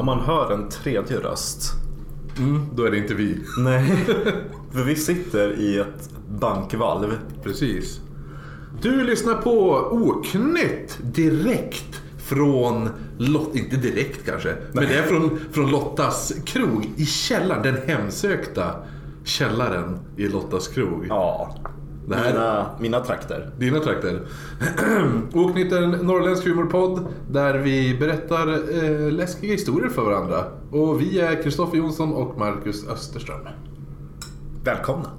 Om man hör en tredje röst. Mm, då är det inte vi. Nej, för vi sitter i ett bankvalv. Precis. Du lyssnar på Oknytt direkt från Lot, inte direkt kanske, men det är från, från Lottas krog i källaren, den hemsökta källaren i Lottas krog. Ja, Det här- mina, mina trakter. Dina trakter. Oknytt är en norrländsk humorpodd där vi berättar eh, läskiga historier för varandra. Och vi är Kristoffer Jonsson och Marcus Österström. Välkomna.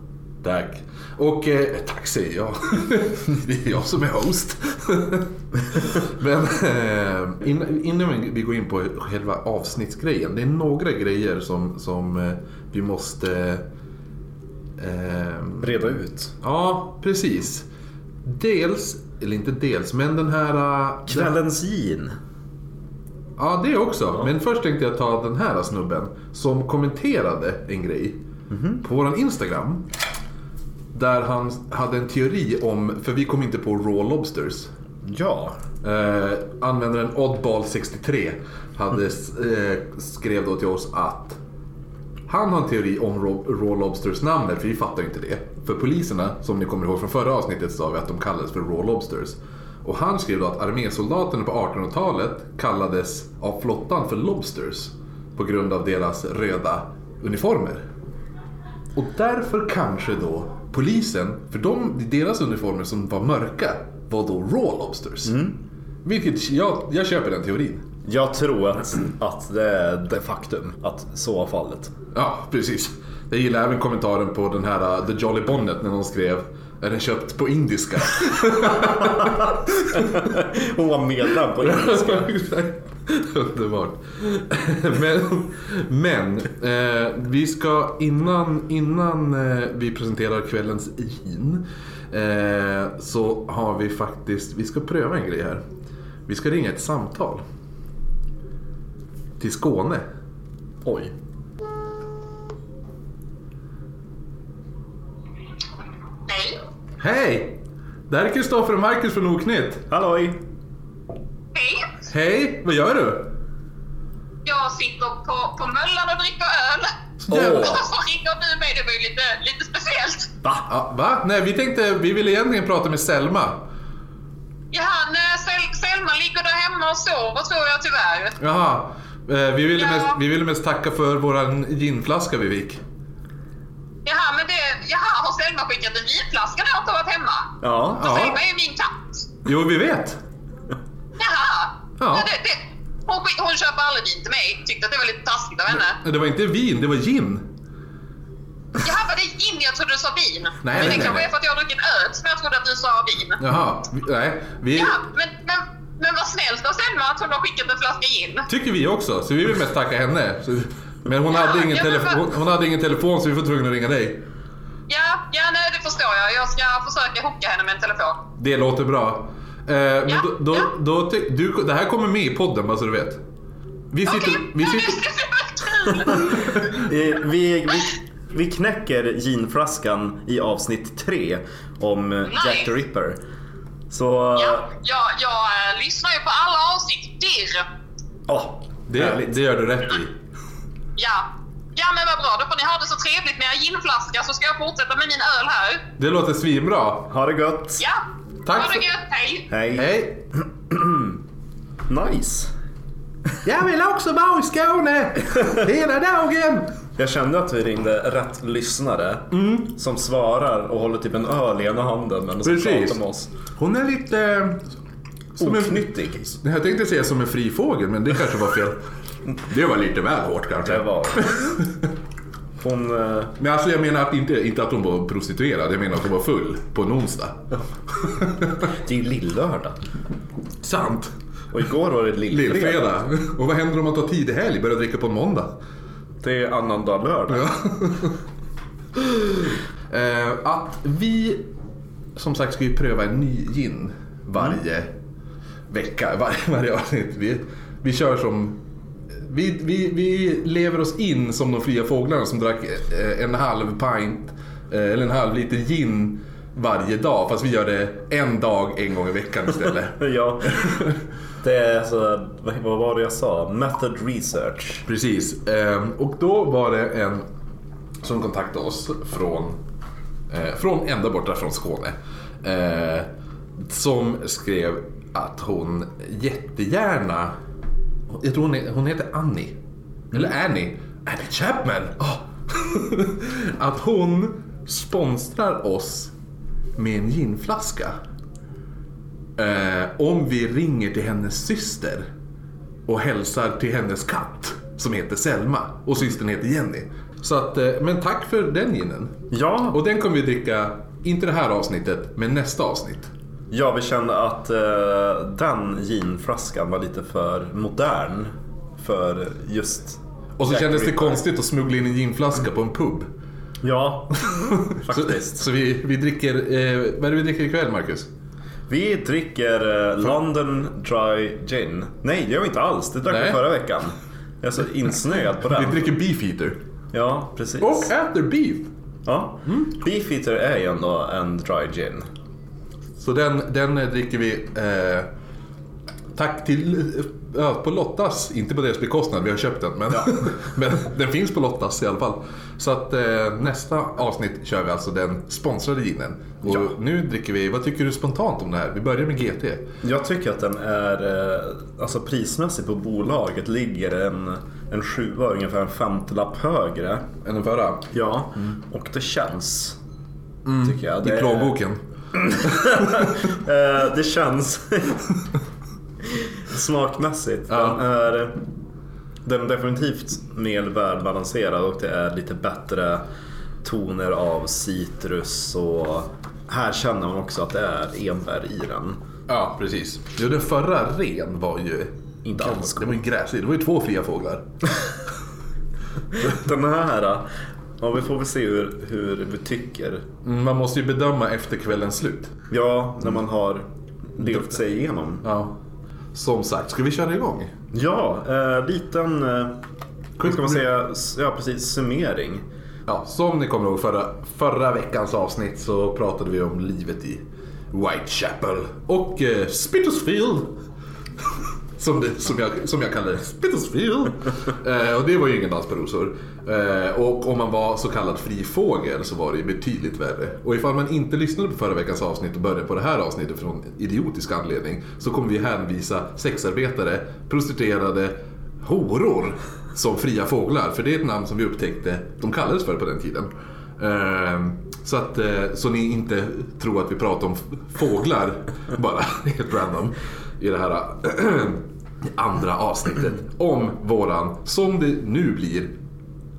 Tack. Och eh, tack säger jag. Det är jag som är host. Men eh, innan, innan vi går in på själva avsnittsgrejen. Det är några grejer som, som eh, vi måste... Eh, Reda ut. ja, precis. Dels, eller inte dels, men den här... eh, Kvällens gin. Ja, det också. Men först tänkte jag ta den här snubben som kommenterade en grej på våran Instagram. Där han hade en teori om, för vi kom inte på raw lobsters. Ja. Eh, användaren Oddball63 hade, eh, skrev då till oss att han har en teori om raw, raw lobsters namnet, för vi fattar ju inte det. För poliserna, som ni kommer ihåg från förra avsnittet, sa vi att de kallades för raw lobsters. Och han skrev då att armésoldaterna på 1800-talet kallades av flottan för lobsters på grund av deras röda uniformer. Och därför kanske då polisen, för de, deras uniformer som var mörka var då raw lobsters. Vilket jag, jag köper den teorin. Jag tror att, att det är det faktum att så var fallet. Ja, precis. Jag gillar även kommentaren på den här uh, The Jolly Bonnet när någon skrev är den köpt på indiska? Hon var medlem på indiska. Underbart. Men, men eh, vi ska innan, innan eh, vi presenterar kvällens gin eh, så har vi faktiskt, vi ska pröva en grej här. Vi ska ringa ett samtal. Till Skåne. Oj. Nej. Hej! Det här är Kristoffer och Marcus från Oknytt. Halloj! Hej. Hej, vad gör du? Jag sitter på, på Möllan och dricker öl. Åh. Och så ringer du mig. Det var ju lite, lite speciellt. Va? Ja, va? Nej, vi tänkte, vi ville egentligen prata med Selma. Jaha, nej, Sel Selma ligger där hemma och sover tror jag tyvärr. Jaha. Eh, vi, ville Ja. mest, vi ville mest tacka för våran ginflaska vi fick. Jaha, men det... Jaha, har Selma skickat en vinflaska när jag inte varit hemma? Ja. Ja. Selma är ju min katt. Jo, vi vet. Jaha. Ja. Det, det, hon, hon köper aldrig vin till mig. Tyckte att det var lite taskigt av henne. Det var inte vin, det var gin. Jaha, var det gin? Jag trodde du sa vin. Nej, men nej, det nej, kanske nej. är för att jag har druckit öl som jag trodde att du sa vin. Jaha, vi- nej. Vi Ja, men, men, men vad snällt av Selma att hon har skickat en flaska gin. tycker vi också, så vi vill mest tacka henne. Men hon Ja, hade, ingen ja, telefon, hon, hon hade ingen telefon så vi var tvungna att ringa dig. Ja, ja nej, det förstår jag. Jag ska försöka hooka henne med en telefon. Det låter bra. Eh, men Ja, då, då, ja. då, du, det här kommer med i podden bara så du vet. Vi sitter... Okej, Vi ja, sitter Vi, vi, vi knäcker ginflaskan i avsnitt tre om eh, Jack the Ripper. Så... Ja, jag, jag lyssnar ju på alla avsnitt dirr. Åh, det, det gör du rätt i. Ja. Ja men vad bra, då får ni ha det så trevligt med er ginflaska så ska jag fortsätta med min öl här. Det låter svinbra. Ha det gott! Ja. Tack Ha det gött, hej! Hej! Hej! Nice! Jag vill också vara i Skåne hela dagen. Jag kände att vi ringde rätt lyssnare som svarar och håller typ en öl i ena handen men som Precis. pratar med oss. Hon är lite... Som en, Oknyttig. jag tänkte säga som en fri fågel, men det kanske var fel. Det var lite väl hårt kanske. Det var... Hon... eh, Men alltså jag menar att inte, inte att hon var prostituerad, jag menar att hon var full på en onsdag. Det är ju lillördag. Sant. Och igår var det lillfredag. Lillfredag. Och vad händer om man tar tidig helg, börjar dricka på en måndag? Det är annandag lördag. Ja. Eh, att vi som sagt ska ju pröva en ny gin varje vecka, varje, varje avsnitt. Vi, vi kör som... Vi, vi, vi lever oss in som de fria fåglarna som drack eh, en halv pint eh, eller en halv liter gin varje dag. Fast vi gör det en dag en gång i veckan istället. Ja. Det är alltså, vad var det jag sa? Method research. Precis. Ehm, och då var det en som kontaktade oss från, eh, från ända borta från Skåne. Som skrev att hon jättegärna, jag tror hon, hon heter Annie. Eller Annie. Annie Chapman! Ah. att hon sponsrar oss med en ginflaska. Eh, om vi ringer till hennes syster och hälsar till hennes katt som heter Selma och systern heter Jenny. Så att, eh, men tack för den ginen. Ja, Och den kommer vi dricka, inte det här avsnittet, men nästa avsnitt. Ja, vi kände att eh, den ginflaskan var lite för modern för just Och så Jack kändes det konstigt att smuggla in en ginflaska på en pub. Ja, Så, faktiskt. så vi, vi dricker, eh, vad är det vi dricker ikväll Marcus? Vi dricker eh, London Dry Gin. Nej, det gör vi inte alls. Det drack vi förra veckan. Jag är så insnöad på Vi den. dricker Beefeater. Ja, precis. Och äter beef. Ja. Beefeater är ju ändå en dry gin. Så den, den eh, dricker vi eh, tack till eh, ja, på Lottas, inte på deras bekostnad, vi har köpt den. Men, men den finns på Lottas i alla fall. Så att eh, nästa avsnitt kör vi alltså den sponsrade ginen. Och Ja. nu dricker vi, vad tycker du spontant om det här? Vi börjar med GT. Jag tycker att den är, eh, alltså prismässigt på bolaget ligger en, en sjua, ungefär en femtelapp högre. Än den förra. Ja, och det känns. Tycker jag. I Det, plånboken. eh, det känns smakmässigt. Ja. Den, är, den är definitivt mer välbalanserad och det är lite bättre toner av citrus och här känner man också att det är enbär i den. Ja, precis. Jo, den förra ren var ju inte alls, det var ju gräslig. Det var ju två fria fåglar. Den här, ja vi får väl se hur, hur vi tycker. Man måste ju bedöma efter kvällens slut. Ja, när man har levt sig igenom. Ja. Som sagt, ska vi köra igång? Ja, eh, liten, eh, hur ska man säga, ja precis, summering. Ja, som ni kommer ihåg förra, förra veckans avsnitt så pratade vi om livet i Whitechapel och eh, Spitalfield. Som, det, som, jag, som jag kallar det, Spitalfield. Eh, och det var ju ingen dans på rosor. Eh, och om man var så kallad fri fågel så var det ju betydligt värre. Och ifall man inte lyssnade på förra veckans avsnitt och började på det här avsnittet från idiotisk anledning så kommer vi hänvisa sexarbetare, prostituerade, horor som fria fåglar. För det är ett namn som vi upptäckte de kallades för på den tiden. Ehm, så, att, eh, så ni inte tror att vi pratar om fåglar bara helt random i det här andra avsnittet om våran, som det nu blir,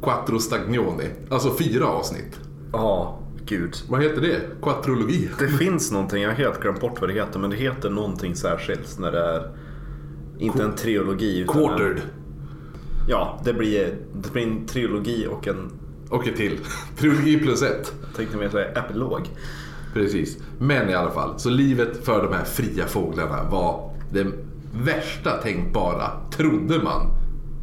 Quattro Stagnoni. Alltså fyra avsnitt. Ja, gud. Vad heter det? Quattrologi? Det finns någonting, jag har helt glömt bort vad det heter, men det heter någonting särskilt när det är inte en trilogi utan Quartered. En, ja, det blir, det blir en trilogi och en, Och ett till. Trilogi plus ett. tänkte mer säga epilog. Precis. Men i alla fall, så livet för de här fria fåglarna var det värsta tänkbara, trodde man.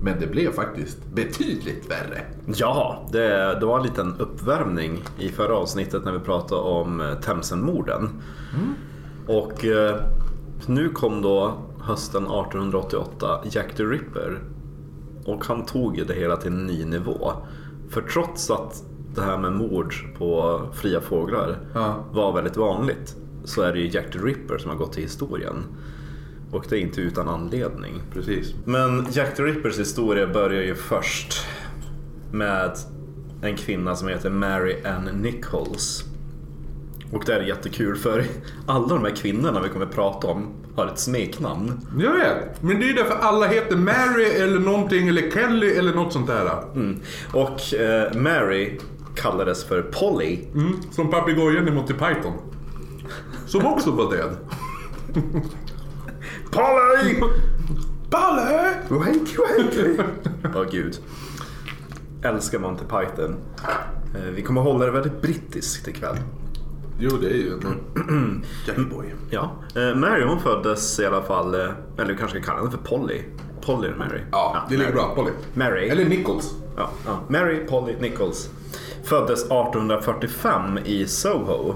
Men det blev faktiskt betydligt värre. Ja, det, det var en liten uppvärmning i förra avsnittet när vi pratade om eh, Themsen-morden. Och eh, nu kom då hösten 1888 Jack the Ripper. Och han tog det hela till en ny nivå. För trots att det här med mord på fria fåglar Ja. var väldigt vanligt så är det ju Jack the Ripper som har gått till historien. Och det är inte utan anledning. Precis. Men Jack the Rippers historia börjar ju först med en kvinna som heter Mary Ann Nichols. Och det är jättekul för alla de här kvinnorna vi kommer att prata om har ett smeknamn. Jag vet, men det är därför alla heter Mary eller någonting eller Kelly eller något sånt där. Mm. Och eh, Mary kallades för Polly. Mm, som papegojan i Monty Python. Som också var död. Polly! Balle! Wakey wakey! Åh gud. Älskar Monty Python. Eh, vi kommer hålla det väldigt brittiskt ikväll. Jo, det är ju en Jackie Boy. Ja, eh, Mary hon föddes i alla fall, eh, eller vi kanske ska kalla henne för Polly. Polly eller Mary? Ja, det ligger bra. Polly. Mary. Eller Nichols. Ja, ja. Mary Polly Nichols. Föddes 1845 i Soho.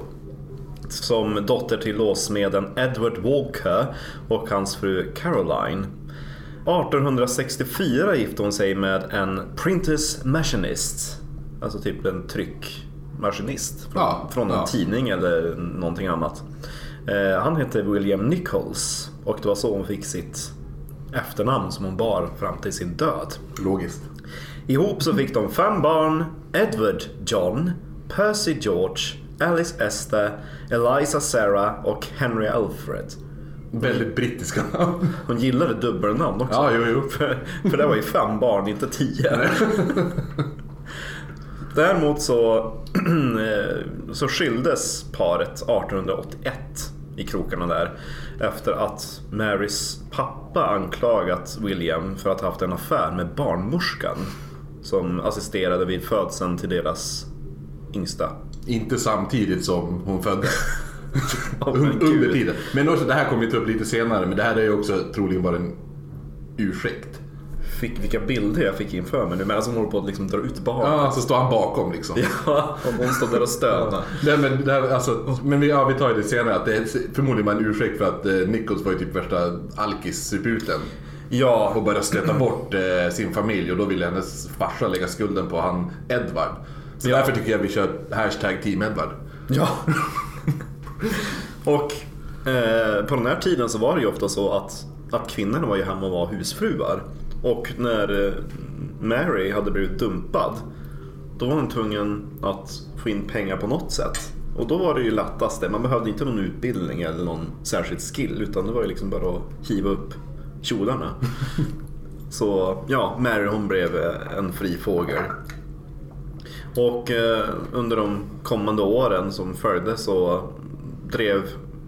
Som dotter till låssmeden Edward Walker och hans fru Caroline. 1864 gifte hon sig med en printers machinist, alltså typ en tryckmaskinist från, Ja, från en ja. tidning eller någonting annat. Eh, han hette William Nichols och det var så hon fick sitt efternamn som hon bar fram till sin död. Logiskt. Ihop så fick de fem barn. Edward John, Percy George, Alice Esther, Eliza Sarah och Henry Alfred. Väldigt brittiska namn. Hon gillade dubbelnamn också. Ja, jo, jo. För, för det var ju fem barn, inte tio. Däremot så, så skildes paret 1881 i krokarna där efter att Marys pappa anklagat William för att ha haft en affär med barnmorskan som assisterade vid födseln till deras yngsta. Inte samtidigt som hon föddes. Åh, men Under tiden. Men också, det här kommer vi ta upp lite senare, men det här är ju också troligen bara en ursäkt. Fick, vilka bilder jag fick inför mig nu medan hon håller på att liksom dra ut barnet. Ja, så står han bakom liksom. Ja, och hon står där och stönar. Nej, men, det här, alltså, men vi, ja, vi tar det senare. Att det är förmodligen bara en ursäkt för att eh, Nichols var ju typ värsta alkis-suputen. Ja, Och började stöta bort eh, sin familj och då ville hennes farsa lägga skulden på han Edvard. Så Ja. därför tycker jag vi kör hashtag team Edvard. Ja. och eh, på den här tiden så var det ju ofta så att, att kvinnorna var ju hemma och var husfruar. Och när eh, Mary hade blivit dumpad då var hon tvungen att få in pengar på något sätt. Och då var det ju lättaste, man behövde inte någon utbildning eller någon särskild skill utan det var ju liksom bara att hiva upp kjolarna. Så ja, Mary hon blev eh, en fri fågel. Och eh, under de kommande åren som följde så drev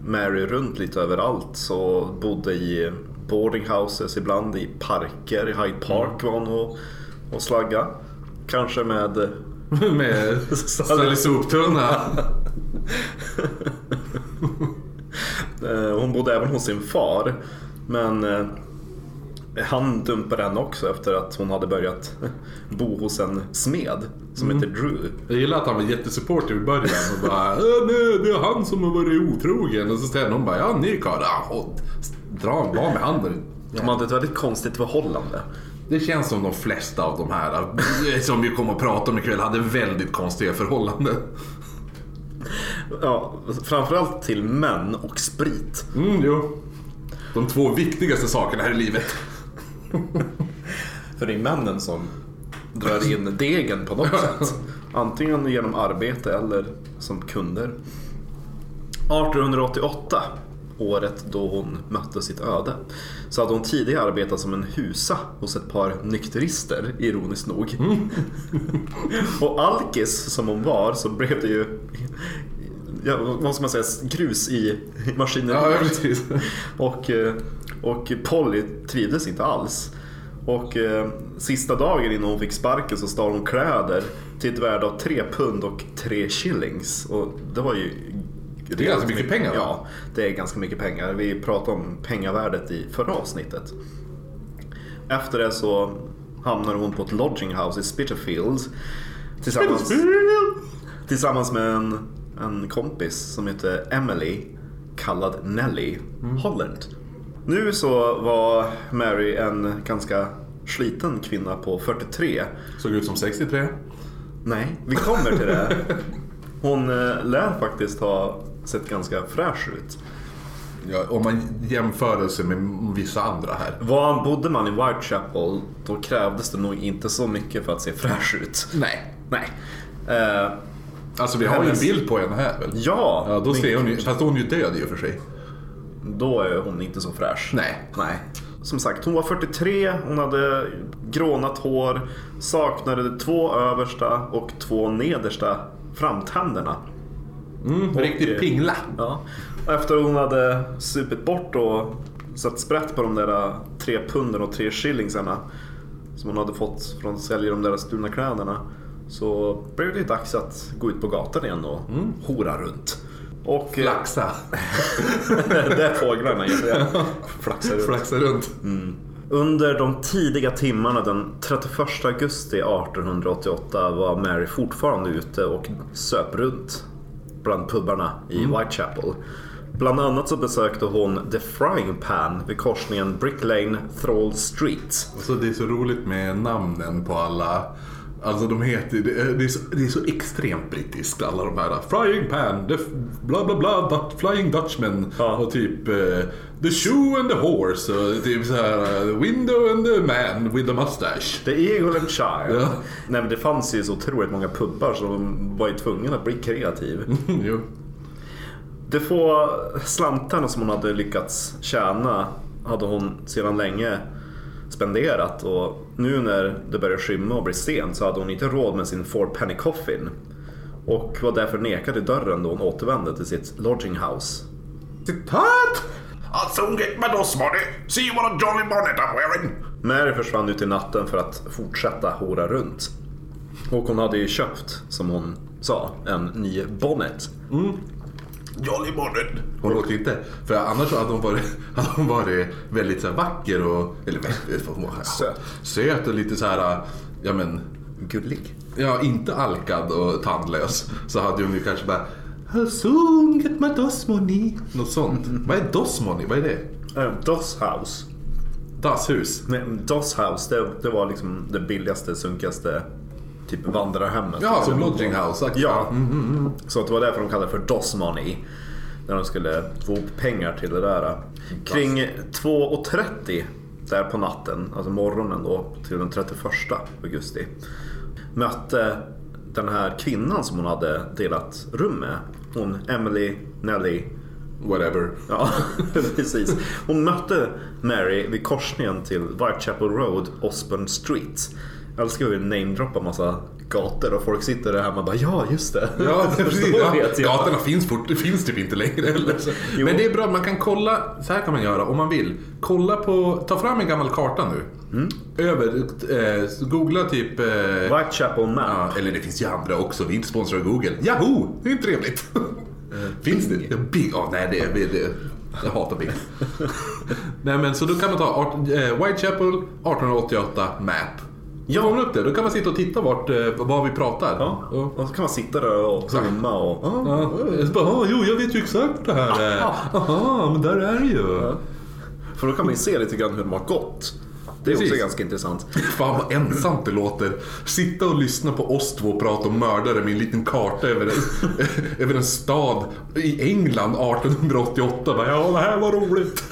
Mary runt lite överallt. Så bodde i boarding houses ibland, i parker, i Hyde Park var hon och, och slagga. Kanske med... Med ställ soptunna. Eh, hon bodde även hos sin far. Men eh, han dumpade henne också efter att hon hade börjat bo hos en smed som heter Drew. Jag gillar att han var jättesupportive i början och bara "Äh, nej, det är han som har varit otrogen. Och så säger någon bara ja ni karlar, och dra av med handen. De hade ett väldigt konstigt förhållande. Det känns som de flesta av de här som vi kommer att prata om ikväll hade väldigt konstiga förhållanden. Ja, framförallt till män och sprit. Mm, jo. De två viktigaste sakerna här i livet. För det är männen som drar in degen på något sätt. Antingen genom arbete eller som kunder. 1888, året då hon mötte sitt öde, så hade hon tidigare arbetat som en husa hos ett par nykterister, ironiskt nog. Och alkis som hon var så blev det ju, ja, vad ska man säga, grus i maskineriet. Ja. Och, eh, och Polly trivdes inte alls. Och eh, sista dagen innan hon fick sparken så stal hon kläder till ett värde av 3 pund och 3 shillings. Och det var ju... Det är ganska mycket pengar, va? Ja, det är ganska mycket pengar. Vi pratade om pengavärdet i förra avsnittet. Efter det så hamnade hon på ett lodging house i Spitalfield tillsammans, tillsammans med en, en kompis som heter Emily, kallad Nelly Holland. Nu så var Mary en ganska sliten kvinna på 43. Såg ut som 63. Nej, vi kommer till det. Hon eh, lär faktiskt ha sett ganska fräsch ut. Ja, om man jämför sig med vissa andra här. Var bodde man i Whitechapel då krävdes det nog inte så mycket för att se fräsch ut. Nej. Nej. Eh, Alltså vi har ju en bild på henne här väl? ja, Ja, då ser hon ju, fast hon är ju död i och för sig. Då är hon inte så fräsch. Nej. Nej. Som sagt, hon var 43, hon hade grånat hår, saknade två översta och två nedersta framtänderna. Mm, riktigt pingla. Ja. Och Efter hon hade supit bort och satt sprätt på de där tre punden och tre shillingsarna som hon hade fått från att sälja de där stulna kläderna så blev det dags att gå ut på gatan igen och hora runt. Och Flaxa. det är fåglarna jag. Flaxar runt. Flaxa runt. Under de tidiga timmarna den 31 augusti 1888 var Mary fortfarande ute och söp runt bland pubbarna i Whitechapel. Bland annat så besökte hon The Frying Pan vid korsningen Brick Lane, Thrall Street. Alltså det är så roligt med namnen på alla. Alltså de heter, det är, det är, så, det är så extremt brittiskt alla de här. Frying pan, the bla bla bla, Dut- flying dutchman Ja. och typ eh, the shoe and the horse och typ så här the window and the man with the mustache. The Eagle and Child. Ja. Nej men det fanns ju så otroligt många pubbar så de var ju tvungna att bli kreativ. jo. De få slantarna som hon hade lyckats tjäna hade hon sedan länge spenderat och nu när det började skymma och bli sent så hade hon inte råd med sin four penny coffin och var därför nekad i dörren då hon återvände till sitt lodging house. Citat! I'll soon get my dos money. See what a jolly bonnet I'm wearing. Mary försvann ut i natten för att fortsätta hora runt. Och hon hade ju köpt, som hon sa, en ny bonnet. Jolly bonnet. Hon låter inte, för annars hade hon varit, hade hon varit väldigt så här vacker och, eller Söt. söt och lite så här, ja men, Gullig. ja inte alkad och tandlös. Så hade hon ju kanske bara I'll soon get my dos money. Något sånt. Vad är dos money? Vad är det? Doss House. Dasshus. Men Doss House, det, det var liksom det billigaste, sunkigaste typ vandrarhemmet. Ja, som lodging house. Ja, så att det var därför de kallade det för Doss Money. När de skulle få ihop pengar till det där. Kring 2.30 där på natten, alltså morgonen då, till den 31 augusti. Mötte den här kvinnan som hon hade delat rum med, hon Emily Nelly Whatever. Ja, precis. Hon mötte Mary vid korsningen till Whitechapel Road, Osborne Street. Älskar vi namedroppar massa gator och folk sitter där hemma och bara ja, just det. Ja, precis. Ja, gatorna finns, fort, det finns typ inte längre heller. Men det är bra, man kan kolla, så här kan man göra om man vill. Kolla på, ta fram en gammal karta nu. Mm. Över, eh, googla typ... Eh, Whitechapel Map. ja, eller det finns ju andra också, vi är inte sponsrade av Google. Yahoo! Det är ju trevligt. finns det? Ja, Bing, ja, nej det, det, det jag hatar Bing. nej men så då kan man ta art, eh, Whitechapel 1888 Map. Ja. Får man upp det, då kan man sitta och titta vart, eh, vad vi pratar. Ja. Och- så kan man sitta där och humma och... Ja, jag bara, "Ah, jo jag vet ju exakt det här är. Aha, men där är det ju. För då kan man ju se lite grann hur de har gått. Det är också Precis. ganska intressant. Fan vad ensamt det låter. Sitta och lyssna på oss två prata om mördare med en liten karta över en, över en stad i England 1888. Bara, ja, det här var roligt.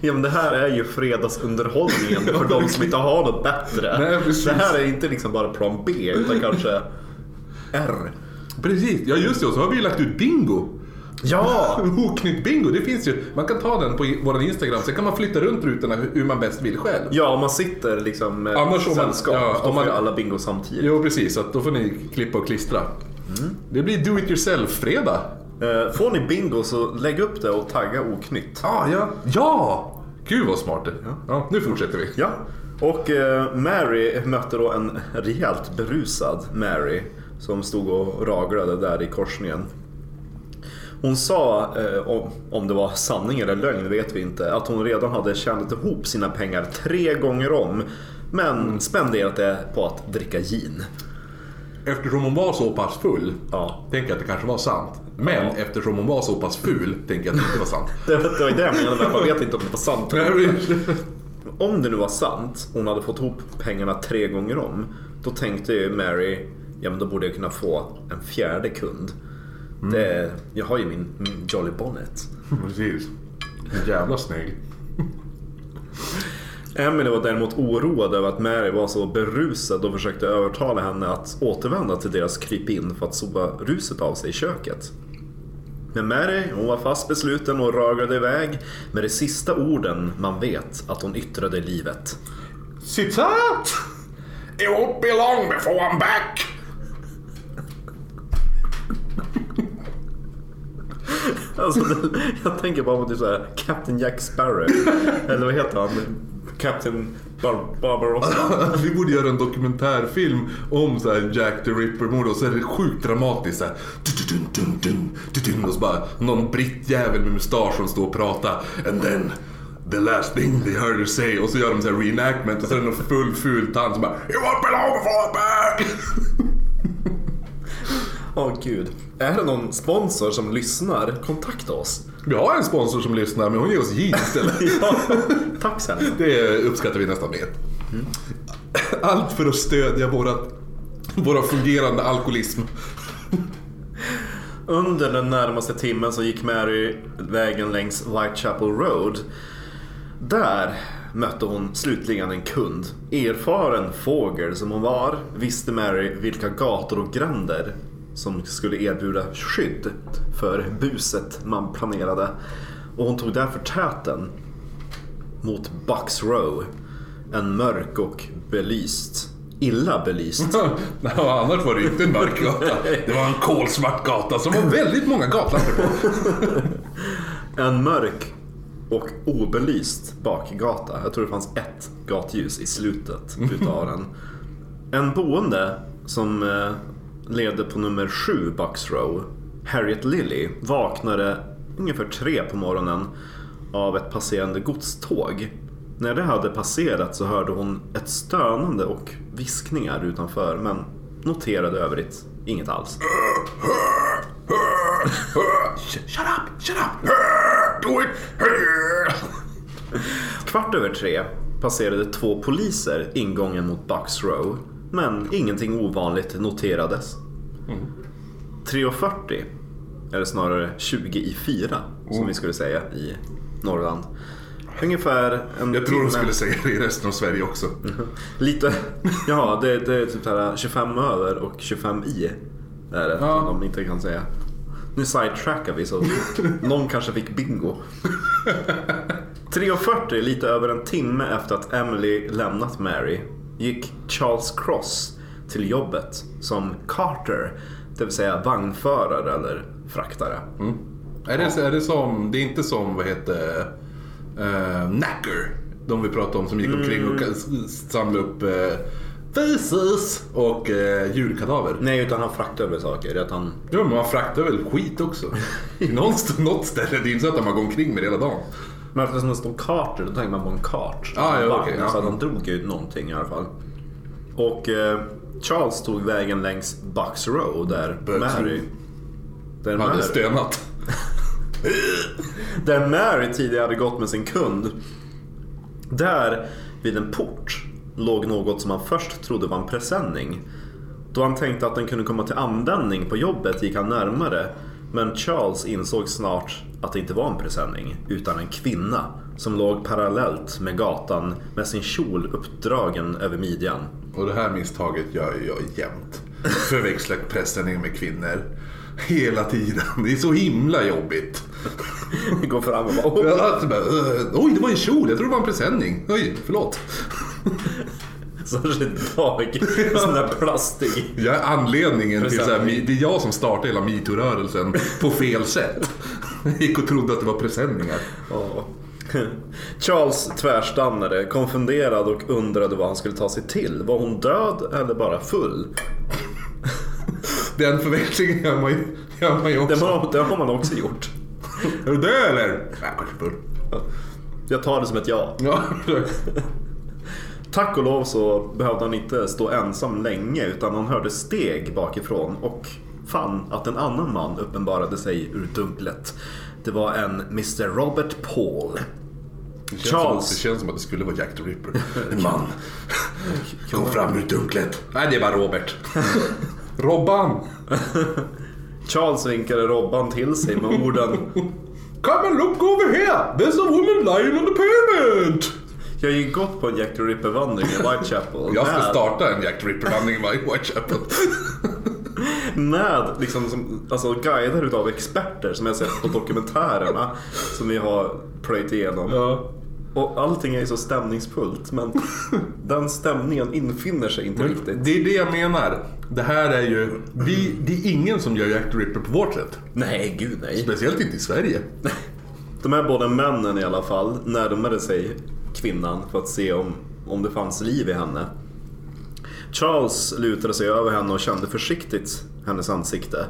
Ja men det här är ju fredagsunderhållningen för de som inte har något bättre. Nej, precis. det här är inte liksom bara plan B utan kanske R. Precis, ja just det. Och så har vi lagt ut bingo. Ja! Oknytt bingo, det finns ju. Man kan ta den på vår Instagram, sen kan man flytta runt rutorna hur man bäst vill själv. Ja, om man sitter liksom med Annars om man- sällskap, ja, då får man- alla bingo samtidigt. Jo precis, så att då får ni klippa och klistra. Det blir do it yourself-fredag. Eh, Får ni bingo så lägg upp det och tagga oknytt. Ah, ja. Ja! Gud vad smart det ja, Nu fortsätter vi. Ja. Och eh, Mary mötte då en rejält berusad Mary som stod och raglade där i korsningen. Hon sa, eh, om, om det var sanning eller lögn vet vi inte, att hon redan hade tjänat ihop sina pengar tre gånger om. Men spenderat det på att dricka gin. Eftersom hon var så pass full, Ja. tänker jag att det kanske var sant. Men eftersom hon var så pass ful, tänker jag att det inte var sant. Det, det var ju det jag menade, man vet inte om det var sant. eller inte. Om det nu var sant, hon hade fått ihop pengarna tre gånger om. Då tänkte ju Mary, ja men då borde jag kunna få en fjärde kund. Det, jag har ju min, min Jolly Bonnet. Precis. Jävla snygg. Emily var däremot oroad över att Mary var så berusad och försökte övertala henne att återvända till deras krypin för att sova ruset av sig i köket. Men Mary, hon var fast besluten och ragade iväg med de sista orden man vet att hon yttrade i livet. Citat! It won't be long before I'm back. Alltså, det, jag tänker bara på typ såhär Captain Jack Sparrow. Eller vad heter han? Captain Bar Barbarossa. Vi borde göra en dokumentärfilm om så här Jack the Ripper-mord och så är det sjukt dramatiskt så här. dun, dun, dun, dun, dun, Och så bara någon brittjävel med mustasch som står och pratar. And then the last thing they heard her say. Och så gör de så här reenactment och så är det någon full ful tant som bara It won't be long before I'm back. Åh gud. Är det någon sponsor som lyssnar? Kontakta oss. Vi har en sponsor som lyssnar men hon ger oss jeans istället. Ja, tack sen. Det uppskattar vi nästan mer. Allt för att stödja våra, våra fungerande alkoholism. Under den närmaste timmen så gick Mary vägen längs Whitechapel Road. Där mötte hon slutligen en kund. Erfaren fågel som hon var visste Mary vilka gator och gränder som skulle erbjuda skydd för buset man planerade. Och hon tog därför täten mot Bucks Row. En mörk och belyst, illa belyst Ja, annars var det inte en mörk gata. Det var en kolsvart gata som var väldigt många gatlampor på. En mörk och obelyst bakgata. Jag tror det fanns ett gatljus i slutet utav den. En boende som levde på nummer 7 Bucks Row, Harriet Lilly, vaknade ungefär tre på morgonen av ett passerande godståg. När det hade passerat så hörde hon ett stönande och viskningar utanför men noterade övrigt inget alls. Shut up, shut up! Do it! Kvart över tre passerade två poliser ingången mot Bucks Row, men ingenting ovanligt noterades. 3.40, eller snarare 20 i 4 som vi skulle säga i Norrland. Ungefär en Jag tror de timme- skulle säga det i resten av Sverige också. Lite, ja det, det är typ här 25 över och 25 i. Är det, Ja. om man inte kan säga. Nu sidetrackar vi så någon kanske fick bingo. 3.40, lite över en timme efter att Emily lämnat Mary, gick Charles Cross till jobbet som Carter, det vill säga vagnförare eller fraktare. Är det, är det som, det är inte som, vad heter uh, Knacker. De vi pratade om som gick omkring och s- samlade upp uh, faces och uh, djurkadaver. Nej, utan han fraktar över saker. Att han, Ja, men man fraktar väl skit också. Någonstans, något ställe, det är inte så att man går omkring med det hela dagen. Men eftersom det står Carter, då tänker man på en kart. Ah, ja, okej, ja. Så att han drog ju någonting i alla fall. Och eh, Charles tog vägen längs Bucks Row där Bucks Mary... Där Hade Mary, stönat. där Mary tidigare hade gått med sin kund. Där vid en port låg något som han först trodde var en presenning. Då han tänkte att den kunde komma till användning på jobbet gick han närmare. Men Charles insåg snart att det inte var en presenning utan en kvinna som låg parallellt med gatan med sin kjol uppdragen över midjan. Och det här misstaget gör ju jag jämt. Förväxlar presenning med kvinnor. Hela tiden. Det är så himla jobbigt. Går fram och bara "Ugh, Oj, det var en kjol. Jag trodde det var en presenning. Oj, förlåt. Särskilt dag. Sån där plastig. Jag är anledningen till så här, det är jag som startade hela metoo-rörelsen på fel sätt. Gick och trodde att det var presenningar. Ja. Charles tvärstannade, konfunderad och undrade vad han skulle ta sig till. Var hon död eller bara full? Den förväxlingen gör man ju, gör man ju också. har, det har man också gjort. Är du död eller? Ja, kanske full. Jag tar det som ett ja. Ja, Tack och lov så behövde han inte stå ensam länge utan han hörde steg bakifrån och fann att en annan man uppenbarade sig ur dunklet. Det var en Mr Robert Paul. Det känns, Charles. Som, det känns som att det skulle vara Jack the Ripper. En man. Kom fram ur dunklet. Nej, det är bara Robert. Robban! Charles vinkade Robban till sig med orden Come and look over here! There's a woman lying on the pavement! Jag har ju gått på en Jack the Ripper-vandring i Whitechapel. Jag ska starta en Jack the Ripper-vandring i Whitechapel. Med liksom, som, alltså, guider utav experter som jag sett på dokumentärerna som vi har plöjt igenom. Ja. Och allting är ju så stämningsfullt men den stämningen infinner sig inte riktigt. Det är det jag menar. Det här är ju... Vi, det är ingen som gör Jack the Ripper på vårt sätt. Nej, gud nej. Speciellt inte i Sverige. De här båda männen i alla fall närmade sig kvinnan för att se om, om det fanns liv i henne. Charles lutade sig över henne och kände försiktigt hennes ansikte,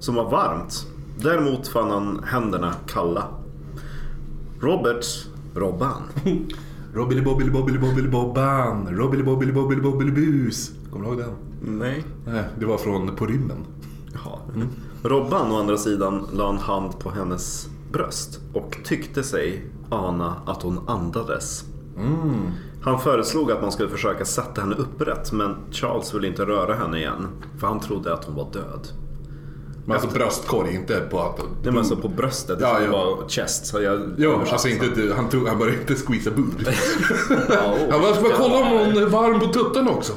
som var varmt. Däremot fann han händerna kalla. Robert, Robban, Robbily bobbily bobbily bobbily bobban. Robbily bobbily bobbily bobbily bus. Kommer du ihåg den? nej, Nej, det var från På rymmen. Jaha. Robban å andra sidan la en hand på hennes bröst och tyckte sig ana att hon andades. Han föreslog att man skulle försöka sätta henne upprätt men Charles ville inte röra henne igen för han trodde att hon var död. Men alltså bröstkorg, inte på att... Nej men alltså på bröstet, det Ja, vara chest. Så jag Jo, alltså inte, han, tog, han började inte squeeza boob. Ja, Han bara, ska kolla om hon är varm på tuttarna också?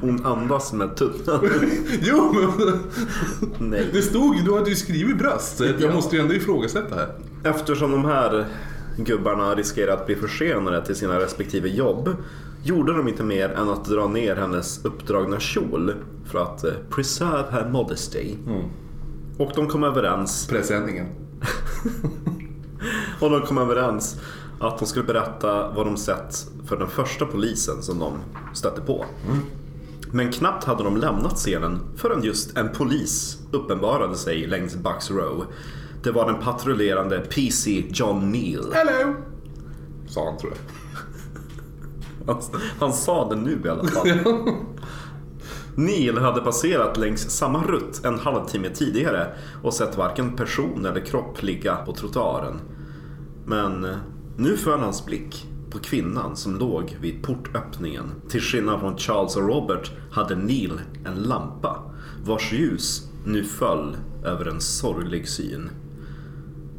Hon andas med tunnan. Jo, men Nej. det stod ju, du hade ju skrivit bröst. Så jag Ja. måste ju ändå ifrågasätta här. Eftersom de här gubbarna riskerade att bli försenade till sina respektive jobb gjorde de inte mer än att dra ner hennes uppdragna kjol för att eh, preserve her modesty. Och de kom överens Presenningen. och de kom överens att de skulle berätta vad de sett för den första polisen som de stötte på. Men knappt hade de lämnat scenen förrän just en polis uppenbarade sig längs Bucks Row. Det var den patrullerande PC John Neal. Hello! Sa han tror jag. Han, han sa det nu i alla fall. Neil hade passerat längs samma rutt en halvtimme tidigare och sett varken person eller kropp ligga på trottoaren. Men eh, nu föll hans blick på kvinnan som låg vid portöppningen. Till skillnad från Charles och Robert hade Neil en lampa vars ljus nu föll över en sorglig syn.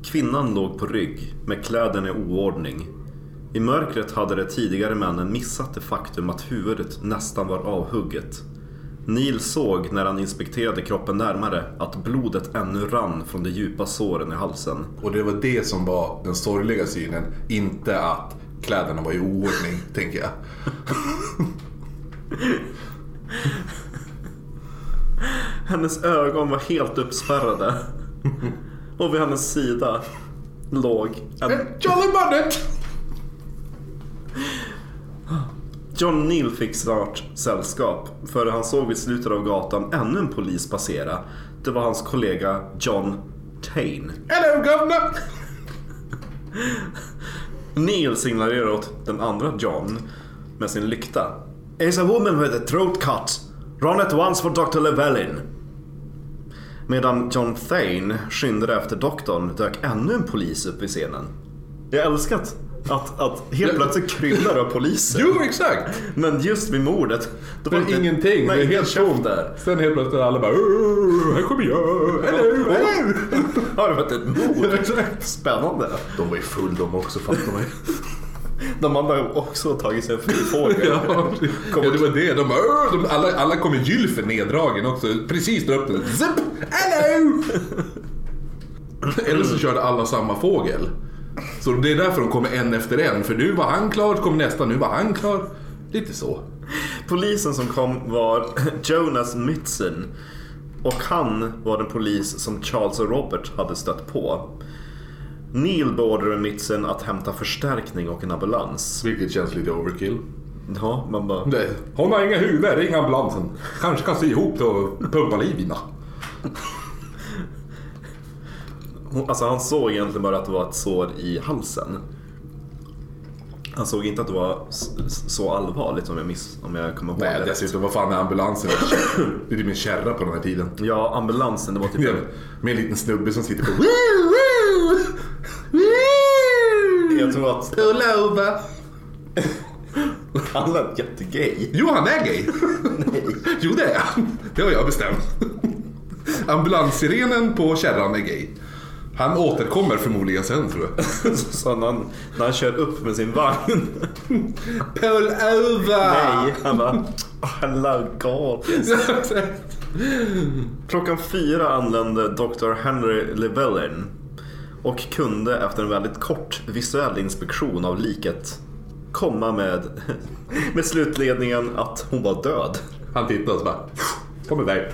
Kvinnan låg på rygg med kläderna i oordning. I mörkret hade de tidigare männen missat det faktum att huvudet nästan var avhugget. Neil såg när han inspekterade kroppen närmare att blodet ännu rann från de djupa såren i halsen. Och det var det som var den sorgliga synen. Inte att kläderna var i oordning, tänker jag. Hennes ögon var helt uppspärrade. Och vid hennes sida låg en... Jolly Bonnet! John Neal fick snart sällskap. För han såg vid slutet av gatan ännu en polis passera. Det var hans kollega John Tane. Hello governor! Neil signalerar åt den andra John med sin lykta. Is a woman with a throat cut. Run at once for Dr. Llewellyn. Medan John Thane skyndade efter doktorn dök ännu en polis upp vid scenen. Jag älskar att, att, att helt plötsligt kryllar av poliser. Jo, exakt! Men just vid mordet. Då Det var var inte- ingenting, Nej, det är helt tomt. där. Sen helt plötsligt alla bara "Åh, här kommer jag! Hello, hello! Har det varit ett mord? Spännande. De var ju full de också, fattar ju. De andra har också tagit sig en fri fågel. Ja, ja, det var det. De, bara, de, alla, alla kom i gylfen neddragen också. Precis där uppe. Zip! Hello! Eller så körde alla samma fågel. Så det är därför de kommer en efter en. För nu var han klar, så kom nästa, nu var han klar. Lite så. Polisen som kom var Jonas Mitzen. Och han var den polis som Charles och Robert hade stött på. Neil beordrade Mitzen att hämta förstärkning och en ambulans. Vilket känns lite overkill. Ja, man bara... Det, hon har inga huvud, ring ambulansen. Kanske kan sy ihop det och pumpa liv i. Alltså han såg egentligen bara att det var ett sår i halsen. Han såg inte att det var så allvarligt om jag, miss, om jag kommer ihåg Nej, det dessutom, vad fan är ambulansen? Det är typ en kärra på den här tiden. Ja, ambulansen, det var typ... Med en liten snubbe som sitter på... Jag tror att Pull over. han lät jättegay. Jo, han är gay. Jo, det är han. Det har jag bestämt. Ambulanssirenen på kärran är gay. Han återkommer förmodligen sen tror jag. Så när han, när han kör upp med sin vagn. Pull over! Nej, han bara... Oh, hello God. Klockan fyra anlände Dr. Henry Llewellyn och kunde efter en väldigt kort visuell inspektion av liket komma med, med slutledningen att hon var död. Han tittar och så bara... Kom iväg.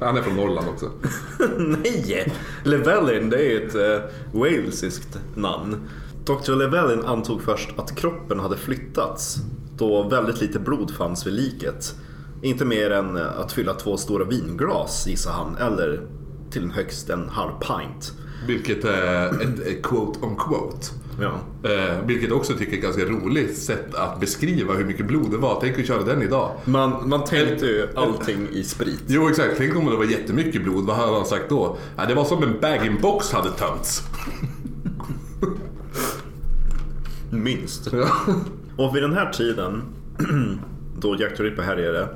Han är från Norrland också. Nej! Llewellyn det är ju ett eh, walesiskt namn. Dr. Llewellyn antog först att kroppen hade flyttats då väldigt lite blod fanns vid liket. Inte mer än eh, att fylla två stora vinglas gissar han, eller till en högst en halv pint. Vilket är ett, quote on quote. Ja. Eh, vilket också tycker är ett ganska roligt sätt att beskriva hur mycket blod det var. Tänk att köra den idag. Man, man tänkte ju allting i sprit. Jo exakt, tänk om det var jättemycket blod. Vad hade han sagt då? Ja, det var som en bag-in-box hade tömts. Minst. Ja. Och vid den här tiden, då Jack the Ripper härjade,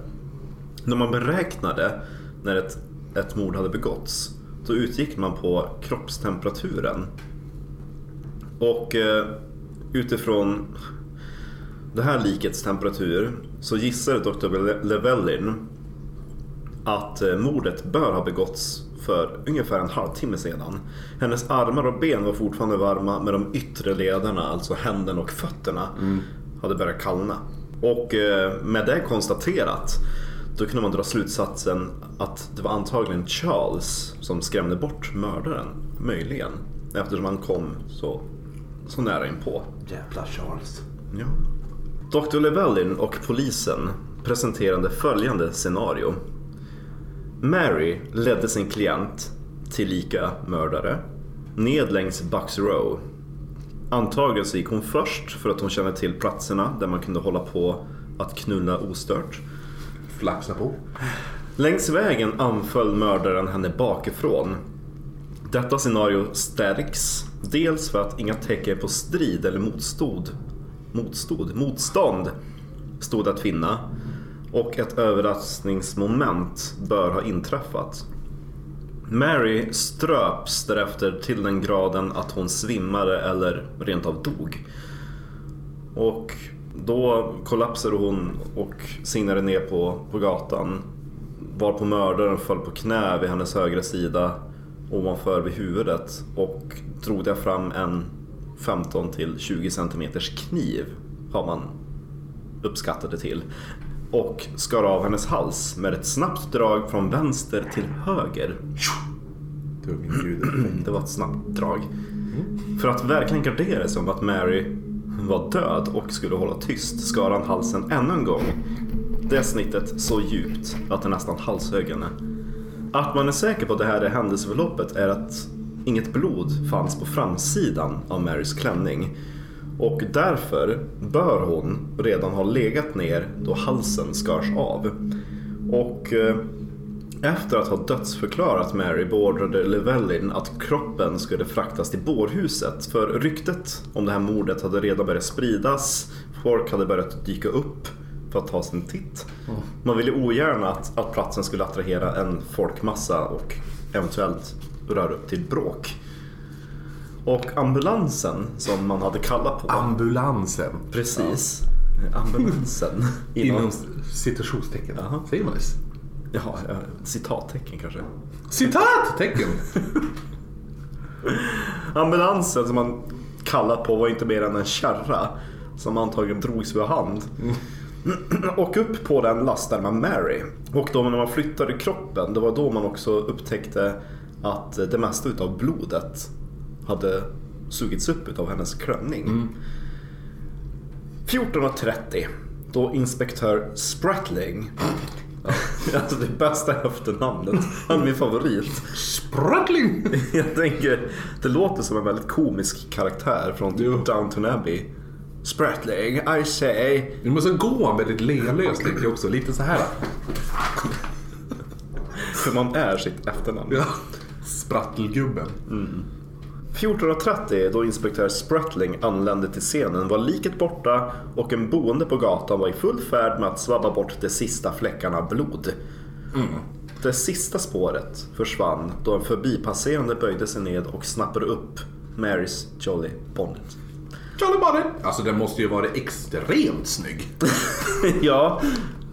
när man beräknade när ett, ett mord hade begåtts, då utgick man på kroppstemperaturen. Och eh, utifrån det här likets temperatur så gissade Dr. Llewellyn att eh, mordet bör ha begåtts för ungefär en halvtimme sedan. Hennes armar och ben var fortfarande varma men de yttre lederna, alltså händerna och fötterna, hade börjat kallna. Och eh, med det konstaterat, då kunde man dra slutsatsen att det var antagligen Charles som skrämde bort mördaren. Möjligen. Eftersom han kom så, så nära inpå. Jävla Charles. Ja. Dr. Llewellyn och polisen presenterade följande scenario. Mary ledde sin klient, tillika mördare, ned längs Bucks Row. Antagligen så gick hon först för att hon kände till platserna där man kunde hålla på att knulla ostört. Flaxa på. Längs vägen anföll mördaren henne bakifrån. Detta scenario stärks dels för att inga tecken på strid eller motstånd, motstånd, motstånd stod att finna och ett överraskningsmoment bör ha inträffat. Mary ströps därefter till den graden att hon svimmade eller rent av dog. Och då kollapsade hon och signade ner på, på gatan. Varpå mördaren föll på knä vid hennes högra sida ovanför vid huvudet och drog där fram en 15 till 20 centimeters kniv har man uppskattat det till och skar av hennes hals med ett snabbt drag från vänster till höger. Det var ett snabbt drag. För att verkligen gardera sig om att Mary var död och skulle hålla tyst skar han halsen ännu en gång. Det snittet så djupt att det nästan halshögg henne. Att man är säker på att det här är händelseförloppet är att inget blod fanns på framsidan av Marys klänning. Och därför bör hon redan ha legat ner då halsen skars av. Och eh, efter att ha dödsförklarat Mary beordrade Llewellyn att kroppen skulle fraktas till bårhuset. För ryktet om det här mordet hade redan börjat spridas. Folk hade börjat dyka upp för att ta sin titt. Man ville ogärna att, att platsen skulle attrahera en folkmassa och eventuellt röra upp till bråk. Och ambulansen som man hade kallat på. Ambulansen. Precis. Ambulansen. Inom citationstecken. Jaha. Säger man det? Ja, citattecken kanske. Citattecken! Ambulansen som man kallat på var inte mer än en kärra som antagligen drogs vid hand. Och upp på den lastade man Mary. Och då när man flyttade kroppen, det var då man också upptäckte att det mesta utav blodet hade sugits upp utav hennes klänning. 14.30 då inspektör Spratling Alltså det bästa efternamnet. Han är min favorit. Sprattling! Jag tänker, det låter som en väldigt komisk karaktär från typ Downton Abbey. Spratling, I say. Du måste gå han väldigt lealöst tänker jag också. Lite så här. För man är sitt efternamn. Ja. Sprattelgubben. 14.30 då inspektör Spratling anlände till scenen var liket borta och en boende på gatan var i full färd med att svabba bort de sista fläckarna blod. Det sista spåret försvann då en förbipasserande böjde sig ned och snappade upp Marys Jolly Bonnet. Charlie Bonnet! Alltså den måste ju vara extremt snygg. ja,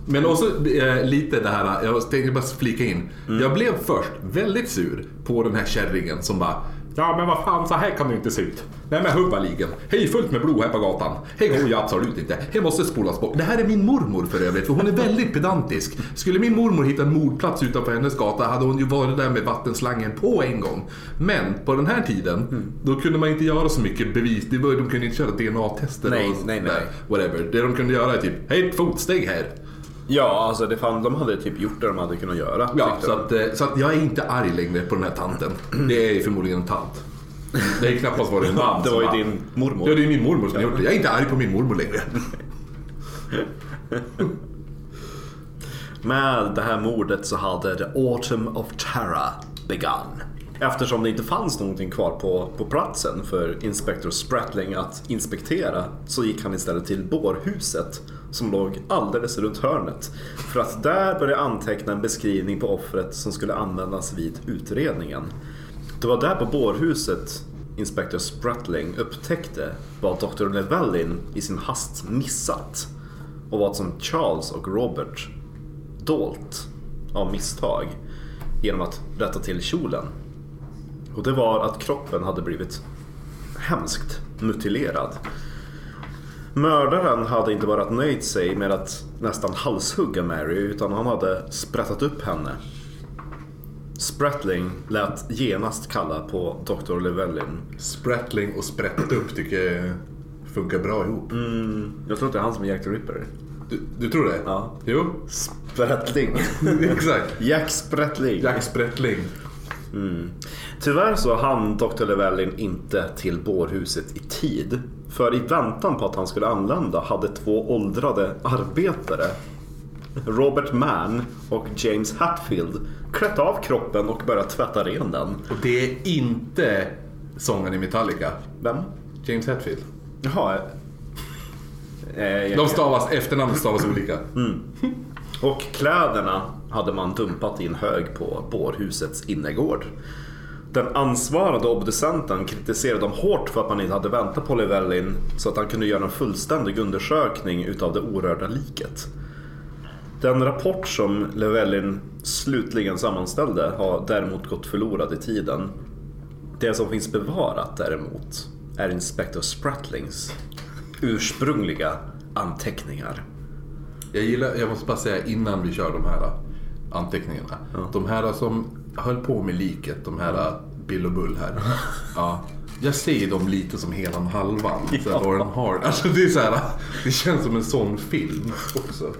Men också eh, lite det här, jag tänkte bara flika in. Jag blev först väldigt sur på den här kärringen som bara Ja men vad fan, så här kan det ju inte se ut. Nej men hubbaligen. Hej fullt med blod här på gatan. Hej går ju absolut inte. Det måste spolas bort. Det här är min mormor för övrigt, för hon är väldigt pedantisk. Skulle min mormor hitta en mordplats utanför hennes gata hade hon ju varit där med vattenslangen på en gång. Men på den här tiden, då kunde man inte göra så mycket bevis. Det var, de kunde inte köra DNA-tester Nej, och nej, nej. whatever. Det de kunde göra är typ, hej ett fotsteg här. Ja alltså det fan, de hade typ gjort det de hade kunnat göra. Ja, så de. att, eh, så att jag är inte arg längre på den här tanten. Det är förmodligen en tant. Det är knappast varit en man Det var ju din mormor. Ja, det är min mormor som har gjort det. Jag är inte arg på min mormor längre. Med det här mordet så hade The Autumn of Terror begun. Eftersom det inte fanns någonting kvar på, på platsen för Inspector Spratling att inspektera så gick han istället till bårhuset som låg alldeles runt hörnet. För att där börja anteckna en beskrivning på offret som skulle användas vid utredningen. Det var där på bårhuset inspektör Spratling upptäckte vad Dr. Levellin i sin hast missat och vad som Charles och Robert dolt av misstag genom att rätta till kjolen. Och det var att kroppen hade blivit hemskt mutilerad. Mördaren hade inte bara nöjt sig med att nästan halshugga Mary utan han hade sprättat upp henne. Spratling lät genast kalla på Dr. Llewellyn. Sprattling och sprätt upp tycker jag funkar bra ihop. Jag tror att det är han som är Jack the Ripper. Du, du tror det? Ja. Jo, Sprättling. exakt. Jack Sprättling. Jack Sprättling. Tyvärr så hann Dr. Llewellyn inte till bårhuset i tid. För i väntan på att han skulle anlända hade två åldrade arbetare, Robert Mann och James Hatfield, klätt av kroppen och börjat tvätta ren den. Och det är inte sångaren i Metallica. Vem? James Hetfield. Jaha. Eh, jag- De stavas, efternamnet stavas olika. Och kläderna hade man dumpat i en hög på bårhusets innergård. Den ansvarande obducenten kritiserade dem hårt för att man inte hade väntat på Llewellyn så att han kunde göra en fullständig undersökning utav det orörda liket. Den rapport som Llewellyn slutligen sammanställde har däremot gått förlorad i tiden. Det som finns bevarat däremot är Inspector Spratlings ursprungliga anteckningar. Jag gillar, jag måste bara säga innan vi kör de här anteckningarna. De här som höll på med liket, de här Bill och Bull här. Ja. Jag ser dem lite som Helan Halvan. Så här, Lauren Hard. Alltså det är så här, det känns som en sån film också.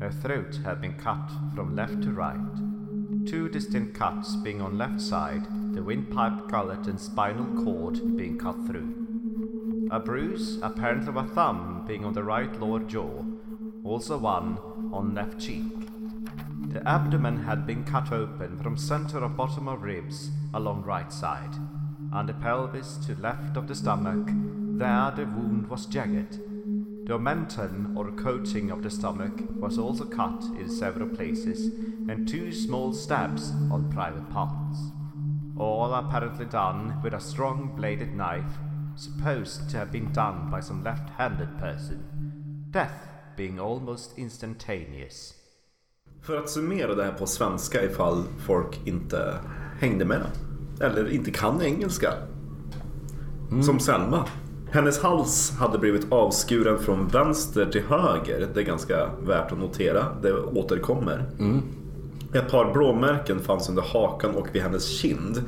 Her throat had been cut from left to right, two distinct cuts being on left side, the windpipe gullet and spinal cord being cut through. A bruise, apparently of a thumb, being on the right lower jaw, also one on left cheek. The abdomen had been cut open from center of bottom of ribs along right side. and the pelvis to left of the stomach, there the wound was jagged. The omentum or coating of the stomach was also cut in several places, and two small stabs on private parts. All apparently done with a strong bladed knife, supposed to have been done by some left handed person. Death being almost instantaneous. För att summera det här på svenska ifall folk inte hängde med. Eller inte kan engelska. Som Selma. Hennes hals hade blivit avskuren från vänster till höger. Det är ganska värt att notera. Det återkommer. Ett par blåmärken fanns under hakan och vid hennes kind.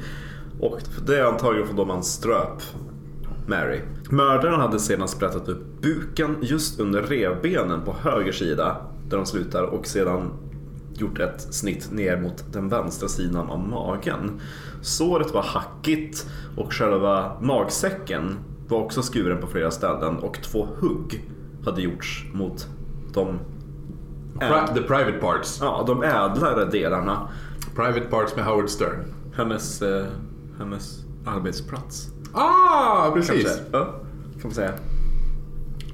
Och det är antagligen från då man ströp Mary. Mördaren hade sedan sprättat upp buken just under revbenen på höger sida där de slutar och sedan gjort ett snitt ner mot den vänstra sidan av magen. Såret var hackigt och själva magsäcken var också skuren på flera ställen och två hugg hade gjorts mot de, Pri- The Private Parts. ja, de ädlare delarna. Private Parts med Howard Stern. Hennes, eh, hennes arbetsplats. Ah, precis. Ja, kan man säga.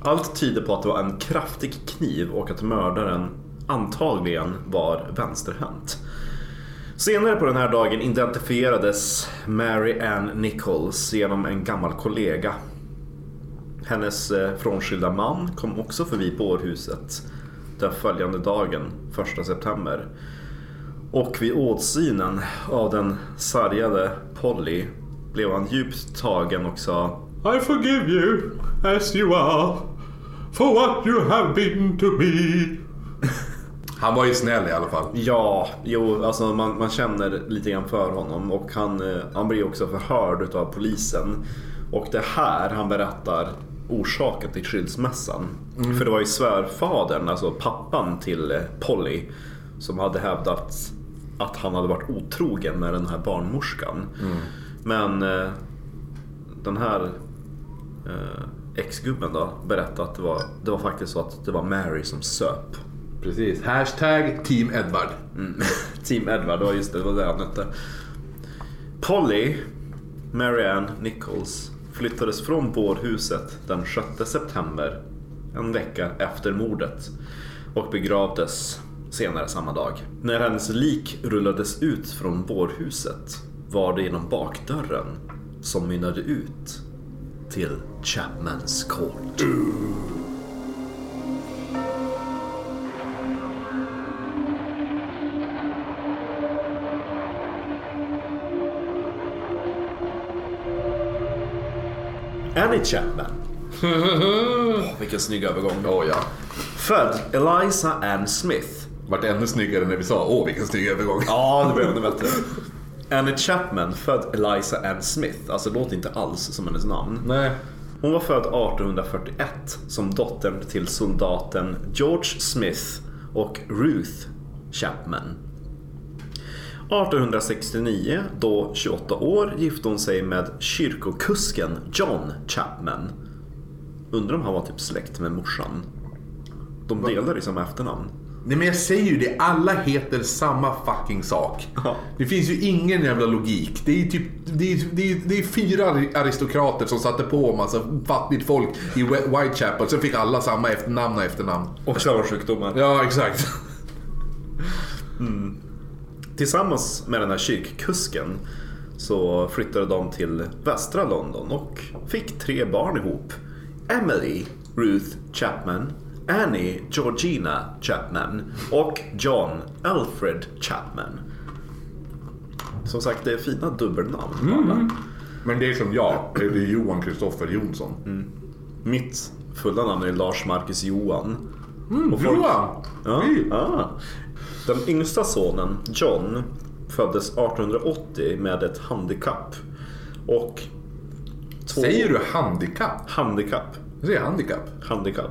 Allt tyder på att det var en kraftig kniv och att mördaren antagligen var vänsterhänt. Senare på den här dagen identifierades Mary Ann Nichols genom en gammal kollega. Hennes eh, frånskilda man kom också förbi bårhuset den följande dagen, 1 september. Och vid åsynen av den sargade Polly blev han djupt tagen och sa I forgive you as you are for what you have been to me. Han var ju snäll i alla fall. Ja, jo, alltså man, man känner lite grann för honom och han, eh, han blir också förhörd utav polisen. Och det här han berättar orsaken till skilsmässan. För det var ju svärfadern, alltså pappan till eh, Polly, som hade hävdat att han hade varit otrogen med den här barnmorskan. Men eh, den här eh, ex-gubben då berättade att det var, det var faktiskt så att det var Mary som söp. Precis. Hashtag Team Edward. Team Edward, det var just det, det var det han hette. Polly, Marianne Nichols, flyttades från bårhuset den 6 september, en vecka efter mordet, och begravdes senare samma dag. När hennes lik rullades ut från bårhuset var det genom bakdörren som mynnade ut till Chapmans Court. Annie Chapman. Åh, vilken snygg övergång. Åh ja. Född Eliza Ann Smith. Vart ännu snyggare när vi sa åh vilken snygg övergång. Ja, det blev ännu bättre. Annie Chapman, född Eliza Ann Smith. Alltså det låter inte alls som hennes namn. Nej. Hon var född 1841 som dottern till soldaten George Smith och Ruth Chapman. 1869, då 28 år, gifte hon sig med kyrkokusken John Chapman. Undrar om han var typ släkt med morsan. De delar liksom efternamn. Nej men jag säger ju det, alla heter samma fucking sak. Ja. Det finns ju ingen jävla logik. Det är typ, det är, det är, det är fyra aristokrater som satte på en massa fattigt folk i Whi- Whitechapel. Så fick alla samma efternamn och efternamn. Och samma sjukdomar. Ja, exakt. Tillsammans med den här kyrkkusken så flyttade de till västra London och fick tre barn ihop. Emily Ruth Chapman, Annie Georgina Chapman och John Alfred Chapman. Som sagt, det är fina dubbelnamn. alla. Men det är som jag, det är Johan Kristoffer Jonsson. Mitt fulla namn är Lars Marcus Johan. Och folk- Johan! Ja, ja. Den yngsta sonen, John, föddes 1880 med ett handikapp. Och... Två... Säger du handikapp? Handikapp. Jag säger handikapp. Handikapp.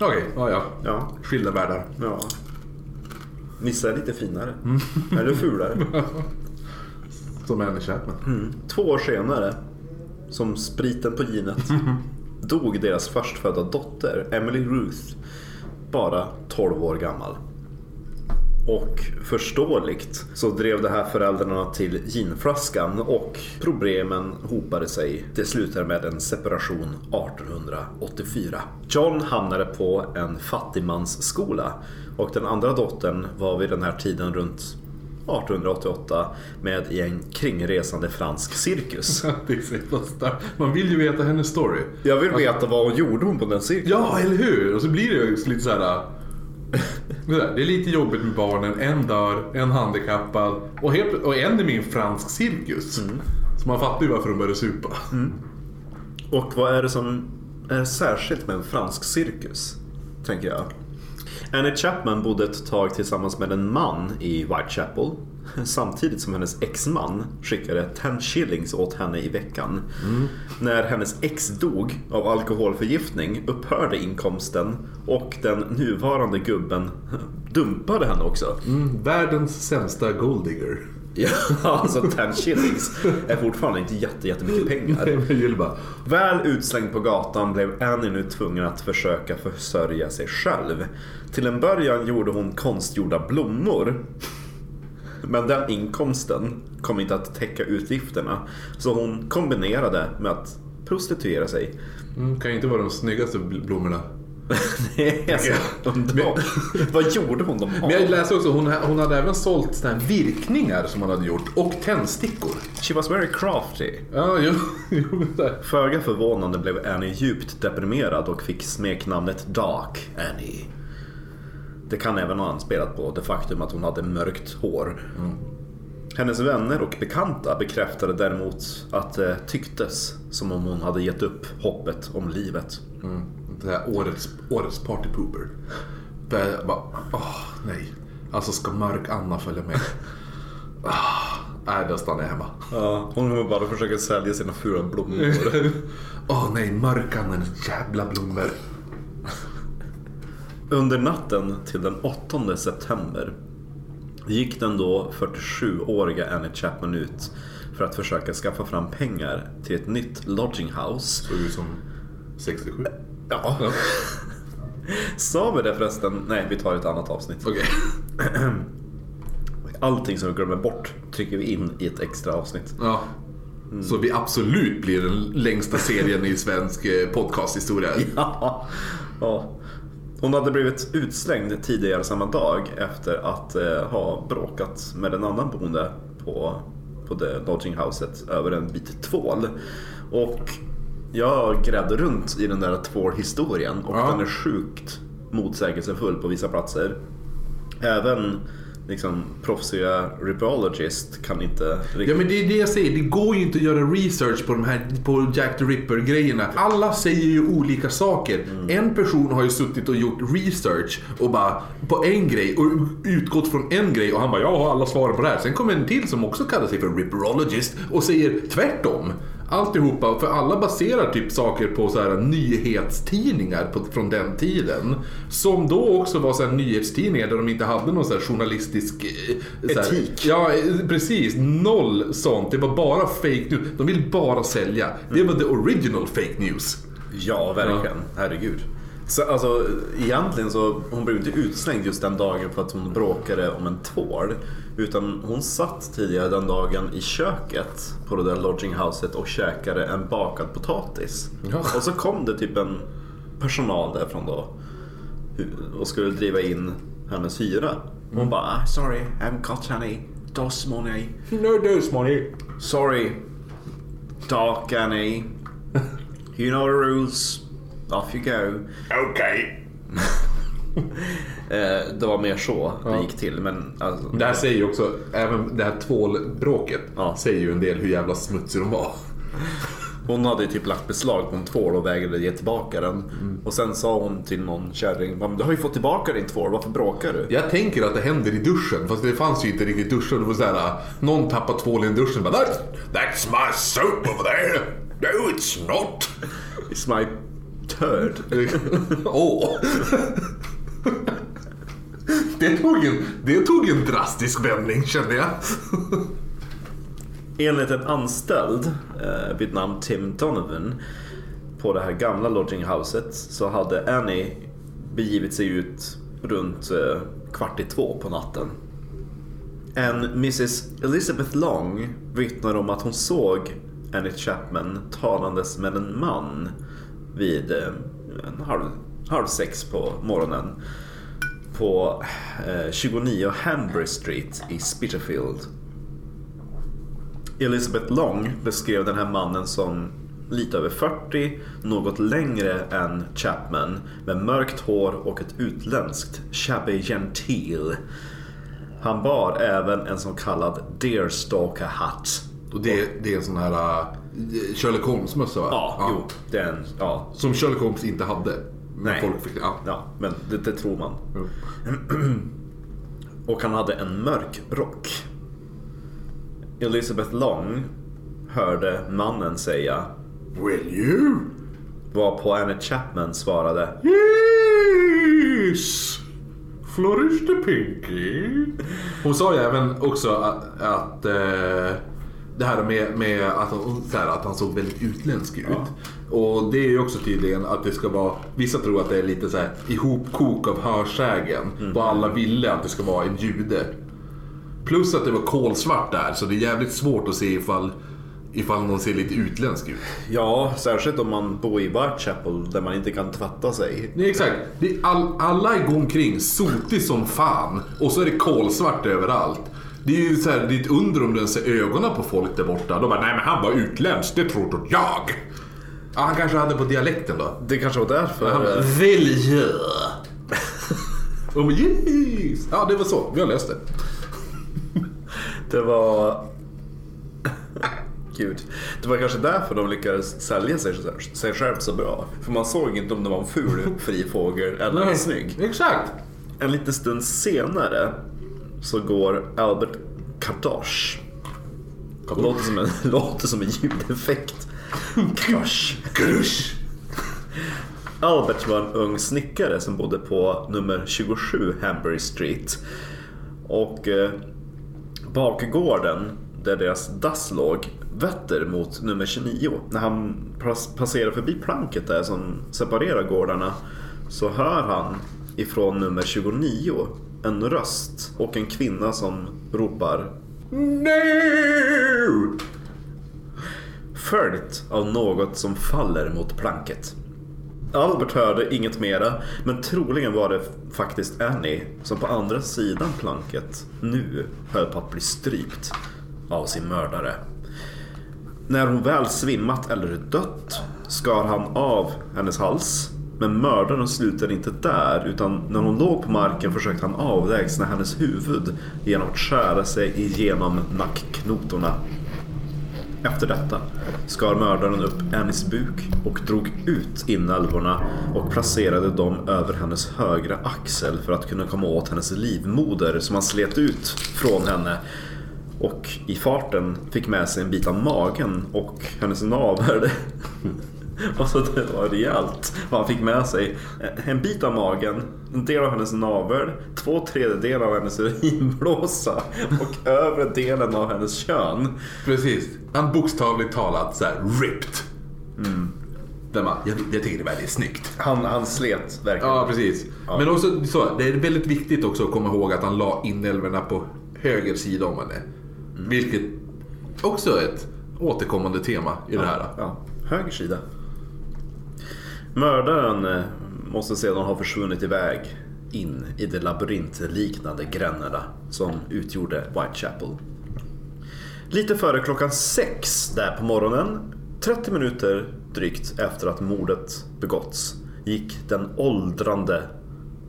Okej, ja ja. Ja. Skilda världar. ja. Vissa är lite finare. Eller fulare. Som Annie Chapman. Två år senare, som spriten på ginet, dog deras förstfödda dotter, Emily Ruth, bara 12 år gammal. Och förståeligt så drev det här föräldrarna till ginflaskan och problemen hopade sig. Det slutade med en separation 1884. John hamnade på en fattigmansskola och den andra dottern var vid den här tiden runt 1888 med i en kringresande fransk cirkus. Man vill ju veta hennes story. Jag vill veta vad hon gjorde hon på den cirkusen. Ja, eller hur? Och så blir det ju lite så här. Det är lite jobbigt med barnen. En dör, en handikappad och, helt, och en är med i en fransk cirkus. Så man fattar ju varför de började supa. Och vad är det som är särskilt med en fransk cirkus? Tänker jag. Annie Chapman bodde ett tag tillsammans med en man i Whitechapel. Samtidigt som hennes exman skickade 10 shillings åt henne i veckan. När hennes ex dog av alkoholförgiftning upphörde inkomsten och den nuvarande gubben dumpade henne också. Mm, världens sämsta golddigger. Ja, alltså 10 shillings är fortfarande inte jätte, jättemycket pengar. Nej, bara. Väl utslängd på gatan blev Annie nu tvungen att försöka försörja sig själv. Till en början gjorde hon konstgjorda blommor. Men den inkomsten kom inte att täcka utgifterna. Så hon kombinerade med att prostituera sig. Mm, kan ju inte vara de snyggaste bl- blommorna. Det är så underbart. Vad gjorde hon dem av? Men jag läste också, hon, hon hade även sålt såna här virkningar som hon hade gjort. Och tändstickor. She was very crafty. Ja, jo, jo. Föga förvånande blev Annie djupt deprimerad och fick smeknamnet Dark Annie. Det kan även ha anspelat på det faktum att hon hade mörkt hår. Hennes vänner och bekanta bekräftade däremot att det tycktes som om hon hade gett upp hoppet om livet. Det här årets, årets partypooper. Där jag bara, åh nej. Alltså ska mörk Anna följa med? Ah, nej, då stannar jag hemma. Ja, hon kommer bara försöka sälja sina fula blommor. Åh nej, mörk Anna, jävla blommor. Under natten till den 8 september gick den då 47-åriga Annie Chapman ut för att försöka skaffa fram pengar till ett nytt lodging house. Såg ut som 67. Ja. Sa vi det förresten? Nej, vi tar ett annat avsnitt. Okej. Allting som vi glömmer bort trycker vi in i ett extra avsnitt. Ja. Så vi absolut blir den längsta serien i svensk eh, podcasthistoria. Ja. ja. Hon hade blivit utslängd tidigare samma dag efter att eh, ha bråkat med en annan boende på, på det lodging houset över en bit tvål. Och jag grävde runt i den där tvålhistorien och Ja. den är sjukt motsägelsefull på vissa platser. Även liksom proffsiga ripologist kan inte riktigt... Ja men det är det jag säger, det går ju inte att göra research på de här på Jack the Ripper grejerna. Alla säger ju olika saker. En person har ju suttit och gjort research och bara på en grej och utgått från en grej och han bara jag har alla svaren på det här. Sen kommer en till som också kallar sig för Ripperologist och säger tvärtom. Alltihopa, för alla baserar typ saker på så här nyhetstidningar på, från den tiden. Som då också var så här nyhetstidningar där de inte hade någon så journalistisk... eh, Så här, Etik. Ja, eh, precis. Noll sånt. Det var bara fake news. De vill bara sälja. Det var the original fake news. Ja, verkligen. Herregud. Så, alltså, egentligen så hon blev inte utslängd just den dagen för att hon bråkade om en tvål. Utan hon satt tidigare den dagen i köket på det där lodginghouset och käkade en bakad potatis. Ja. Och så kom det typ en personal därifrån då och skulle driva in hennes hyra. Hon bara ah, “Sorry, I haven't got any dos money”. No dose money. Sorry, Dark Annie. You know the rules. Off you go. Okej. Eh, det var mer så det gick till. Men alltså, Det här säger ju också, även det här tvålbråket Ja. säger ju en del hur jävla smutsig de var. hon hade ju typ lagt beslag på en tvål och vägrade ge tillbaka den. Och sen sa hon till någon kärring, "Men du har ju fått tillbaka din tvål, varför bråkar du? Jag tänker att det händer i duschen, fast det fanns ju inte riktigt duschar. Det var såhär, någon tappade tvålen i duschen. Bara, "Där!" That's my soap over there. No, it's not. It's my turd. Åh! det, tog en, det tog en drastisk vändning kände jag. Enligt en anställd eh, vid namn Tim Donovan på det här gamla lodginghuset så hade Annie begivit sig ut runt eh, kvart i två på natten. En Mrs Elizabeth Long vittnar om att hon såg Annie Chapman talandes med en man vid eh, en halv, halv sex på morgonen på eh, 29 Hanbury Street i Spitalfield. Elizabeth Long beskrev den här mannen som lite över 40, något längre än Chapman, med mörkt hår och ett utländskt shabby gentil. Han bar även en så kallad deerstalker hatt. Och det, det är en sån här uh, Sherlock Holmes-mössa va? Ja, jo, det är en, ja, Som Sherlock Holmes inte hade. Nej. folk ja. ja, men det, det tror man. Jo. Och han hade en mörk rock. Elizabeth Long hörde mannen säga Will you? varpå Annie Chapman svarade Yes! Flourish the pinky. Hon sa ju även också att, att eh, det här med, med att, han, här, att han såg väldigt utländsk ut. Och det är ju också tydligen att det ska vara, vissa tror att det är lite så här ihopkok av hörsägen. Och alla ville att det ska vara en jude. Plus att det var kolsvart där så det är jävligt svårt att se ifall, ifall någon ser lite utländsk ut. Ja, särskilt om man bor i Whitechapel där man inte kan tvätta sig. Nej, exakt. Det är all, alla går omkring sotig som fan och så är det kolsvart överallt. Det är ju så här, det är ett under om du ens ser ögonen på folk där borta. De bara, nej men han var utländsk, det tror då jag. Ja, han kanske hade på dialekten då. Det kanske var därför... Han bara, Välj! Och de bara, yes! Ja, det var så. Vi har löst det. Det var... Gud. Det var kanske därför de lyckades sälja sig, sig själv så bra. För man såg inte om det var en ful fri fågel eller en snygg. Exakt. En liten stund senare så går Albert Kardosh. Låter som en, låter som en ljudeffekt. Kardosh. Grusch. Albert var en ung snickare som bodde på nummer 27 Hambury Street. Och eh, bakgården där deras dass låg vetter mot nummer 29. När han pass- passerar förbi planket där som separerar gårdarna så hör han ifrån nummer 29 en röst och en kvinna som ropar NO! Följt av något som faller mot planket. Albert hörde inget mera, men troligen var det faktiskt Annie som på andra sidan planket nu höll på att bli strypt av sin mördare. När hon väl svimmat eller dött skar han av hennes hals. Men mördaren slutade inte där utan när hon låg på marken försökte han avlägsna hennes huvud genom att skära sig igenom nackknotorna. Efter detta skar mördaren upp Annies buk och drog ut inälvorna och placerade dem över hennes högra axel för att kunna komma åt hennes livmoder som han slet ut från henne. Och i farten fick med sig en bit av magen och hennes navel. Alltså det var rejält vad han fick med sig. En bit av magen, en del av hennes navel, två tredjedelar av hennes urinblåsa och övre delen av hennes kön. Precis. Han bokstavligt talat så här ripped. Där man, jag, jag tycker det är väldigt snyggt. Han, han slet verkligen. Ja, precis. Men också så, det är väldigt viktigt också att komma ihåg att han la inälvorna på höger sida om henne. Vilket också är ett återkommande tema i det här. Ja, höger sida. Mördaren eh, måste sedan ha försvunnit iväg in i de labyrintliknande gränderna som utgjorde Whitechapel. Lite före klockan sex där på morgonen, 30 minuter drygt efter att mordet begåtts, gick den åldrande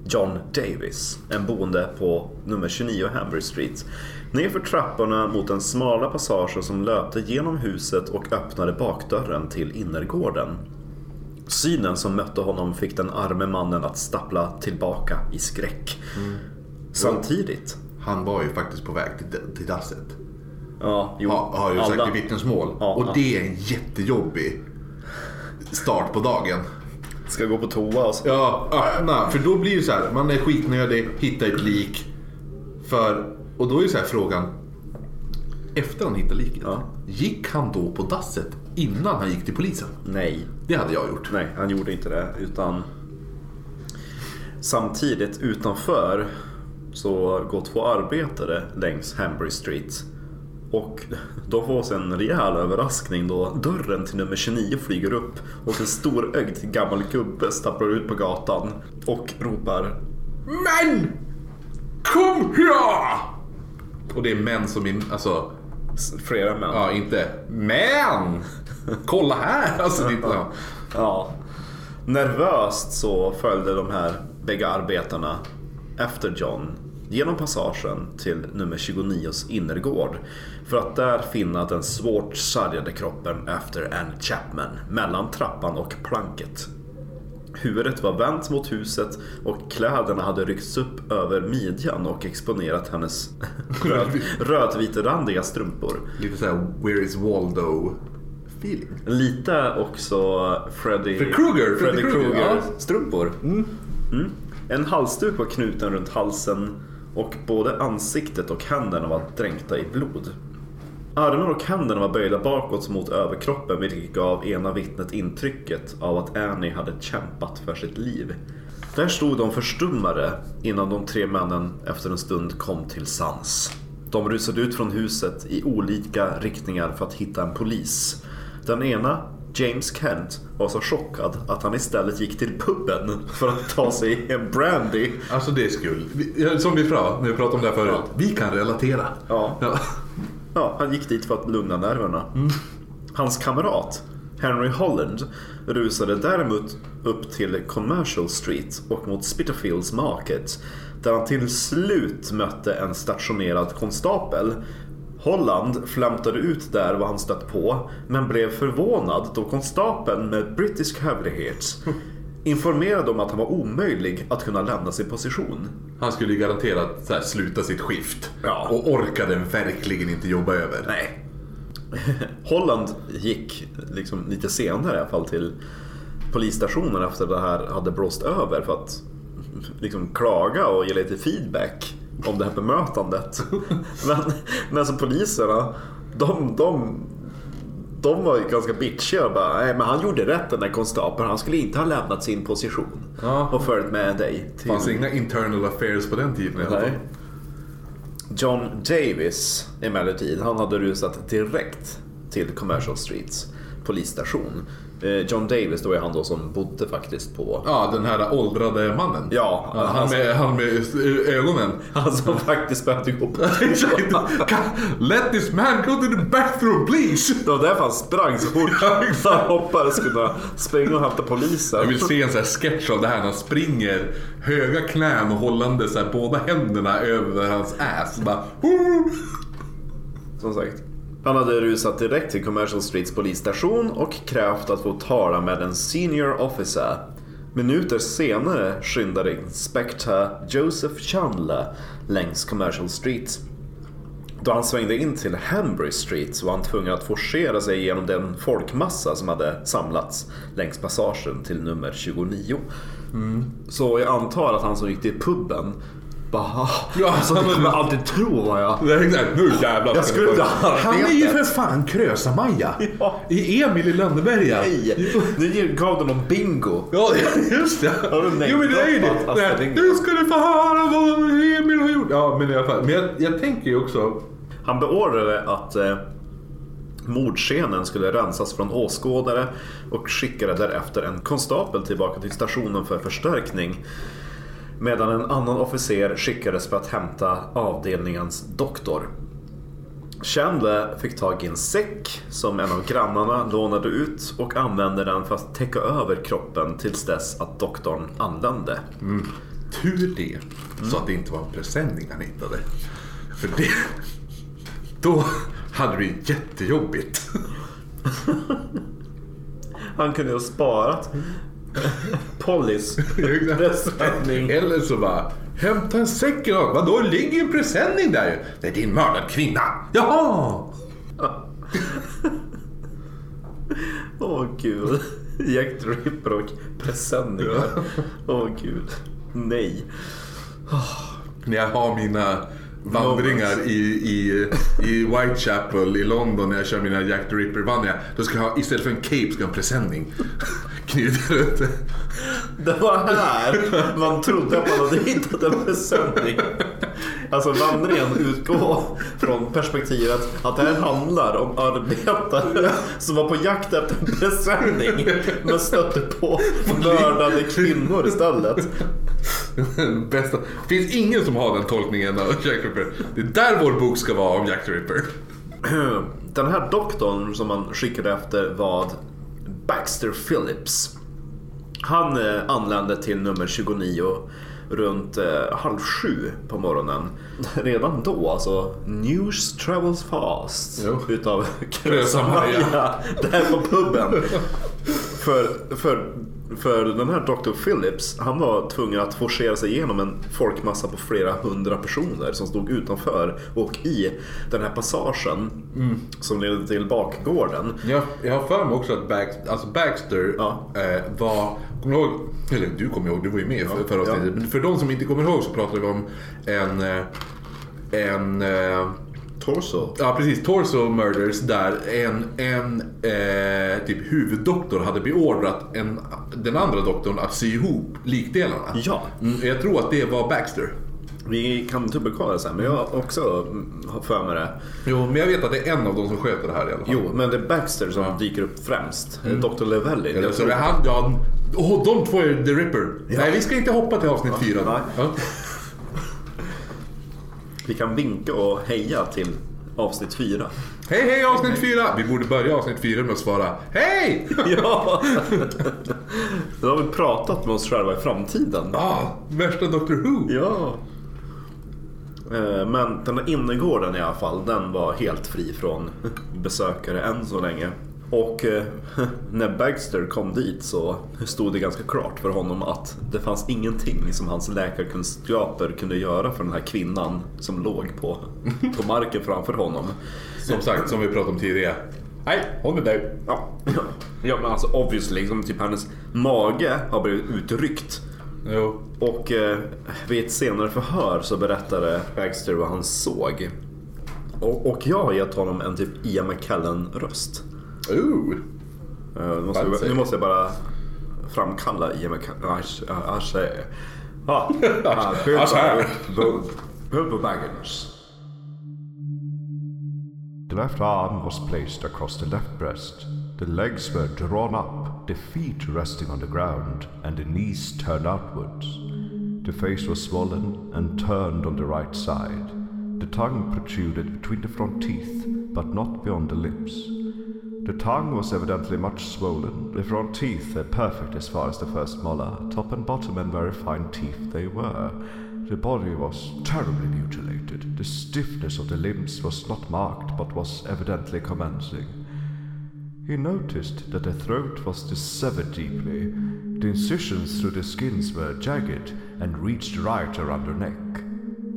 John Davis, en boende på nummer 29 Hambury Street, nerför trapporna mot den smala passagen som löpte genom huset och öppnade bakdörren till innergården. Synen som mötte honom fick den arme mannen att stappla tillbaka i skräck. Samtidigt, Han var ju faktiskt på väg till, till dasset. ja, jo, Ha, har ju sagt alla- i vittnesmål. Ja, och det är en jättejobbig start på dagen. ska gå på toa och så. Ja, öppna. För då blir det så här, man är skitnödig, hittar ett lik. För, och då är ju så här frågan. Efter han hittade liket, Ja. gick han då på dasset innan han gick till polisen? Nej, Det hade jag gjort. Nej, han gjorde inte det. Utan samtidigt utanför så går två arbetare längs Hambury Street. Och de får sig en rejäl överraskning då dörren till nummer 29 flyger upp och en storögd gammal gubbe stapplar ut på gatan och ropar Men! Kom här! Och det är män som in, alltså, flera män. ja inte men! Kolla här! Alltså, inte, ja. Ja. Nervöst så följde de här bägge arbetarna efter John genom passagen till nummer 29s innergård för att där finna den svårt sargade kroppen efter Anne Chapman mellan trappan och planket. Huvudet var vänt mot huset och kläderna hade ryckts upp över midjan och exponerat hennes röd, rödvitrandiga strumpor. Lite såhär, where is Waldo feeling. Lite också Freddy, Freddy Krueger, Freddy Freddy Krueger, Krueger ja. strumpor. Mm. En halsduk var knuten runt halsen och både ansiktet och händerna var dränkta i blod. Armarna och händerna var böjda bakåt mot överkroppen vilket gav ena vittnet intrycket av att Annie hade kämpat för sitt liv. Där stod de förstummade innan de tre männen efter en stund kom till sans. De rusade ut från huset i olika riktningar för att hitta en polis. Den ena, James Kent, var så chockad att han istället gick till puben för att ta sig en brandy. Alltså det är skuld. Som vi pratade, om det här förut. Ja. Vi kan relatera. Ja. Ja. Ja, han gick dit för att lugna nerverna. Hans kamrat, Henry Holland, rusade däremot upp till Commercial Street och mot Spitalfields Market där han till slut mötte en stationerad konstapel. Holland flämtade ut där vad han stött på men blev förvånad då konstapeln med brittisk hövlighet informerade om att han var omöjlig att kunna lämna sin position. Han skulle ju garanterat så här, sluta sitt skift. Ja. Och orkade verkligen inte jobba över. Nej. Holland gick liksom lite senare i alla fall till polisstationen efter det här hade blåst över för att liksom klaga och ge lite feedback om det här bemötandet. Men, men alltså poliserna, de, de, de var ju ganska bitchiga och bara, nej men han gjorde rätt den där konstapeln. Han skulle inte ha lämnat sin position Ja. och följt med dig till... fanns inga internal affairs på den tiden i alla fall. John Davis emellertid, han hade rusat direkt till Commercial Streets polisstation. Eh, John Davis då är han då som bodde faktiskt på... Ja, den här åldrade mannen. Ja, Ja, han, med, han med ögonen. Han som faktiskt behövde gå på. Let this man go to the bathroom please. Det var därför han sprang så fort. Han hoppades kunna springa och hämta polisen. Jag vill se en sån här sketch av det här när han springer höga knän och hållande så här båda händerna över hans ass. Bara! Som sagt. Han hade rusat direkt till Commercial Streets polisstation och krävt att få tala med en senior officer. Minuter senare skyndade inspektör Joseph Chandler längs Commercial Street. Då han svängde in till Henbury Street var han tvungen att forcera sig genom den folkmassa som hade samlats längs passagen till nummer 29. Så jag antar att han som gick till puben bara... Ja, alltså, du kommer aldrig tro vad jag... Är exakt, nu jävlar Jag skulle ha Han är ju för fan Krösa-Maja. Ja. I Emil i Lönneberga. Nej, nu gav du någon bingo. Ja, just det. Jo men det är ju det. Nej? Nu ska du få höra vad Emil har gjort. Ja, men i alla fall. Men jag, jag tänker ju också. Han beordrade att eh, mordscenen skulle rensas från åskådare och skickade därefter en konstapel tillbaka till stationen för förstärkning. Medan en annan officer skickades för att hämta avdelningens doktor. Chandler fick tag i en säck som en av grannarna lånade ut och använde den för att täcka över kroppen tills dess att doktorn anlände. Tur det. Så att det inte var en presenning han hittade. För det... Då hade du jättejobbigt. Han kunde ju ha sparat Pollys presenning. Eller så bara, hämta en säck idag. Vadå, det ligger ju en presenning där ju. Det är din mördad kvinna. Jaha! Åh gud. Jack the Ripper och presenningar. Åh gud. Nej. När jag har mina vandringar i, i, i Whitechapel i London när jag kör mina Jack the Ripper-vandringar. Då ska jag ha, istället för en cape ska jag ha en presenning. Knuta runt. Det var här man trodde att man hade hittat en presenning. Alltså vandringen utgår från perspektivet att det här handlar om arbetare som var på jakt efter en presenning men stötte på mördade kvinnor istället. Bästa. Det finns ingen som har den tolkningen av Jack Ripper. Det är där vår bok ska vara om Jack Ripper. Den här doktorn som man skickade efter var Baxter Phillips. Han eh, anlände till nummer 29 runt eh, halv sju på morgonen. Redan då alltså, news travels fast. Jo. Utav Krösa-Maja. Där på puben. för, för, för den här Dr. Phillips, han var tvungen att forcera sig igenom en folkmassa på flera hundra personer som stod utanför och i den här passagen som ledde till bakgården. Jag, jag har för mig också att Bax, alltså Baxter Ja. eh, var... Kommer du ihåg? Eller du kommer ihåg, du var ju med för, förra avsnittet. Ja. Men för de som inte kommer ihåg så pratade vi om en... En... eh, Torso. Ja precis, Torso Murders där en, en eh, typ huvuddoktor hade beordrat en, den andra doktorn att sy ihop likdelarna. Ja. Mm, jag tror att det var Baxter. Vi kan dubbelkolla det sen, men jag har också mm, har för mig det. Jo, men jag vet att det är en av dem som sköter det här i alla fall. Jo, men det är Baxter som dyker upp främst. Dr. Levelli. Eller så tror- är det han, ja, åh, de två är The Ripper. Nej, vi ska inte hoppa till avsnitt fyra. Ja. Vi kan vinka och heja till avsnitt fyra. Hej, hej avsnitt fyra! Vi borde börja avsnitt fyra med att svara Hej! Ja! Då har vi pratat med oss själva i framtiden. Ah, värsta Doctor Who. Ja. Eh, Men den här innergården i alla fall, den var helt fri från besökare än så länge. Och eh, när Baxter kom dit så stod det ganska klart för honom att det fanns ingenting som hans läkarkunskaper kunde göra för den här kvinnan som låg på, på marken framför honom. Som sagt, som vi pratade om tidigare. Nej, hon är död. Ja, ja men alltså obviously, liksom typ hennes mage har blivit utryckt Jo. Och eh, vid ett senare förhör så berättade Baxter vad han såg. Och, och jag har gett honom en typ Ian McKellen-röst. Ooh. Eh, nu, måste Fancy. vi, nu måste jag bara framkalla Ian McKellen. Asch, Ah, Asch. Bilbo Baggins. The left arm was placed across the left breast. The legs were drawn up, the feet resting on the ground, and the knees turned outwards. The face was swollen and turned on the right side. The tongue protruded between the front teeth, but not beyond the lips. The tongue was evidently much swollen. The front teeth were perfect as far as the first molar, top and bottom, and very fine teeth they were. The body was terribly mutilated. The stiffness of the limbs was not marked, but was evidently commencing. He noticed that the throat was dissevered deeply. The incisions through the skins were jagged and reached right around the neck.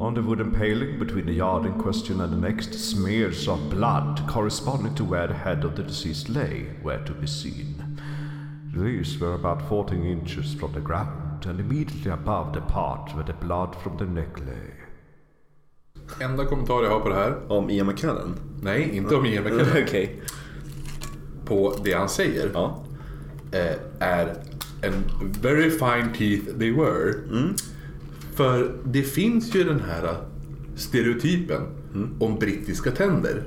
On the wooden paling between the yard in question and the next, smears of blood corresponding to where the head of the deceased lay were to be seen. These were about 14 inches from the ground, and immediately above the part where the blood from the neck lay. Enda kommentar jag har på det här. Om Ian McKellen? Nej, inte om Ian McKellen. Okej. På det han säger. Ja. eh, är en very fine teeth they were. För det finns ju den här stereotypen om brittiska tänder.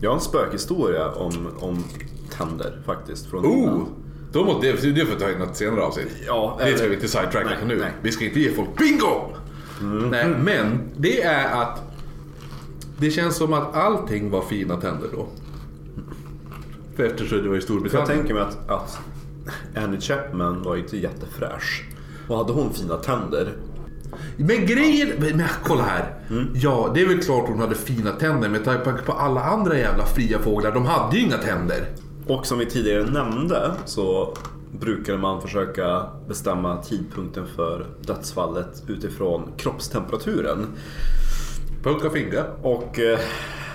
Jag har en spökhistoria om, om tänder faktiskt. Från Oh! innan. Då måste, det, det får vi ta i något senare avsnitt. Ja, det ska vi inte sidetracka Nej, nu. nej. Vi ska inte ge folk bingo! Nej, men det är att det känns som att allting var fina tänder då. För eftersom det var i För jag Storbritannien. tänker mig att, att Annie Chapman var inte jättefräsch. Och hade hon fina tänder? Men grejen... Men kolla här. Ja, det är väl klart hon hade fina tänder med tanke på alla andra jävla fria fåglar. De hade ju inga tänder. Och som vi tidigare nämnde så brukade man försöka bestämma tidpunkten för dödsfallet utifrån kroppstemperaturen. Punka finga. Och eh,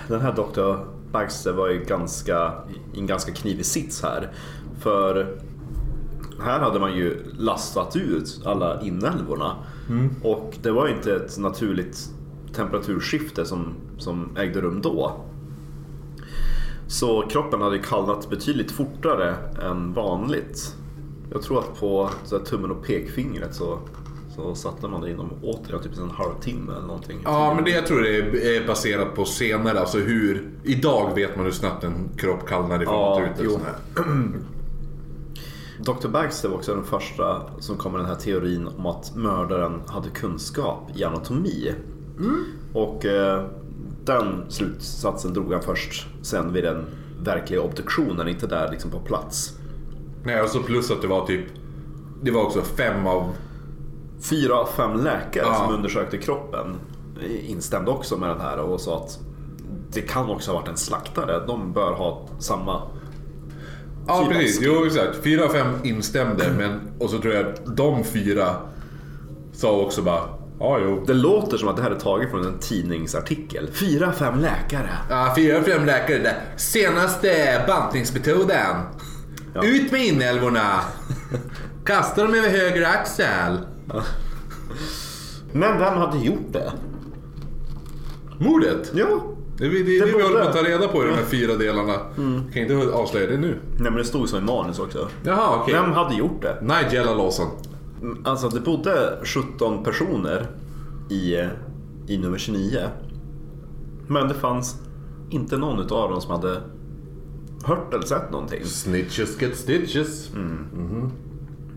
den här Dr. Baxter var ju ganska, i en ganska knivig sits här. För här hade man ju lastat ut alla inälvorna. Och det var inte ett naturligt temperaturskifte som, som ägde rum då. Så kroppen hade kallnat betydligt fortare än vanligt. Jag tror att på tummen och pekfingret så, så satte man det inom återigen typ en halvtimme eller någonting. Ja, men det jag tror det är baserat på senare. Alltså hur... Idag vet man hur snabbt en kropp kallnar ifrån Ja, att ut. jo. och sån här. Dr. Bagster var också den första som kom med den här teorin om att mördaren hade kunskap i anatomi. Och eh, den slutsatsen drog han först sen vid den verkliga obduktionen, inte där liksom på plats. Nej, alltså plus att det var typ... Det var också fem av... Fyra av fem läkare Ja. som undersökte kroppen instämde också med den här och sa att det kan också ha varit en slaktare. De bör ha samma Ja, precis. Jo, exakt. Fyra av fem instämde, men... Och så tror jag att de fyra sa också bara... Ja, jo. Det låter som att det här är taget från en tidningsartikel. Fyra, fem läkare. Ja, fyra av fem läkare där. Senaste bantningsmetoden. Ja. Ut med inälvorna. Kasta dem över höger axel. Men vem hade gjort det? Mordet. Ja. Det är det, det, vi borde- håller på att ta reda på i de här fyra delarna. Kan inte avslöja det nu. Nej men det stod så i manus också. Jaha, okej. Vem hade gjort det? Nigella Lawson. Alltså det bodde 17 personer i, i nummer 29. Men det fanns inte någon utav dem som hade hört eller sett någonting. Snitches get stitches.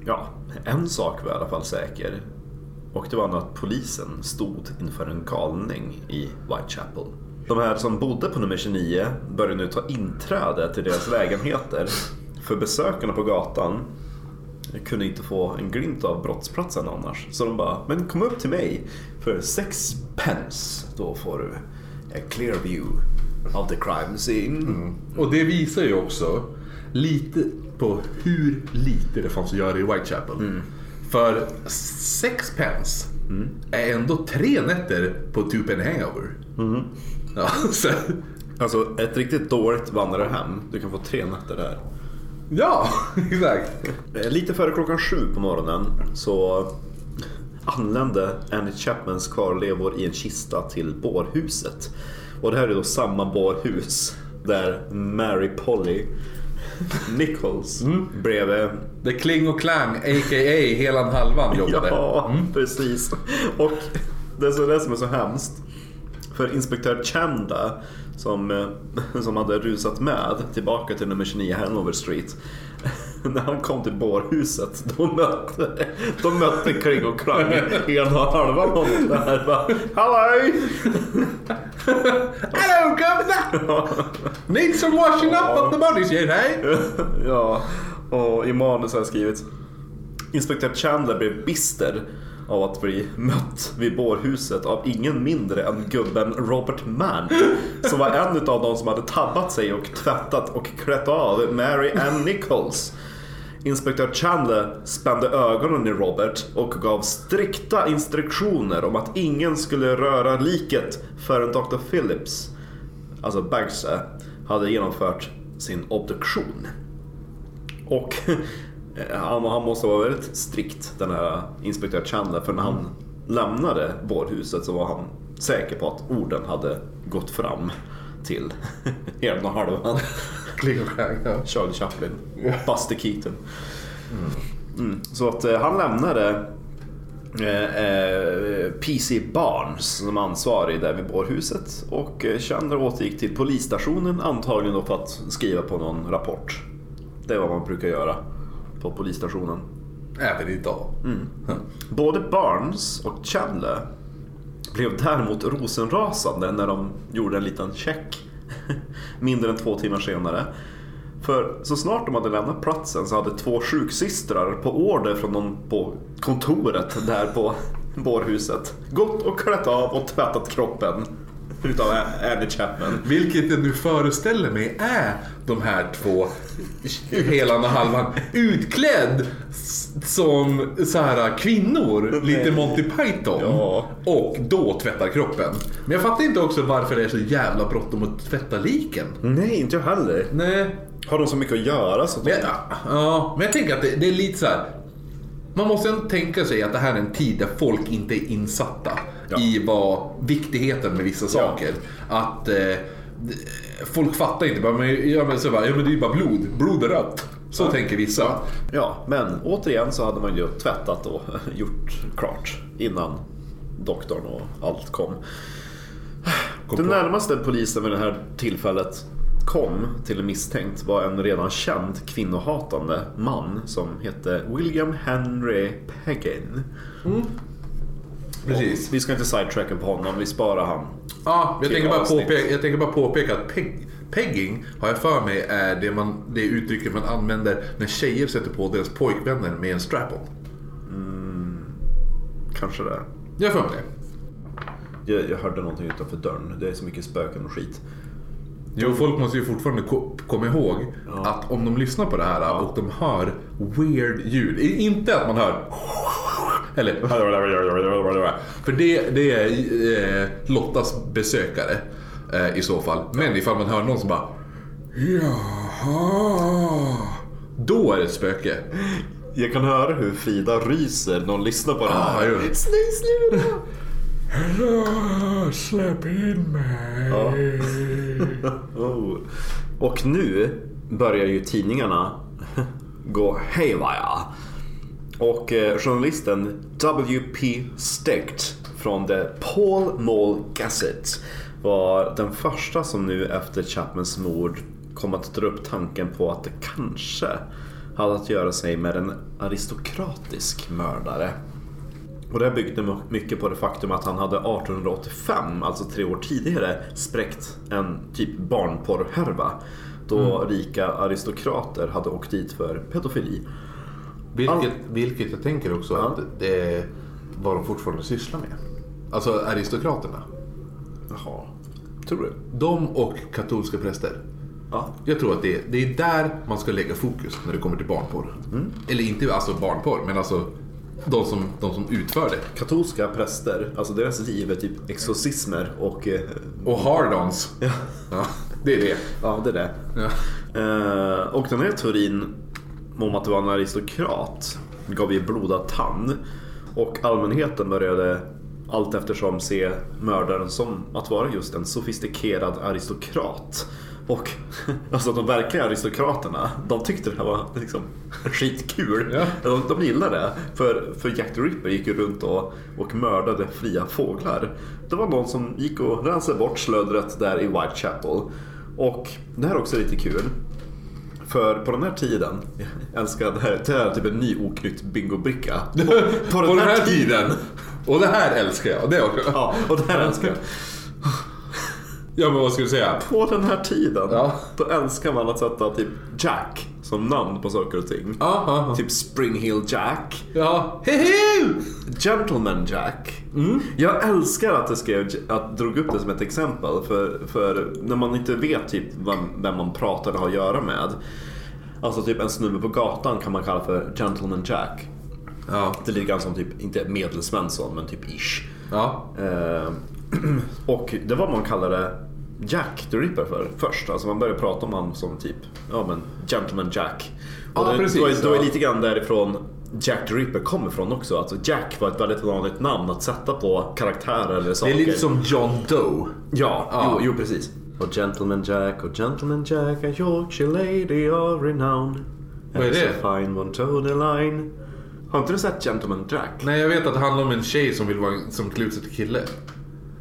Ja, en sak var i alla fall säker. Och det var nog att polisen stod inför en galning i Whitechapel. De här som bodde på nummer 29 började nu ta inträde till deras lägenheter. För besökarna på gatan kunde inte få en glimt av brottsplatsen annars. Så de bara, men kom upp till mig för sex pence. Då får du a clear view of the crime scene. Och det visar ju också lite på hur lite det fanns att göra i Whitechapel. För sex pence är ändå tre nätter på two penny hangover. Ja, så, Alltså ett riktigt dåligt vandrarhem, du kan få tre nätter där. Ja, exakt. Eh, Lite före klockan sju på morgonen så anlände Annie Chapmans kvarlevor i en kista till bårhuset. Och det här är då samma bårhus där Mary Polly Nichols bredvid Det Kling och Klang, a.k.a. Helan Halvan jobbade. Ja, precis. Och det är så- det som är så hemskt. För inspektör Chanda som, eh, som hade rusat med tillbaka till nummer 29 Hanover Street. När han kom till bårhuset då mötte, då mötte Kring och Klang ena halvan honom där. Bara, Hallå! Hello governor! Need some washing up of the bodies yet, hey? Ja, och i manus har jag skrivit Inspektör Chandler blev bister av att bli mött vid bårhuset av ingen mindre än gubben Robert Mann som var en av de som hade tabbat sig och tvättat och klätt av Mary Ann Nichols. Inspektör Chandler spände ögonen i Robert och gav strikta instruktioner om att ingen skulle röra liket förrän Dr. Phillips, alltså Bagse, eh, hade genomfört sin obduktion. Och han, han måste vara väldigt strikt den här inspektör Chandler för när han lämnade bårhuset så var han säker på att orden hade gått fram till ena halvan. Kling och ja. Charlie Chaplin, Buster Keaton. Mm. Så att eh, han lämnade eh, eh, PC Barnes som ansvarig där vid bårhuset och eh, Chandler återgick till polisstationen antagligen då för att skriva på någon rapport. Det är vad man brukar göra på polisstationen. Även idag. Både Barnes och Chandler blev däremot rosenrasande när de gjorde en liten check mindre än två timmar senare. För så snart de hade lämnat platsen så hade två sjuksystrar på order från någon på kontoret där på bårhuset gått och klätt av och tvättat kroppen utav Annie Chapman. Vilket jag nu föreställer mig är de här två Helan och Halvan utklädd som så här kvinnor, lite Monty Python. Ja. Och då tvättar kroppen. Men jag fattar inte också varför det är så jävla bråttom att tvätta liken. Nej, inte jag heller. Nej, Har de så mycket att göra så Men jag, ja, men jag tänker att det, det är lite så här. Man måste ändå tänka sig att det här är en tid där folk inte är insatta Ja. i vad viktigheten med vissa saker. Att eh, folk fattar inte bara, men, ja, men, så bara, ja, men det är ju bara blod. Blod är rött. Så tänker vissa. Ja, men återigen så hade man ju tvättat och gjort klart innan doktorn och allt kom. Kom Den närmaste polisen vid det här tillfället kom till en misstänkt var en redan känd kvinnohatande man som hette William Henry Peggin. Precis. Vi ska inte sidetracka på honom, vi sparar han. Ja, jag tänker, bara påpeka, jag tänker bara påpeka att peg, pegging har jag för mig är det, man, det uttrycket man använder när tjejer sätter på deras pojkvänner med en strap-on. Kanske det. Jag har för mig det. Jag, jag hörde någonting utanför dörren. Det är så mycket spöken och skit. Jo, folk måste ju fortfarande ko- komma ihåg att om de lyssnar på det här och de hör weird ljud. Inte att man hör eller för det, det är eh, Lottas besökare eh, i så fall. Men ifall man hör någon som bara Jaha. Då är det ett spöke. Jag kan höra hur Frida ryser när hon lyssnar på det Ja, här. jo. Snälla, sluta! Släpp in mig. Oh. Och nu börjar ju tidningarna gå haywire. Och eh, journalisten W.P. Stegt från The Paul Mall Gazette var den första som nu efter Chapmans mord kom att dra upp tanken på att det kanske hade att göra sig med en aristokratisk mördare. Och det byggde mycket på det faktum att han hade 1885, alltså tre år tidigare, spräckt en typ barnporrhärva. Då rika aristokrater hade åkt dit för pedofili. Vilket, vilket jag tänker också Ja. att det är vad de fortfarande sysslar med. Alltså aristokraterna. Jaha, tror du? De och katolska präster. Ja. Jag tror att det, det är där man ska lägga fokus när det kommer till barnporr. Eller inte alltså barnporr, men alltså de som, de som utför det. Katolska präster, alltså deras liv är typ exorcismer och... eh, Och hardons. Ja. det är det. Ja, det är det. Ja. Eh, och den här teorin om att det var en aristokrat gav ju blodad tand. Och allmänheten började allt eftersom se mördaren som att vara just en sofistikerad aristokrat. Och alltså de verkliga aristokraterna, de tyckte det här var liksom skitkul. Ja. De, de gillade det. För, för Jack the Ripper gick ju runt och, och mördade fria fåglar. Det var någon som gick och rensade bort slödret där i Whitechapel. Och det här är också lite kul. För på den här tiden, jag älskar det här, det här är typ en ny oknytt bingobricka. På, På den här tiden. Och det här älskar jag. Det också. Ja, och det här älskar jag. Ja men vad ska du säga? På den här tiden, Ja. då älskar man att sätta typ Jack som namn på saker och ting. Ja, ja, ja. Typ Spring Hill Jack, Ja. Hehe! Gentleman Jack. Jag älskar att det skrev, att drog upp det som ett exempel. För, för när man inte vet typ vem, vem man pratar eller har att göra med. Alltså typ en snubbe på gatan kan man kalla för Gentleman Jack. Ja. Det är lite grann som typ, inte medelsvensson men typ ish. Ja. Eh, och det var vad man kallade Jack the Ripper för först. Alltså man började prata om honom som typ, ja men Gentleman Jack. Och Ja, det, precis, då, är, då är lite grann därifrån Jack the Ripper kommer ifrån också. Alltså Jack var ett väldigt vanligt namn att sätta på karaktärer eller Det saker. är lite som John Doe. Ja, Ja. Jo, jo precis. Och Gentleman Jack och Gentleman Jack, a Yorkshire lady of renown. Vad är det? so fine one to the line. Har inte du sett Gentleman Jack? Nej jag vet att det handlar om en tjej som vill vara som klär ut sig till kille.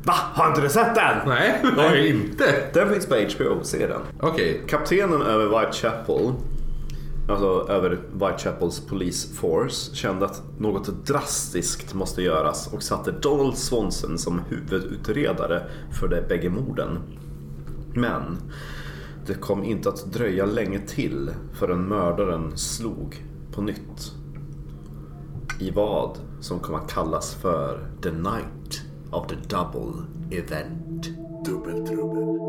Va? Har inte du sett den? Nej, det har jag inte. Den finns på HBO, se den. Okej. Kaptenen över Whitechapel, alltså över Whitechapels Police Force, kände att något drastiskt måste göras och satte Donald Swanson som huvudutredare för de bägge morden. Men det kom inte att dröja länge till förrän mördaren slog på nytt. I vad som kom att kallas för The Night of the Double Event. Dubbeltrubbel.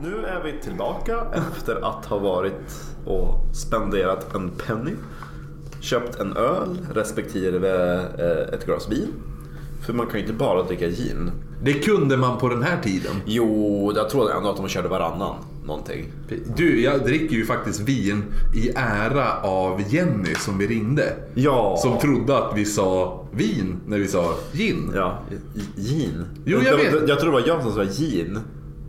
Nu är vi tillbaka efter att ha varit och spenderat en penny. Köpt en öl respektive eh, ett glas vin. För man kan ju inte bara dricka gin. Det kunde man på den här tiden. Jo, jag tror ändå att de körde varannan någonting. Du, jag dricker ju faktiskt vin i ära av Jenny som vi ringde. Ja. Som trodde att vi sa vin när vi sa gin. Ja, gin. Jo, jag vet. Jag, jag tror det var jag som sa gin.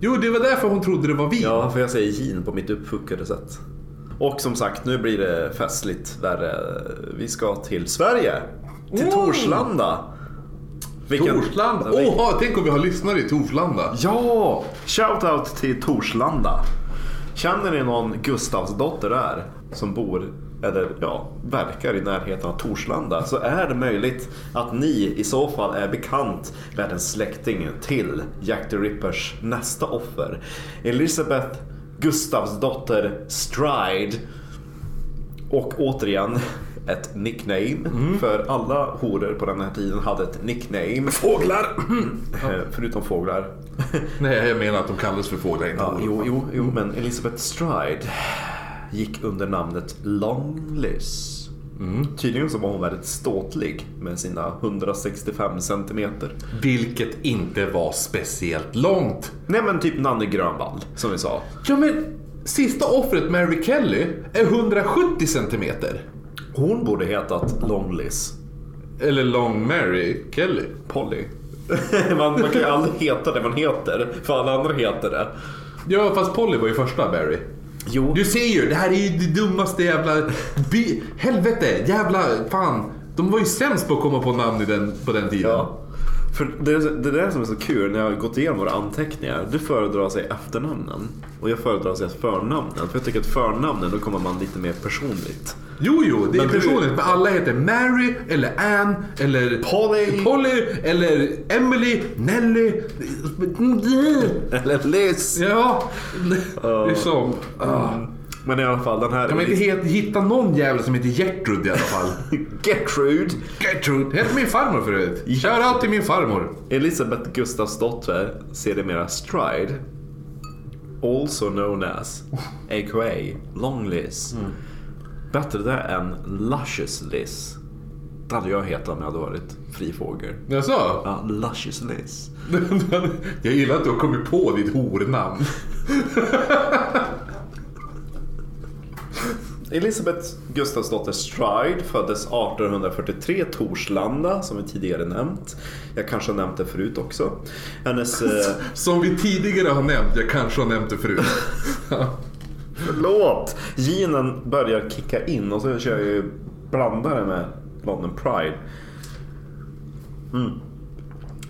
Jo, det var därför hon trodde det var vin. Ja, för jag säger gin på mitt uppfuckade sätt. Och som sagt, nu blir det festligt eh, vi ska till Sverige. Till Mm. Torslanda. Vilken- Torslanda. Åh, tänk om vi har lyssnare i Torslanda. Ja! Shoutout till Torslanda. Känner ni någon Gustavsdotter där som bor eller ja, verkar i närheten av Torslanda så är det möjligt att ni i så fall är bekant med en släkting till Jack the Rippers nästa offer. Elisabeth Gustavsdotter Stride. Och återigen ett nickname. För alla horor på den här tiden hade ett nickname. Fåglar! Eh, Förutom fåglar. Nej, jag menar att de kallas för fåglar, inte Ja, jo, jo, jo, men Elizabeth Stride gick under namnet Longliss. Tydligen så var hon väldigt ståtlig med sina 165 centimeter. Vilket inte var speciellt långt. Nej men typ Nanne Grönvall, som vi sa. Ja, men sista offret, Mary Kelly, är 170 centimeter. Hon borde hetat Longliss. Eller Long Mary Kelly. Polly. man, man kan ju aldrig heta det man heter, för alla andra heter det. Ja, fast Polly var ju första Barry. Jo, Du ser ju, det här är ju det dummaste jävla... By... Helvete, jävla... Fan. De var ju sämst på att komma på namn i den, på den tiden. Ja. För det, är- det där som är så kul när jag har gått igenom våra anteckningar. Du föredrar att säga efternamnen och jag föredrar att säga förnamnen. För jag tycker att förnamnen, då kommer man lite mer personligt. Jo, jo, det är Men du- personligt. Men alla heter Mary, eller Ann, eller Polly. Polly eller Emily, Nelly. Eller Liz. Ja, det är som... Men i alla fall den här... Kan man inte het- hitta någon jävel som heter Gertrud i alla fall? Gertrude. Gertrud, heter min farmor förut. Shoutout till min farmor. Elisabeth Gustafsdotter, sedermera Stride. also known as, a.k.a. Long Liz. Bättre det än Luscious Liz. Det hade jag hetat om jag hade varit fri fågel. Jaså? Ja, Luscious Liz. Jag gillar att du har kommit på ditt hornamn. Elisabeth Gustafsdotter Stride föddes 1843 Torslanda, som vi tidigare nämnt. Jag kanske har nämnt det förut också. Hennes... Eh, Som vi tidigare har nämnt, jag kanske har nämnt det förut. förlåt! Ginen börjar kicka in och så kör jag ju blandare med London Pride. Mm.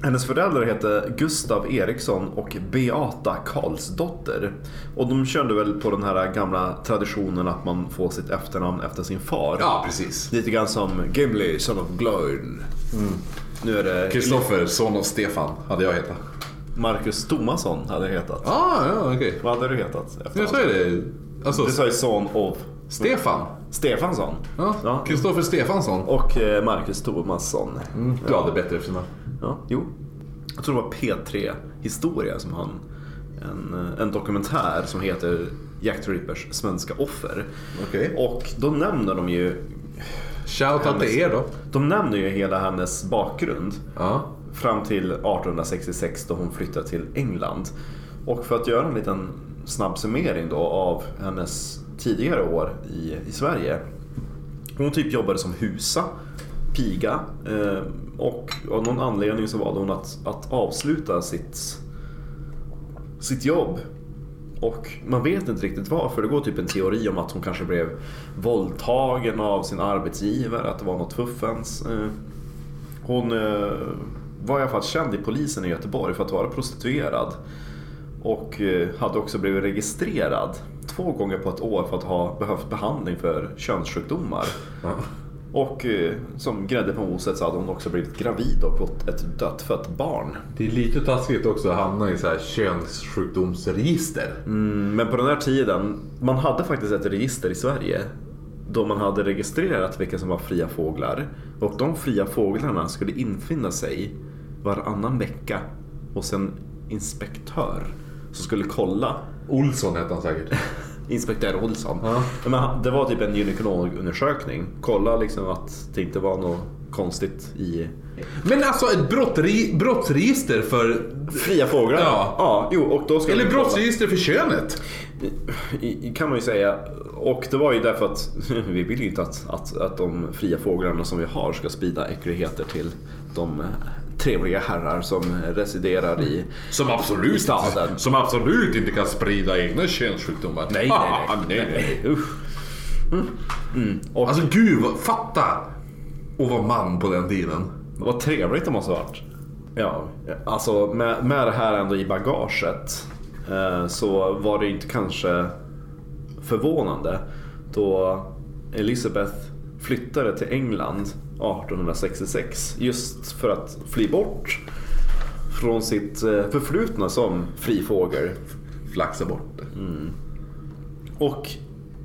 Hennes föräldrar hette Gustav Eriksson och Beata Karlsdotter. Och de körde väl på den här gamla traditionen att man får sitt efternamn efter sin far. Ja, precis. Lite grann som Gimli, son of Gloin. Nu är det Kristoffer, son av Stefan, hade jag hetat. Marcus Tomasson hade jag hetat. Ah, ja, okej. Vad hade du hetat? efter Jag sa ju det. Alltså, Du sa ju son of Stefan. Stefansson. Ja, Ja. Kristoffer Stefansson. Och eh, Marcus Tomasson. Du hade bättre efternamn. Ja, jo. Jag tror det var P3 Historia som har en, en, en dokumentär som heter Jack the Rippers svenska offer. Okej. Och då nämner de ju Shoutout till er då. De nämner ju hela hennes bakgrund. Ja. Fram till 1866 då hon flyttade till England. Och för att göra en liten snabb summering då av hennes tidigare år i, i Sverige. Hon typ jobbade som husa, piga eh, och av någon anledning så valde hon att, att avsluta sitt, sitt jobb. Och man vet inte riktigt varför. Det går typ en teori om att hon kanske blev våldtagen av sin arbetsgivare, att det var något fuffens. Eh, hon eh, var i alla fall känd i polisen i Göteborg för att vara prostituerad. Och eh, hade också blivit registrerad två gånger på ett år för att ha behövt behandling för könssjukdomar. Och eh, som grädde på moset så hade hon också blivit gravid och fått ett dödfött barn. Det är lite taskigt också att hamna i så här könssjukdomsregister. Mm, Men på den här tiden, man hade faktiskt ett register i Sverige då man hade registrerat vilka som var fria fåglar. Och de fria fåglarna skulle infinna sig varannan vecka hos en inspektör som skulle kolla. Olsson hette han säkert. Inspektör Olsson. Ja. Men det var typ en gynekologundersökning. Kolla liksom att det inte var något konstigt i Men alltså ett brottri- brottsregister för... fria fåglar. Ja. ja jo, och då skulle Eller brottsregister för könet. Kan man ju säga. Och det var ju därför att vi vill ju inte att, att, att de fria fåglarna som vi har ska sprida äckligheter till de trevliga herrar som residerar i Som absolut, staden. som absolut inte kan sprida egna könssjukdomar. Nej, nej, Ah, nej. nej, nej. Mm. Mm. Och Alltså gud, fatta! Och vara man på den tiden. vad trevligt det måste ha varit. Ja, alltså med, med det här ändå i bagaget eh, så var det inte kanske förvånande då Elizabeth flyttade till England 1866 just för att fly bort från sitt eh, förflutna som frifågel. Flaxa bort det. Och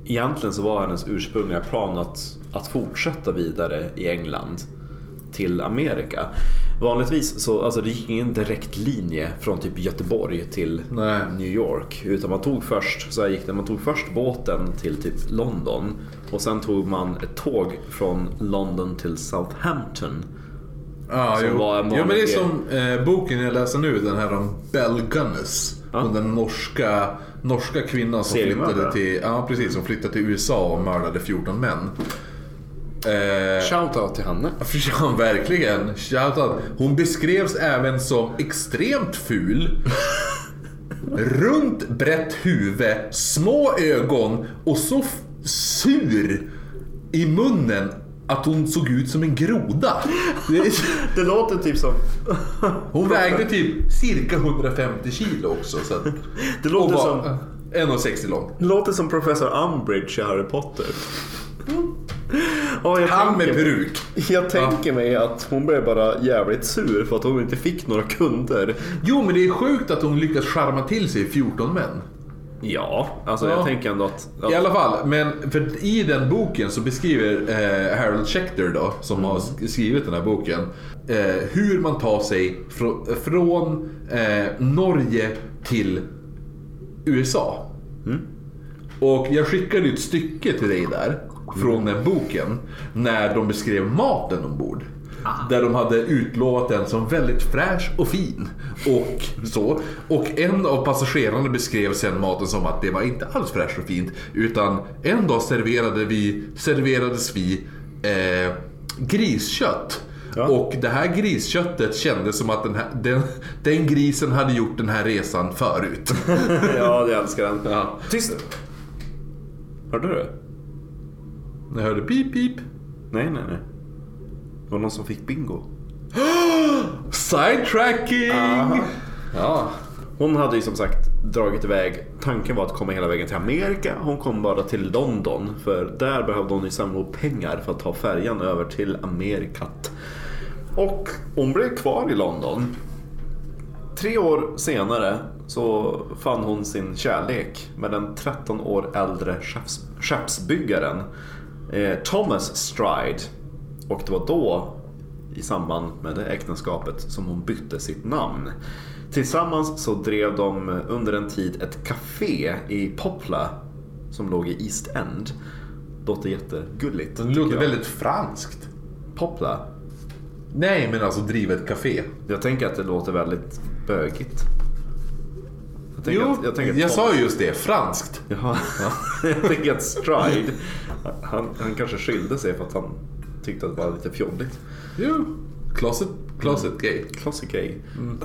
egentligen så var hennes ursprungliga plan att, att fortsätta vidare i England till Amerika. Vanligtvis så alltså det gick ingen direkt linje från typ Göteborg till Nej. New York. Utan man tog först, så gick det, man tog först båten till typ London. Och sen tog man ett tåg från London till Southampton. Som jo. var en ja, men det är som eh, boken jag läser nu, den här om Bell Gunness. Hon Den norska, norska kvinnan som flyttade, till, ja, precis, som flyttade till USA och mördade 14 män. Eh, Shoutout till henne. Ja, verkligen. Shoutout. Hon beskrevs även som extremt ful. Runt brett huvud, små ögon och så sur i munnen att hon såg ut som en groda. Det- låter typ som... Hon vägde typ cirka 150 kilo också. Så att, Det låter och som... var 1,60 lång. Det låter som professor Umbridge i Harry Potter. Ja, jag Han med tänker- peruk. Jag tänker mig att hon blev bara jävligt sur för att hon inte fick några kunder. Jo, men det är sjukt att hon lyckas charma till sig 14 män. Ja, alltså Ja. jag tänker ändå att... att I alla fall, men för i den boken så beskriver eh, Harold Schechter då, som har sk- skrivit den här boken, eh, hur man tar sig frå, från eh, Norge till USA. Och jag skickade ett stycke till dig där, från den boken, när de beskrev maten ombord. Där de hade utlovat den som väldigt fräsch och fin. Och så. Och en av passagerarna beskrev sen maten som att det var inte alls fräscht och fint. Utan en dag serverade vi, serverades vi eh, griskött. Ja. Och det här grisköttet kändes som att den, här, den, den grisen hade gjort den här resan förut. ja, jag älskar den. Ja. Tyst! Hörde du? Jag hörde pip pip. Nej, nej, nej. Det var någon som fick bingo. Sidetracking! Ja. Hon hade ju som sagt dragit iväg. Tanken var att komma hela vägen till Amerika. Hon kom bara till London. För där behövde hon ju samla ihop pengar för att ta färjan över till Amerikat. Och hon blev kvar i London. Tre år senare så fann hon sin kärlek med den 13 år äldre skeps, skeppsbyggaren eh, Thomas Stride. Och det var då, i samband med det äktenskapet, som hon bytte sitt namn. Tillsammans så drev de under en tid ett café i Poplar som låg i East End. Låter jättegulligt. Det låter jag. väldigt franskt. Poplar. Nej, men alltså driva ett café. Jag tänker att det låter väldigt bögigt. Jag Jo, att- jag, att sa ju just det. Franskt. Jaha. jag tänker att Stride, han, han kanske skilde sig för att han tyckte att det var lite fjolligt. Jo. Closet, closet gay. Classic gay.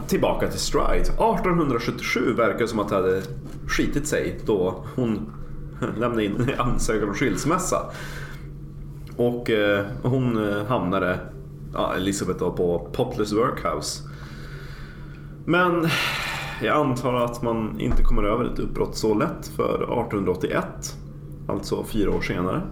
Tillbaka till Stride. 1877 verkar som att det hade skitit sig då hon lämnade in ansökan om skilsmässa. Och eh, hon eh, hamnade, ja, Elisabeth då, på Poplars Workhouse. Men jag antar att man inte kommer över ett uppbrott så lätt för 1881, alltså fyra år senare,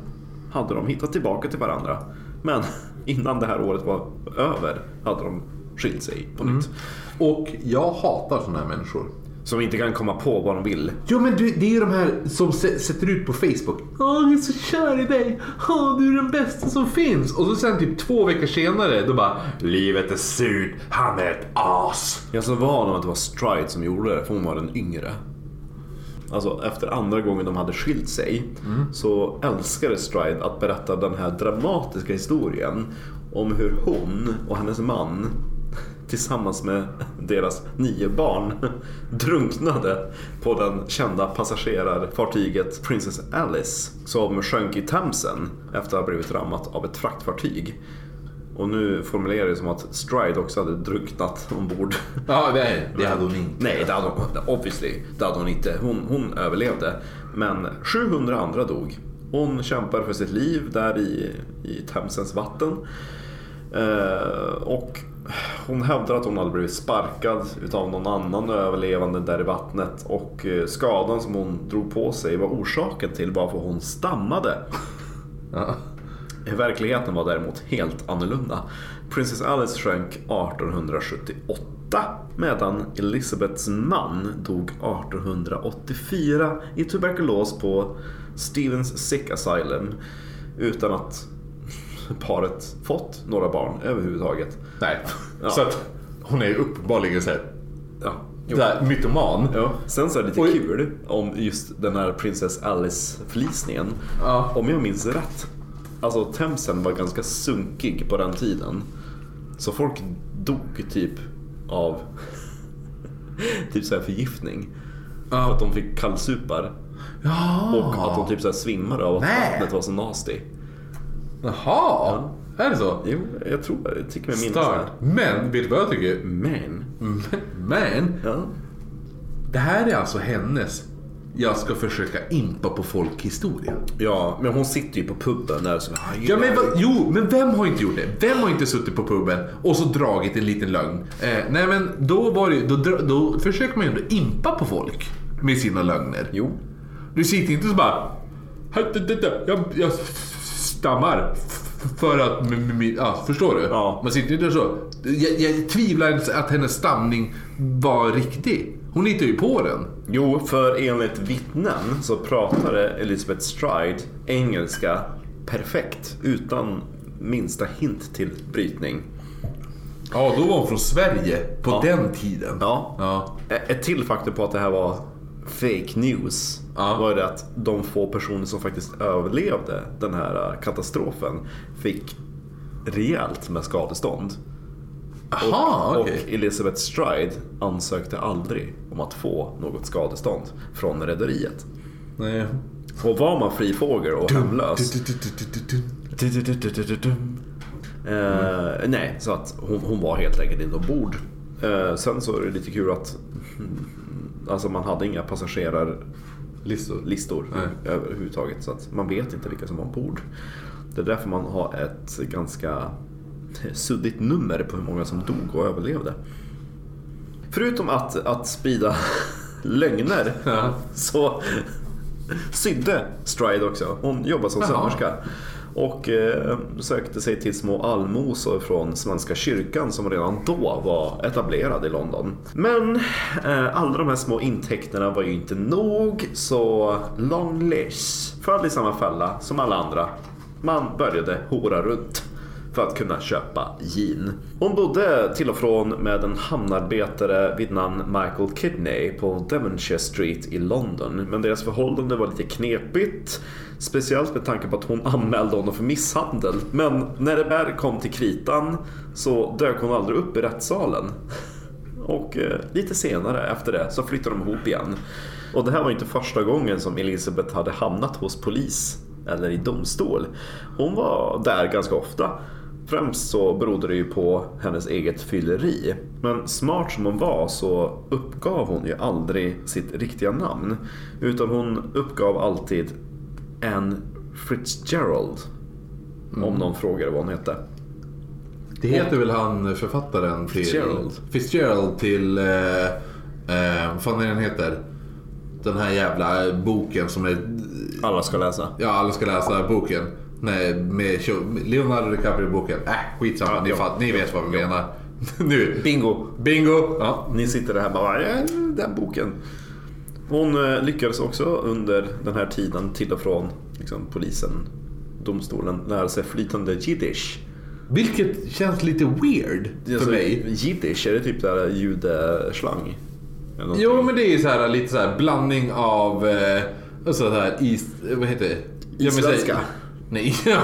hade de hittat tillbaka till varandra. Men innan det här året var över hade de skilt sig på nytt. Och jag hatar såna här människor. Som inte kan komma på vad de vill. Jo men du, det är ju de här som sä- sätter ut på Facebook. Åh, jag är så kär i dig. Åh, du är den bästa som finns. Och så sen typ två veckor senare, då bara Livet är surt, han är ett as. Jag är så van om att det var Stride som gjorde det, för hon var den yngre. Alltså efter andra gången de hade skilt sig så älskade Stride att berätta den här dramatiska historien om hur hon och hennes man tillsammans med deras nio barn drunknade på den kända passagerarfartyget Princess Alice som sjönk i Themsen efter att ha blivit rammat av ett fraktfartyg. Och nu formulerar det som att Stride också hade drunknat ombord. Ja, nej, det hade hon inte. Nej, det hade hon, obviously, det hade hon inte. Hon, hon överlevde. Men 700 andra dog. Hon kämpar för sitt liv där i, i Themsens vatten. Eh, och hon hävdar att hon hade blivit sparkad utav någon annan överlevande där i vattnet. Och eh, skadan som hon drog på sig var orsaken till varför hon stammade. Ja. Verkligheten var däremot helt annorlunda. Princess Alice sjönk 1878 medan Elizabeths man dog 1884 i tuberkulos på Stevens Sick Asylum utan att paret fått några barn överhuvudtaget. Nej. Ja. Så att hon är ju uppenbarligen såhär, Ja. Där, mytoman. Ja. Sen så är det lite Oj. kul om just den här Princess Alice-förlisningen. Ja. Om jag minns rätt. Alltså Themsen var ganska sunkig på den tiden. Så folk dog typ av typ så här förgiftning. För att de fick kallsupar. Ja. Och att de typ så här svimmade av att Nej. vattnet var så nasty. Jaha. Är det så? Jo, jag tror. Jag tycker mig minnas det. Men, vet du vad jag tycker? Men. Men, Ja. det här är alltså hennes jag ska försöka impa på folk historia. ja, men hon sitter ju på puben där så Ja, men, va, jo, men vem har inte gjort det? Vem har inte suttit på puben och så dragit en liten lögn? Eh, nej men då, var det, då, då försöker man ju ändå impa på folk med sina lögner. Jo. Du sitter inte så bara... Jag, jag stammar. För att... Ja, förstår du? Ja. Man sitter inte så. Jag, jag tvivlar inte att hennes stamning var riktig. Hon hittar ju på den. Jo, för enligt vittnen så pratade Elizabeth Stride engelska perfekt utan minsta hint till brytning. Ja, då var hon från Sverige på Ja. den tiden. Ja. Ja. Ett till faktum på att det här var fake news Ja. var det att de få personer som faktiskt överlevde den här eh, katastrofen fick rejält med skadestånd. Jaha, och, okej. och Elizabeth Stride ansökte aldrig om att få något skadestånd från rederiet. Nej. Och var man fri fågel och hemlös nej, så att hon, hon var helt enkelt inte ombord. Eh, sen så är det lite kul att alltså man hade inga passagerarlistor Listor. Nej. överhuvudtaget. Så att man vet inte vilka som var ombord. Det är därför man har ett ganska suddigt nummer på hur många som dog och överlevde. Förutom att, att sprida lögner Ja. så sydde Stride också. Hon jobbade som sömmerska. Och eh, sökte sig till små allmosor från Svenska kyrkan som redan då var etablerad i London. Men eh, alla de här små intäkterna var ju inte nog så Long Lish föll i samma fälla som alla andra. Man började hora runt för att kunna köpa gin. Hon bodde till och från med en hamnarbetare vid namn Michael Kidney på Devonshire Street i London. Men deras förhållande var lite knepigt. Speciellt med tanke på att hon anmälde honom för misshandel. Men när det väl kom till kritan så dök hon aldrig upp i rättssalen. Och eh, lite senare efter det så flyttade de ihop igen. Och det här var inte första gången som Elizabeth hade hamnat hos polis eller i domstol. Hon var där ganska ofta. Främst så berodde det ju på hennes eget fylleri. Men smart som hon var så uppgav hon ju aldrig sitt riktiga namn. Utan hon uppgav alltid Anne Fitzgerald. Om någon frågade vad hon hette. Det heter väl han författaren till... Fitzgerald. Fitzgerald till... Eh, eh, vad fan är den heter? Den här jävla boken som är... Alla ska läsa. Ja, alla ska läsa boken. Nej, med Leonardo DiCaprio-boken. Äh, skitsamma. Ja, ni, ja. ni vet vad vi menar. nu. Bingo! Bingo! Ja. Ni sitter där här bara, ja, den boken. Hon eh, lyckades också under den här tiden till och från liksom, polisen, domstolen, lära sig flytande jiddisch. Vilket känns lite weird för Alltså, mig. Jiddisch, är det typ där judeslang? Jo, men det är så här, lite så här blandning av... Eh, så här, is, vad heter det? Isländska. Nej, ja,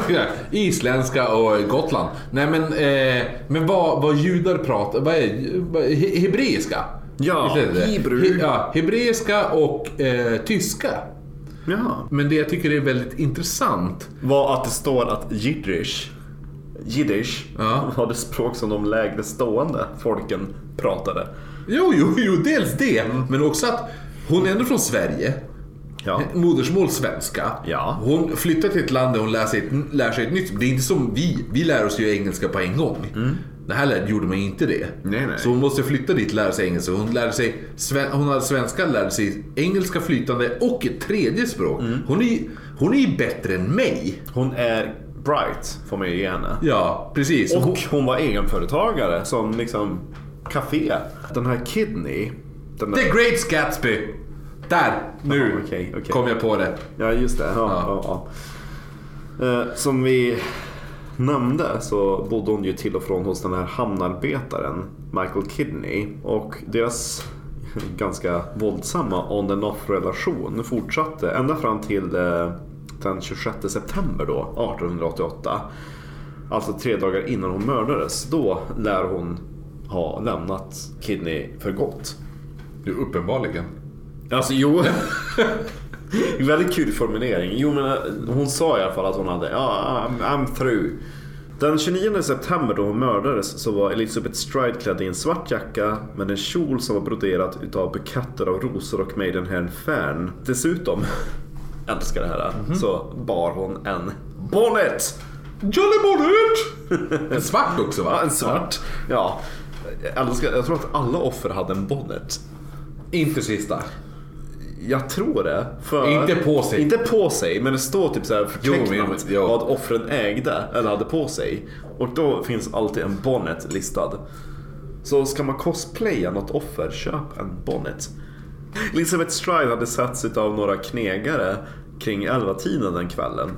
isländska och Gotland. Nej men, eh, men vad, vad judar pratar, vad är vad, he, hebreiska? Ja, hebrew. He, ja, hebreiska och eh, tyska. Jaha. Men det jag tycker är väldigt intressant. Var att det står att jiddisch, jiddisch Ja. var det språk som de lägre stående folken pratade. Jo, jo, jo, dels det. Men också att hon är ändå från Sverige. Ja. Modersmål svenska. Ja. Hon flyttar till ett land där hon lär sig, ett, lär sig ett nytt. Det är inte som vi. Vi lär oss ju engelska på en gång. Det här gjorde man inte det. Nej, nej. Så hon måste flytta dit och lära sig engelska. Hon, lärde sig, hon hade svenska, lärde sig engelska flytande och ett tredje språk. Hon, är, hon är ju bättre än mig. Hon är bright, får man ju ge henne. Ja, precis. Och hon var egenföretagare som liksom café. Den här Kidney. Den där, The Great Gatsby. Där, nu Ja, okej, okej. kom jag på det. Ja, just det. Ja, ja. Ja, Eh, Som vi nämnde så bodde hon ju till och från hos den här hamnarbetaren Michael Kidney. Och deras ganska våldsamma on and off relation fortsatte ända fram till eh, den 26 september då, 1888. Alltså tre dagar innan hon mördades. Då lär hon ha lämnat Kidney för gott. Du, uppenbarligen. Alltså jo. Väldigt kul formulering. Jo men eh, hon sa i alla fall att hon hade, ja I'm, I'm through. Den 29 september då hon mördades så var Elizabeth Stride klädd i en svart jacka med en kjol som var broderad utav buketter av rosor och Maidenhair Fern. Dessutom, älskar det här, så bar hon en bonnet! Jolly Bonnet! En svart också va? Ja, en svart. Ja. Jag, älskar, jag tror att alla offer hade en bonnet. Inte sista. Jag tror det. För, Inte på sig. Inte på sig, men det står typ så här förtecknat vad offren ägde eller hade på sig. Och då finns alltid en bonnet listad. Så ska man cosplaya något offer, köp en bonnet. Elizabeth Stride hade setts av några knegare kring 11-tiden den kvällen.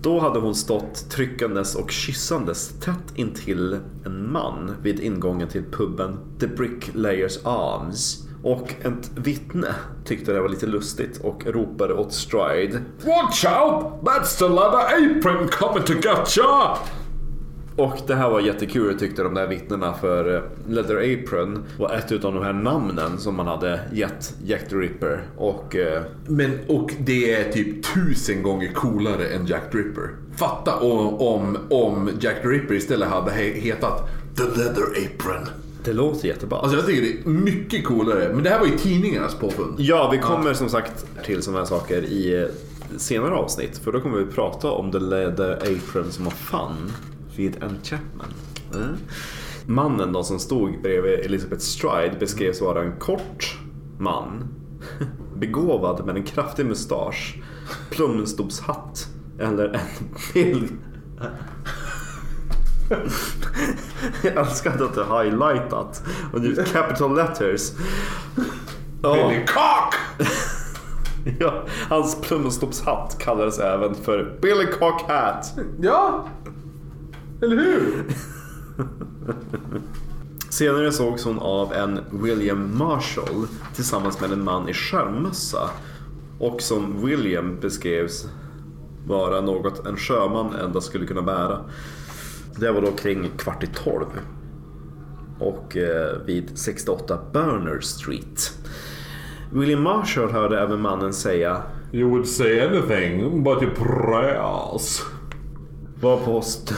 Då hade hon stått tryckandes och kyssandes tätt intill en man vid ingången till puben The Bricklayers Arms. Och ett vittne tyckte det var lite lustigt och ropade åt Stride. Watch out! That's the leather apron coming to get ya! Och det här var jättekul tyckte de där vittnena för eh, Leather Apron var ett utav de här namnen som man hade gett Jack the Ripper. Och eh, Men, och det är typ tusen gånger coolare än Jack the Ripper. Fatta om, om, om Jack the Ripper istället hade he- hetat The Leather Apron. Det låter jättebra. Alltså jag tycker det är mycket coolare. Men det här var ju tidningarnas påfund. Ja, vi kommer som sagt till sådana här saker i eh, senare avsnitt. För då kommer vi prata om The Leather Apron som har fann vid Enchantment. Mm. Mannen då som stod bredvid Elizabeth Stride beskrevs vara en kort man. Begåvad med en kraftig mustasch, plumstobshatt eller en bild... Jag älskar att det är highlightat och nu capital letters. Billy Cock! Ja, hans plumstopshatt kallades även för Billy Cock Hat. Ja! Eller hur? Senare sågs hon av en William Marshall tillsammans med en man i skärmmössa. Och som William beskrevs vara något en sjöman endast skulle kunna bära. Det var då kring kvart i tolv. Och eh, vid 68 Burner Street. William Marshall hörde även mannen säga You would say anything but your prayers. Var på st-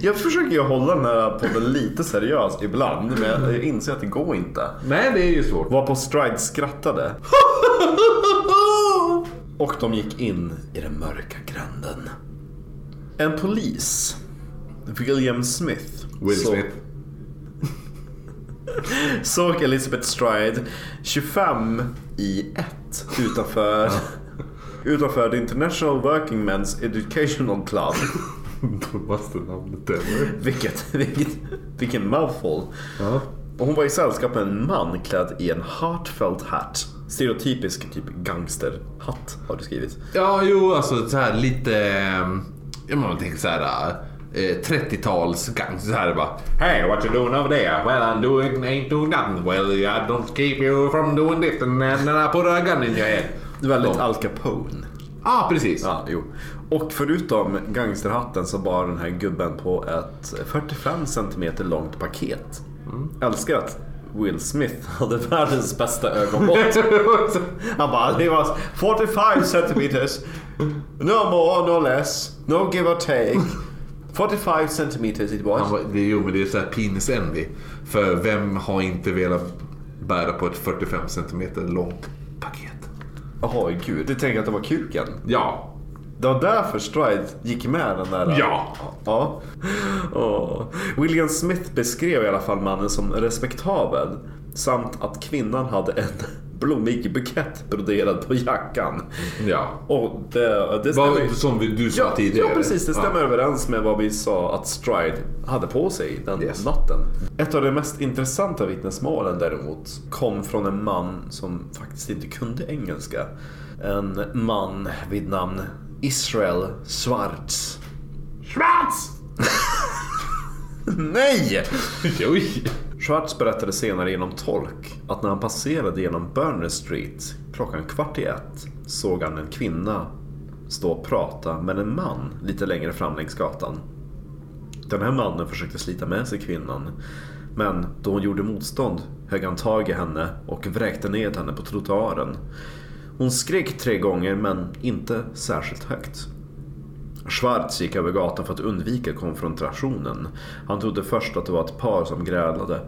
Jag försöker ju hålla den här podden lite seriös ibland, men jag inser att det går inte. Nej, det är ju svårt. Var på Stride skrattade. Och de gick in i den mörka gränden. En polis, William Smith, Will så- Smith. såg Elizabeth Stride 25 i 1 utanför, utanför The International Working Men's Educational Club. Dummaste namnet ever. Vilket, vilket, vilken mouthful. Ja. Och hon var i sällskap med en man klädd i en heartfelt hat. Stereotypisk typ gangsterhatt har du skrivit. Ja, jo, alltså så här lite... ehm, Jag man tänker så här... Eh, 30-tals gang så här bara Hey what you doing over there? Well I'm doing ain't doing nothing Well I don't keep you from doing this and then I put a gun in your head. Väldigt Ja. Al Capone. ah, precis. Ja, jo. Och förutom gangsterhatten så bar den här gubben på ett 45 cm långt paket. Älskar att Will Smith hade världens bästa ögonmått. Han bara, det var 45 centimeters. No more, no less. No give or take. 45 centimeters it was. Han var, det, jo men det är så här penis envy. För vem har inte velat bära på ett 45 cm långt paket? Jaha, gud. Du tänker att det var kuken? Ja. Det var därför Stride gick med den där... Ja. ja. Åh. William Smith beskrev i alla fall mannen som respektabel. Samt att kvinnan hade en blommig bukett broderad på jackan. Ja. Och det, det stämmer Vad, som du sa Ja, tidigare. ja, precis. Det stämmer Ja. överens med vad vi sa att Stride hade på sig den Yes. natten. Ett av de mest intressanta vittnesmålen däremot kom från en man som faktiskt inte kunde engelska. En man vid namn Israel Schwartz. Schwarz! Nej! Oj. Schwartz berättade senare genom tolk att när han passerade genom Burner Street klockan kvart i ett såg han en kvinna stå och prata med en man lite längre fram längs gatan. Den här mannen försökte slita med sig kvinnan men då hon gjorde motstånd högg han tag i henne och vräkte ned henne på trottoaren. Hon skrek tre gånger men inte särskilt högt. Schwartz gick över gatan för att undvika konfrontationen. Han trodde först att det var ett par som grälade.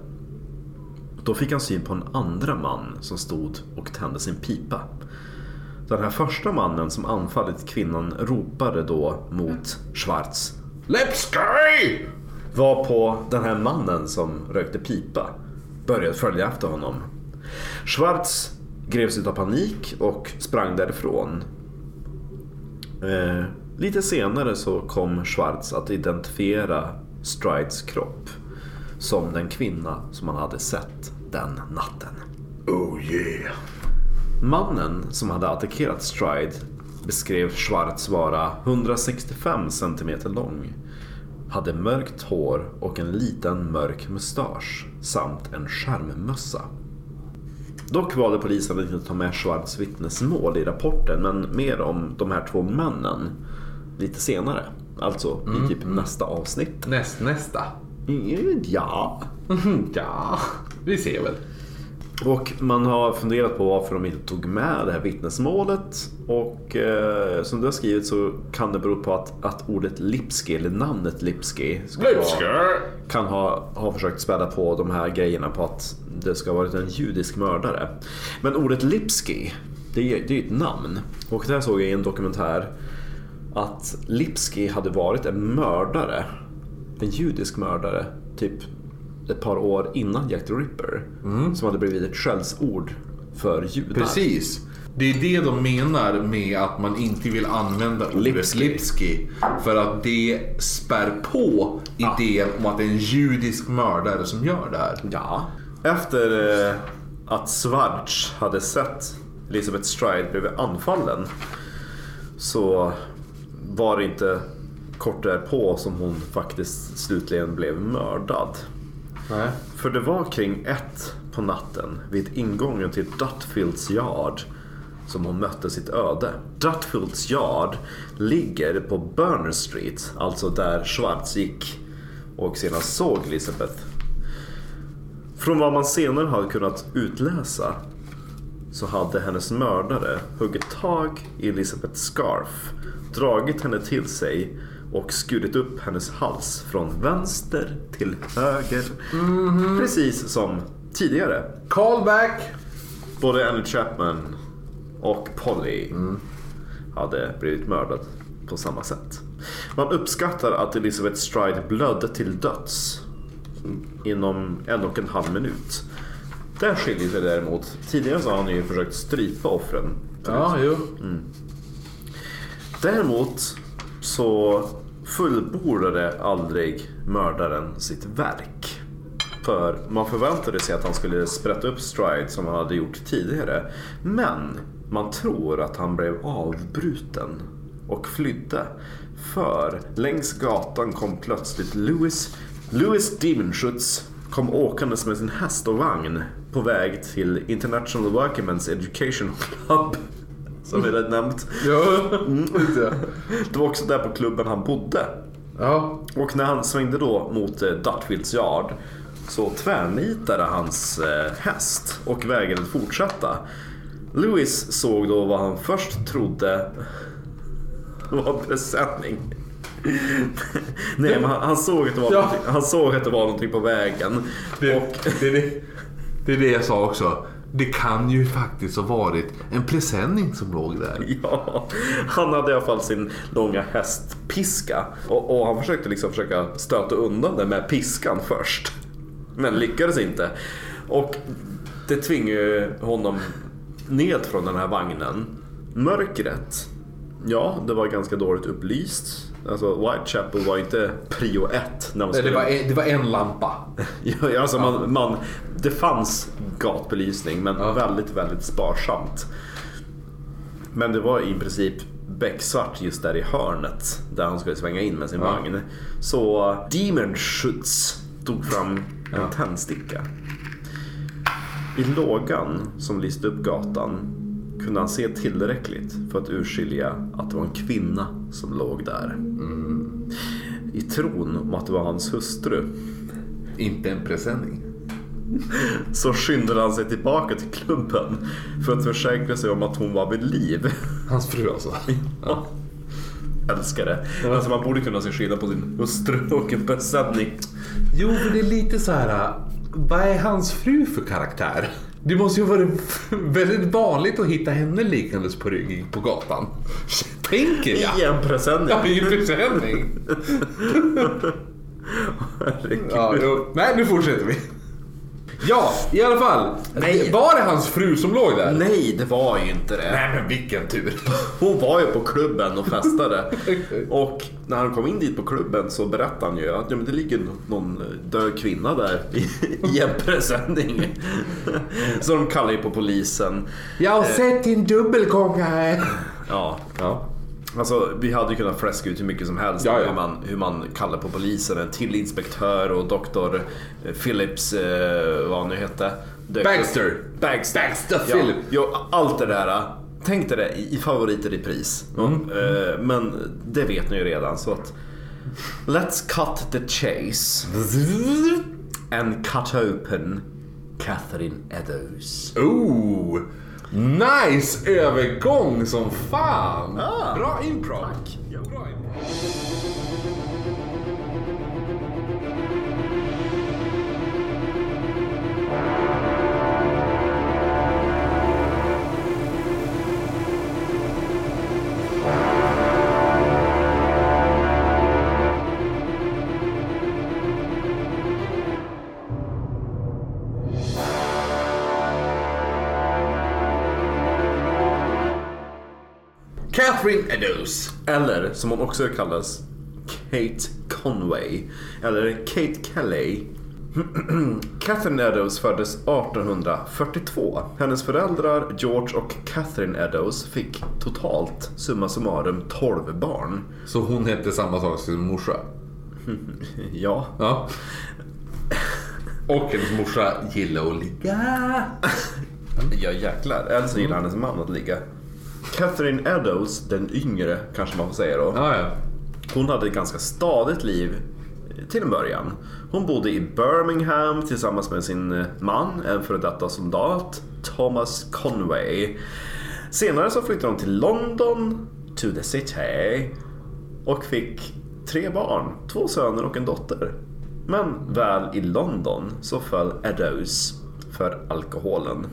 Då fick han syn på en andra man som stod och tände sin pipa. Den här första mannen som anfallit kvinnan ropade då mot Schwartz. Let's! Var på den här mannen som rökte pipa började följa efter honom. Schwartz greps utav panik och sprang därifrån. Eh, lite senare så kom Schwartz att identifiera Strides kropp som den kvinna som han hade sett den natten. Oh yeah. Mannen som hade attackerat Stride beskrev Schwartz vara 165 cm lång. Hade mörkt hår och en liten mörk mustasch samt en skärmmössa. Dock valde polisen att inte ta med Schwarz vittnesmål i rapporten men mer om de här två männen lite senare. Alltså i typ nästa avsnitt. Näst, nästa. Ja. Ja, vi ser väl. Och man har funderat på varför de inte tog med det här vittnesmålet. Och eh, som du har skrivit så kan det bero på att, att ordet Lipski, eller namnet Lipski, vara- kan ha, ha försökt späda på de här grejerna på att det ska ha varit en judisk mördare. Men ordet Lipski, det är det är ju ett namn. Och där såg jag i en dokumentär att Lipski hade varit en mördare. En judisk mördare. Typ ett par år innan Jack the Ripper. Som hade blivit ett skällsord för judar. Precis. Det är det de menar med att man inte vill använda ordet Lipski. För att det spär på idén om att det är en judisk mördare som gör det här. Ja. Efter eh, att Schwarz hade sett Elizabeth Stride blev anfallen så var det inte kort därpå som hon faktiskt slutligen blev mördad. Nej. För det var kring ett på natten vid ingången till Dutfields Yard som hon mötte sitt öde. Dutfields Yard ligger på Burner Street, alltså där Schwarz gick och senast såg Elizabeth. Från vad man senare hade kunnat utläsa så hade hennes mördare huggit tag i Elizabeths scarf, dragit henne till sig och skurit upp hennes hals från vänster till höger. Precis som tidigare. Callback! Både Annie Chapman och Polly hade blivit mördad på samma sätt. Man uppskattar att Elizabeth Stride blödde till döds inom en och en halv minut. Där skiljer sig däremot. Tidigare så har han ju försökt strypa offren. Ja, jo. Däremot så fullbordade aldrig mördaren sitt verk. För man förväntade sig att han skulle sprätta upp Stride som han hade gjort tidigare. Men man tror att han blev avbruten och flydde. För längs gatan kom plötsligt Louis, Louis Demonschutz kom åkandes med sin häst och vagn på väg till International Workmen's Education Club. Som vi redan nämnt. Ja. Det var också där på klubben han bodde. ja. Och när han svängde då mot eh, Dutfields Yard så tvärnitade hans eh, häst och vägrade fortsätta. Louis såg då vad han först trodde var presenning. Nej, men han, han, såg att det var Ja. han såg att det var någonting på vägen. Det, Och det, det, det är det jag sa också. Det kan ju faktiskt ha varit en presenning som låg där. Ja, han hade i alla fall sin långa hästpiska och, och han försökte liksom försöka stöta undan det med piskan först. Men lyckades inte. Och det tvingade ju honom ned från den här vagnen. Mörkret, ja det var ganska dåligt upplyst. Alltså Whitechapel var inte prio ett. När man Det skulle... var, en, det var en lampa. Ja, alltså man, man, det fanns gatbelysning men Ja. väldigt, väldigt sparsamt. Men det var i princip becksvart just där i hörnet där han skulle svänga in med sin Ja. vagn. Så Demonschutz tog fram en Ja. tändsticka. I lågan som lyste upp gatan kunde han se tillräckligt för att urskilja att det var en kvinna som låg där. I tron om att det var hans hustru Inte en presenning. så skyndade han sig tillbaka till klubben för att försäkra sig om att hon var vid liv. Hans fru alltså. Ja. Älskar det. Alltså man borde kunna se skillnad på sin hustru och en presenning. Jo, för det är lite så här. Vad är hans fru för karaktär? Det måste ju vara väldigt vanligt att hitta henne liggandes på rygg på gatan. Tänker jag. I en presenning. Ja, i en presenning. Herregud. Ja, jo. Nej, nu fortsätter vi. Ja, i alla fall. Nej. Var det hans fru som låg där? Nej, det var ju inte det. Nej, men vilken tur. Hon var ju på klubben och festade. Och när han kom in dit på klubben så berättade han ju att ja, men det ligger någon död kvinna där i, en presenning. Så de kallar ju på polisen. Jag har sett din dubbelgångare. Ja, Ja. Alltså, vi hade ju kunnat fläska ut hur mycket som helst Ja, ja. Hur, man, hur man kallar på polisen, en till inspektör och doktor Phillips, eh, vad han nu hette. Bagster. Bagster. Bagster ja, Philip. ja, allt det där. Tänk dig det i favoriter i pris. Mm. Eh, Men det vet ni ju redan så att Let's cut the chase and cut open Catherine Eddowes. Oh! Nice övergång som fan! Ah. Bra improv. Tack. Ja. Bra improv. Catherine Eddowes. Eller som hon också kallas Kate Conway. Eller Kate Kelly. Catherine Eddowes föddes 1842. Hennes föräldrar George och Catherine Eddowes fick totalt summa summarum 12 barn. Så hon hette samma sak som sin morsa? Ja, Ja. Och hennes morsa gillar att ligga. ja jäklar. Eller så gillar hennes man att ligga. Catherine Eddowes, den yngre kanske man får säga då. Ja, ja. Hon hade ett ganska stadigt liv till en början. Hon bodde i Birmingham tillsammans med sin eh, man, en före detta soldat, Thomas Conway. Senare så flyttade hon till London, to the city, och fick tre barn, två söner och en dotter. Men väl i London så föll Eddowes för alkoholen.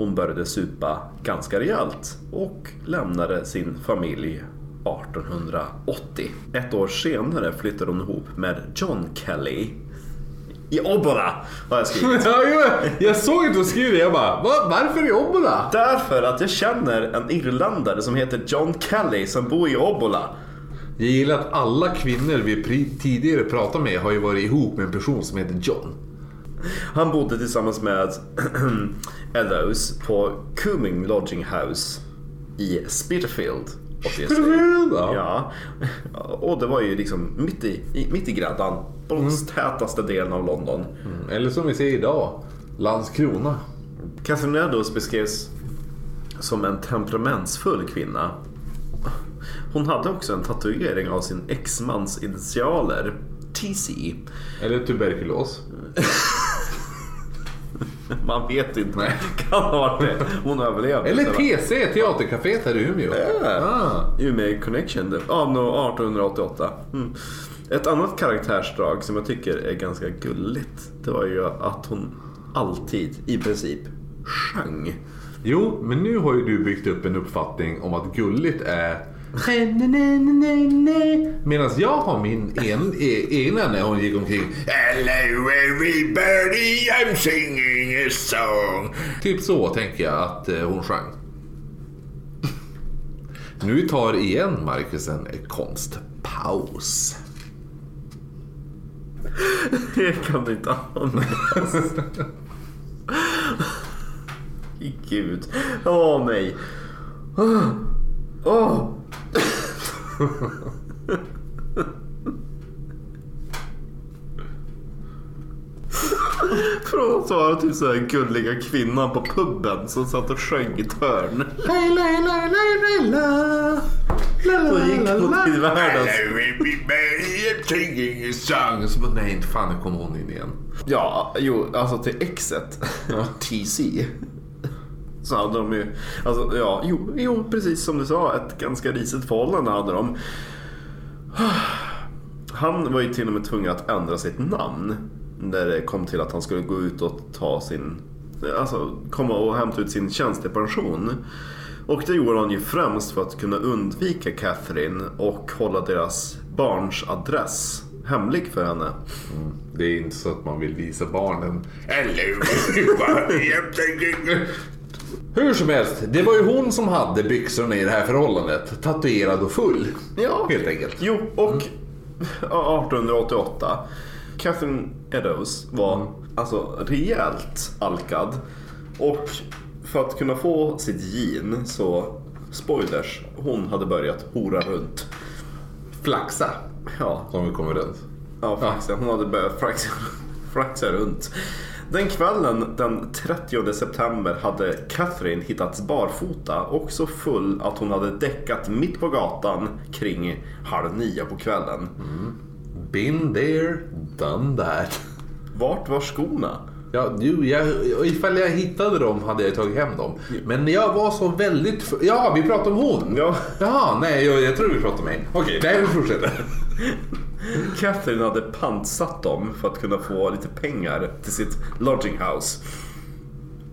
Hon började supa ganska rejält och lämnade sin familj 1880. Ett år senare flyttade hon ihop med John Kelly i Obbola har jag skrivit. ja jo, jag såg att du skrev det. Jag bara, Va, varför i Obbola? Därför att jag känner en irländare som heter John Kelly som bor i Obbola. Jag gillar att alla kvinnor vi tidigare pratat med har ju varit ihop med en person som heter John. Han bodde tillsammans med Eddowes på Cooming Lodging House i. Spitalfield, ja. Och det var ju liksom mitt i, mitt i gräddan. På den tätaste delen av London. Eller som vi ser idag, Landskrona. Catherine Eddowes beskrevs som en temperamentsfull kvinna. Hon hade också en tatuering av sin exmans initialer, TC. Eller tuberkulos. Man vet inte. Nej. Kan ha varit det. Hon överlevde. Eller TC, Teatercaféet här i Umeå. Ah. Umeå Connection av no, 1888. Mm. Ett annat karaktärsdrag som jag tycker är ganska gulligt. Det var ju att hon alltid, i princip, sjöng. Jo, men nu har ju du byggt upp en uppfattning om att gulligt är Medan jag har min en, egna när hon gick omkring. Hello everybody, I'm singing a song. Typ så tänker jag att eh, hon sjöng. Nu tar igen Marcus en eh, konstpaus. Det kan du inte andas. Gud. Åh nej. Åh. Från att vara typ så här gulliga kvinnan på puben som satt och sjöng i ett hörn. Så gick hon till världens... Singing a song. Så bara, nej, inte fan nu kommer hon in igen. Ja, jo, alltså till exet. TC. Så hade de ju, alltså ja, jo, jo, precis som du sa, ett ganska risigt förhållande hade de. Han var ju till och med tvungen att ändra sitt namn. När det kom till att han skulle gå ut och ta sin, alltså komma och hämta ut sin tjänstepension. Och det gjorde han ju främst för att kunna undvika Catherine och hålla deras barns adress hemlig för henne. Mm. Det är inte så att man vill visa barnen. Hello Hur som helst, det var ju hon som hade byxorna i det här förhållandet. Tatuerad och full. Ja. Helt enkelt. Jo, och ja, 1888. Catherine Eddowes var alltså rejält alkad. Och för att kunna få sitt gin så, spoilers, hon hade börjat hora runt. Flaxa, Ja, som vi kommer runt. ja, fraxa. hon hade börjat fraxa, fraxa runt. Den kvällen den 30 september hade Catherine hittats barfota och så full att hon hade däckat mitt på gatan kring halv nio på kvällen. Been there, done that. Vart var skorna? Ja, jo, jag, ifall jag hittade dem hade jag tagit hem dem. Men jag var så väldigt... Ja, vi pratar om hon! Ja. Jaha, nej, jag, jag tror vi pratar om mig. Okej, nej, vi fortsätter. Catherine hade pantsatt dem för att kunna få lite pengar till sitt lodging house.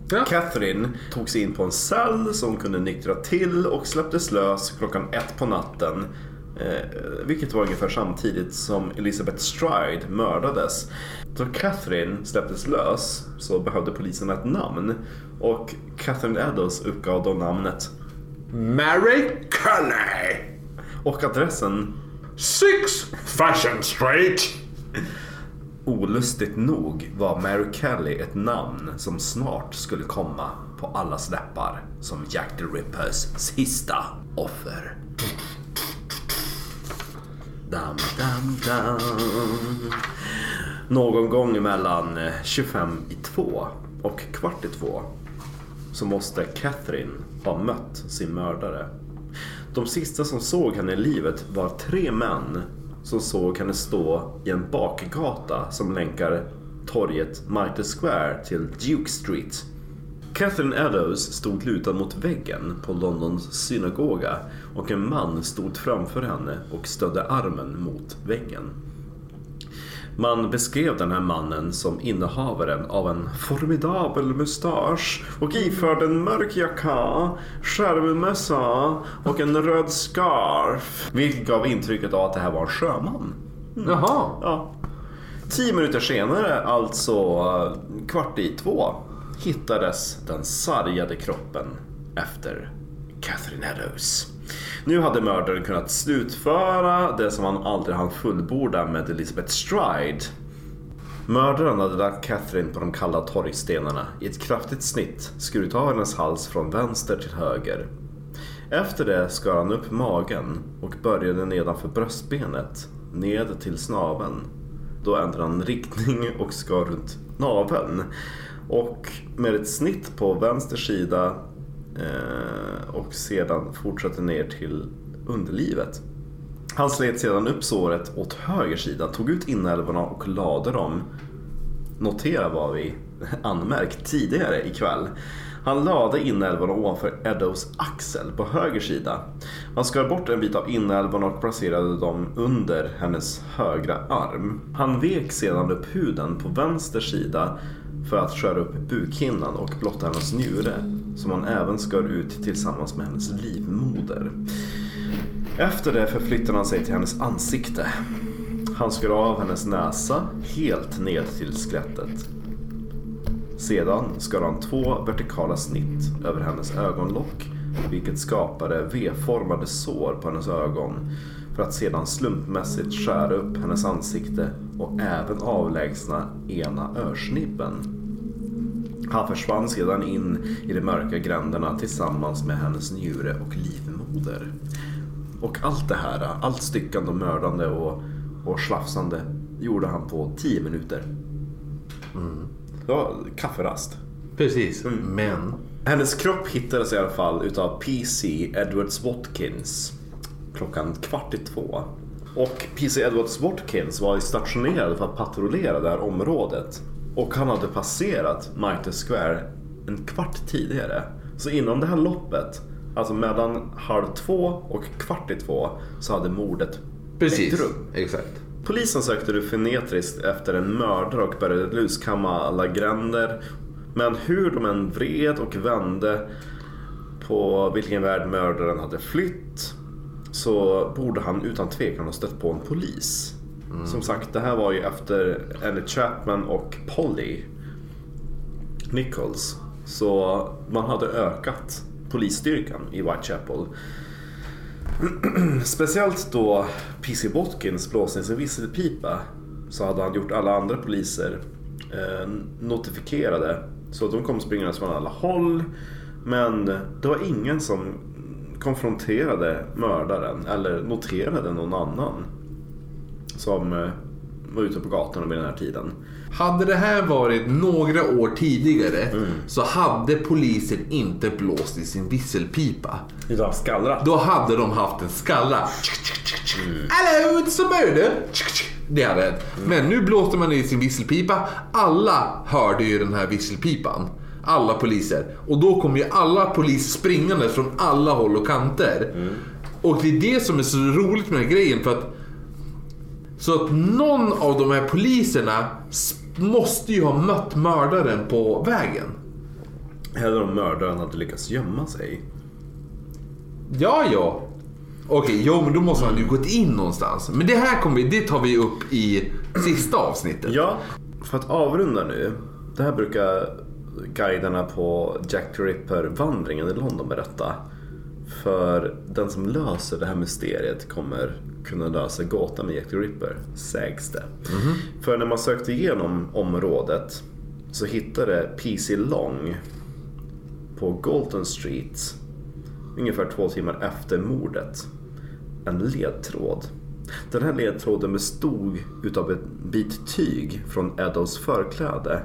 Ja. Catherine tog sig in på en cell som kunde nyktra till och släpptes lös klockan ett på natten. Eh, vilket var ungefär samtidigt som Elizabeth Stride mördades. Då Catherine släpptes lös så behövde polisen ett namn. Och Catherine Eddowes uppgav då namnet. Mary Kelly! Och adressen, Six! Fashion Street! olustigt nog, var Mary Kelly ett namn som snart skulle komma på allas läppar som Jack the Rippers sista offer. Dam, dam, dam. Någon gång mellan eh, 25 i två och kvart i två så måste Catherine ha mött sin mördare. De sista som såg henne i livet var tre män som såg henne stå i en bakgata som länkar torget Mitre Square till Duke Street. Catherine Eddowes stod lutad mot väggen på Londons synagoga och en man stod framför henne och stödde armen mot väggen. Man beskrev den här mannen som innehavaren av en formidabel mustasch och iförd en mörk jacka, skärmmössa och en röd scarf. Vilket gav intrycket av att det här var en sjöman. Jaha. Ja. Tio minuter senare, alltså eh, kvart i två, hittades den sargade kroppen efter Catherine Eddowes. Nu hade mördaren kunnat slutföra det som han aldrig hann fullborda med Elizabeth Stride. Mördaren hade lagt Catherine på de kalla torgstenarna i ett kraftigt snitt, skurit av hennes hals från vänster till höger. Efter det skar han upp magen och började nedanför bröstbenet, ned till snaveln. Då ändrade han riktning och skar runt naveln. Och med ett snitt på vänster sida Eh, och sedan fortsatte ner till underlivet. Han slet sedan upp såret åt höger sida, tog ut inälvorna och lade dem. Notera vad vi anmärkt tidigare ikväll. Han lade inälvorna ovanför Eddows axel på höger sida. Han skar bort en bit av inälvorna och placerade dem under hennes högra arm. Han vek sedan upp huden på vänster sida för att skära upp bukhinnan och blotta hennes njure som han även skar ut tillsammans med hennes livmoder. Efter det förflyttade han sig till hennes ansikte. Han skar av hennes näsa helt ned till skelettet. Sedan skar han två vertikala snitt över hennes ögonlock vilket skapade V-formade sår på hennes ögon för att sedan slumpmässigt skära upp hennes ansikte och även avlägsna ena örsnibben. Han försvann sedan in i de mörka gränderna tillsammans med hennes njure och livmoder. Och allt det här, allt styckande och mördande och, och slafsande gjorde han på 10 minuter. Det var kafferast. Precis, men... Hennes kropp hittades i alla fall utav PC Edwards Watkins klockan kvart i två. Och PC Edwards Watkins var stationerad för att patrullera det här området. Och han hade passerat Mitre Square en kvart tidigare. Så inom det här loppet, alltså mellan halv två och kvart i två, så hade mordet ägt Precis, rum. exakt. Polisen sökte nu frenetriskt efter en mördare och började luskamma alla gränder. Men hur de än vred och vände på vilken värld mördaren hade flytt så borde han utan tvekan ha stött på en polis. Mm. Som sagt, det här var ju efter Annie Chapman och Polly Nichols. Så man hade ökat polisstyrkan i Whitechapel. Speciellt då PC Botkins blåste i visselpipa så hade han gjort alla andra poliser eh, notifierade. Så de kom springandes från alla håll. Men det var ingen som konfronterade mördaren eller noterade någon annan som eh, var ute på gatorna vid den här tiden. Hade det här varit några år tidigare så hade polisen inte blåst i sin visselpipa. Utan skallra. Då hade de haft en skallra. Hello, it's a murder. Det hade hänt. Men nu blåste man i sin visselpipa. Alla hörde ju den här visselpipan. Alla poliser. Och då kom ju alla poliser springande från alla håll och kanter. Och det är det som är så roligt med den här grejen. För att, så att någon av de här poliserna måste ju ha mött mördaren på vägen. Eller om mördaren hade lyckats gömma sig. Ja, ja. Okej, jo men då måste han ju gått in någonstans. Men det här kommer vi, det tar vi upp i sista avsnittet. Ja, för att avrunda nu. Det här brukar guiderna på Jack the Ripper-vandringen i London berätta. För den som löser det här mysteriet kommer kunna lösa gåtan med Jack the Ripper, sägs det. För när man sökte igenom området så hittade PC Long på Galton Street ungefär två timmar efter mordet en ledtråd. Den här ledtråden bestod utav en bit tyg från Eddows förkläde.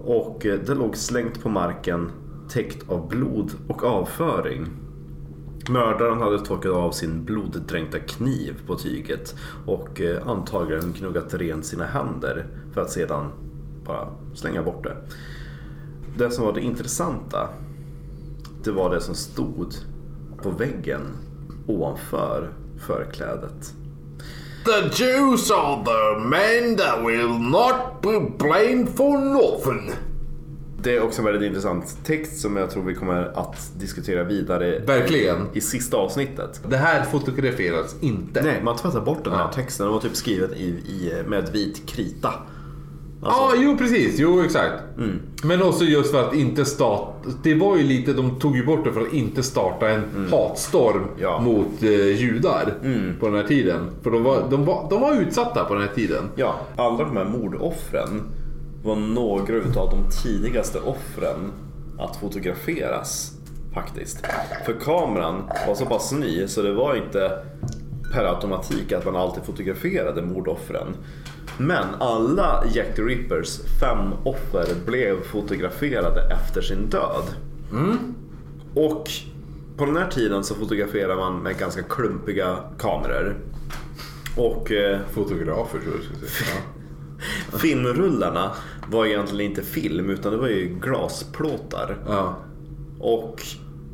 Och eh, det låg slängt på marken täckt av blod och avföring. Mördaren hade torkat av sin bloddränkta kniv på tyget och eh, antagligen gnuggat rent sina händer för att sedan bara slänga bort det. Det som var det intressanta det var det som stod på väggen ovanför förklädet. The Jews are the men that will not be blamed for nothing. Det är också en väldigt intressant text som jag tror vi kommer att diskutera vidare Verkligen. i sista avsnittet. Det här fotograferas inte. Nej, man tvättar bort den här Ja. texten. Den var typ skriven i, i, med vit krita. Ja, Alltså, jo precis. Jo, exakt. Men också just för att inte starta... Det var ju lite, de tog ju bort det för att inte starta en hatstorm Ja. mot eh, judar på den här tiden. För de var, de, var, de var utsatta på den här tiden. ja, alla de här mordoffren var några utav de tidigaste offren att fotograferas. Faktiskt. För kameran var så pass ny så det var inte per automatik att man alltid fotograferade mordoffren. Men alla Jack the Rippers fem offer blev fotograferade efter sin död. Och på den här tiden så fotograferar man med ganska klumpiga kameror. Och eh, Fotografer tror jag skulle säga. filmrullarna var egentligen inte film utan det var ju glasplåtar. Ja. Och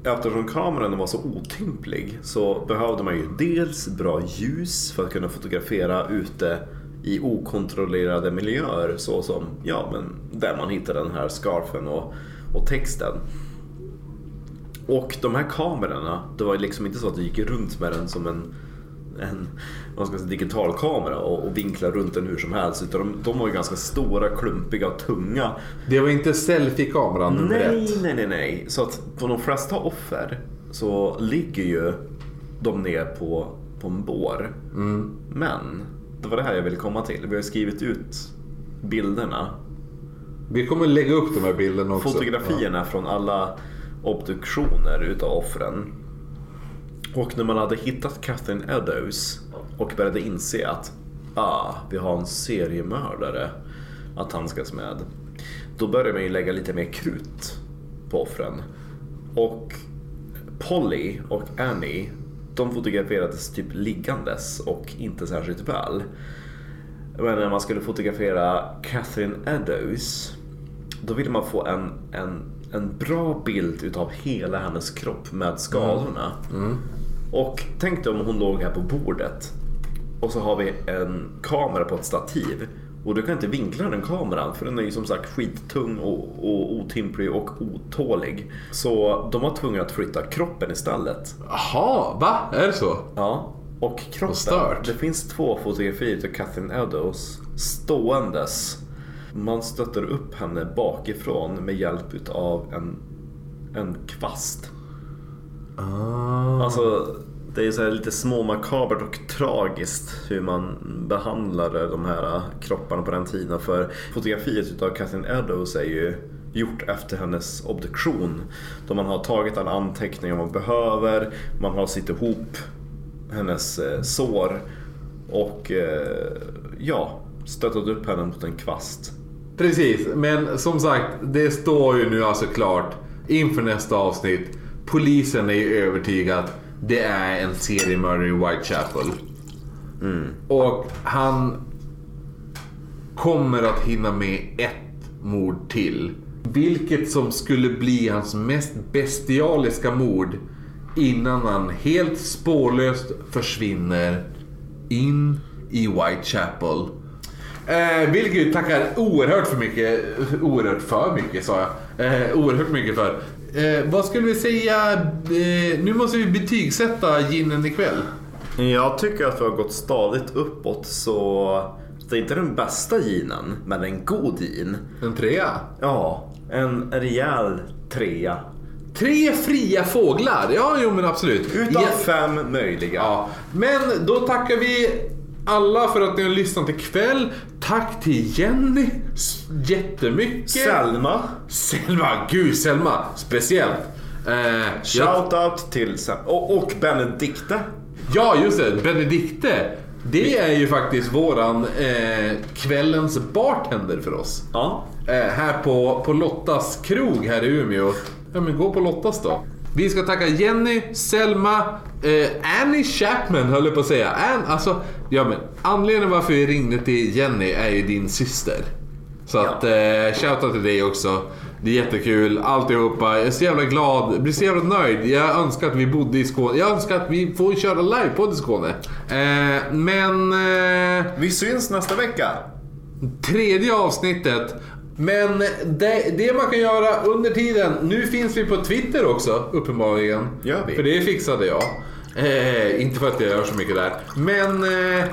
eftersom kameran var så otymplig så behövde man ju dels bra ljus för att kunna fotografera ute i okontrollerade miljöer såsom ja, men där man hittade den här scarfen och, och texten. Och de här kamerorna, det var liksom inte så att du gick runt med den som en, en vad ska säga, digital kamera och, och vinkla runt den hur som helst. Utan de, de var ju ganska stora, klumpiga och tunga. Det var inte selfie-kameran nummer Nej, ett. nej, nej, nej. Så att på de flesta offer så ligger ju de ner på, på en bår. Men det var det här jag ville komma till. Vi har skrivit ut bilderna, Vi kommer lägga upp de här bilderna också. fotografierna från alla obduktioner utav offren. Och när man hade hittat Catherine Eddowes och började inse att ah, vi har en seriemördare att handskas med. Då började man ju lägga lite mer krut på offren. Och Polly och Annie, de fotograferades typ liggandes och inte särskilt väl. Men när man skulle fotografera Catherine Eddowes då ville man få en, en, en bra bild utav hela hennes kropp med skadorna. Och tänk dig om hon låg här på bordet och så har vi en kamera på ett stativ. Och du kan inte vinkla den kameran för den är ju som sagt skittung och, och otymplig och otålig. Så de var tvungna att flytta kroppen istället. Jaha, va? Är det så? Ja, och kroppen. stört. Det finns två fotografier av Catherine Eddowes ståendes. Man stöter upp henne bakifrån med hjälp av en, en kvast. Ah. Alltså, det är så här lite småmakabert och tragiskt hur man behandlade de här kropparna på den tiden. För fotografiet av Catherine Eddowes är ju gjort efter hennes obduktion. Då man har tagit alla anteckningar man behöver, man har sytt ihop hennes eh, sår och eh, ja, stöttat upp henne mot en kvast. Precis, men som sagt, det står ju nu alltså klart inför nästa avsnitt. Polisen är ju övertygad. Det är en seriemördare i Whitechapel. Och han kommer att hinna med ett mord till. Vilket som skulle bli hans mest bestialiska mord innan han helt spårlöst försvinner in i Whitechapel. Eh, vilket vi tackar oerhört för mycket, oerhört för mycket sa jag, eh, oerhört mycket för. Eh, vad skulle vi säga, eh, nu måste vi betygsätta ginen ikväll. Jag tycker att vi har gått stadigt uppåt så det är inte den bästa ginen, men en god gin. En trea. Ja, en rejäl trea. Tre fria fåglar, ja jo men absolut. Utav Ja, fem möjliga. ja. Men då tackar vi alla för att ni har lyssnat ikväll. Tack till Jenny jättemycket. Selma. Selma, gud Selma, speciellt. Eh, jag- Shoutout till Selma. Och, och Benedikte. Ja, just det. Benedikte. Det är ju faktiskt våran eh, kvällens bartender för oss. Ja. Eh, här på, på Lottas krog här i Umeå. Ja, men gå på Lottas då. Vi ska tacka Jenny, Selma, eh, Annie Chapman höll jag på att säga. Ann, alltså, ja, men anledningen varför vi ringde till Jenny är ju din syster. Så att eh, shoutout till dig också. Det är jättekul, alltihopa. Jag är så jävla glad, jag blir så jävla nöjd. Jag önskar att vi bodde i Skåne. Jag önskar att vi får köra livepodd i Skåne. Eh, men... Eh, Vi syns nästa vecka. tredje avsnittet. Men det, det man kan göra under tiden, nu finns vi på Twitter också uppenbarligen. Gör vi? För det fixade jag. Eh, inte för att jag gör så mycket där. Men eh,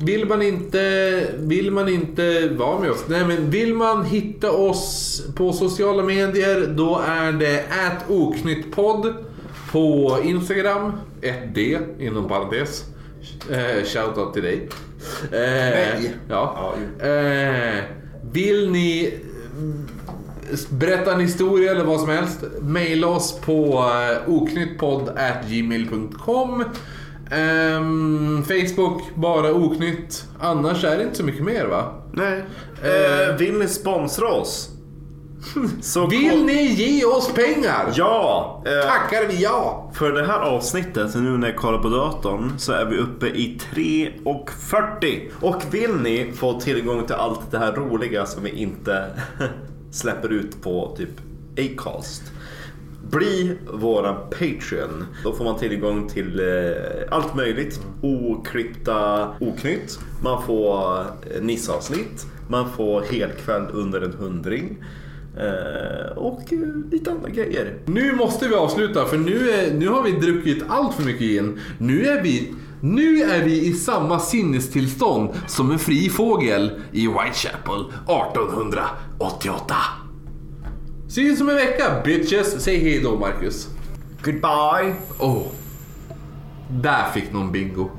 vill man inte, vill man inte vara med oss, nej men vill man hitta oss på sociala medier då är det oknyttpodd på Instagram, 1D inom parentes. Eh, shoutout till dig. Eh, Nej. Ja. Ja. Eh, vill ni eh, berätta en historia eller vad som helst, maila oss på uh, oknyttpodd.gmail.com Ehm, Facebook, bara oknytt. Annars är det inte så mycket mer va? Nej. Eh, vill ni sponsra oss? Så Vill ni ge oss pengar? Ja! Eh, Tackar vi ja! För det här avsnittet, nu när jag kollar på datorn, så är vi uppe i 3.40. Och vill ni få tillgång till allt det här roliga som vi inte släpper ut på typ Acast. Bli våran Patreon. Då får man tillgång till eh, allt möjligt. Oklippta oknytt. Man får eh, Nisse-avsnitt. Man får helkväll under en hundring. Eh, och eh, lite andra grejer. Nu måste vi avsluta för nu, är, nu har vi druckit allt för mycket in. Nu är vi nu är vi i samma sinnestillstånd som en fri fågel i Whitechapel 1888. Syns om en vecka bitches. Säg hej då Marcus. Goodbye! Oh. Där fick någon bingo.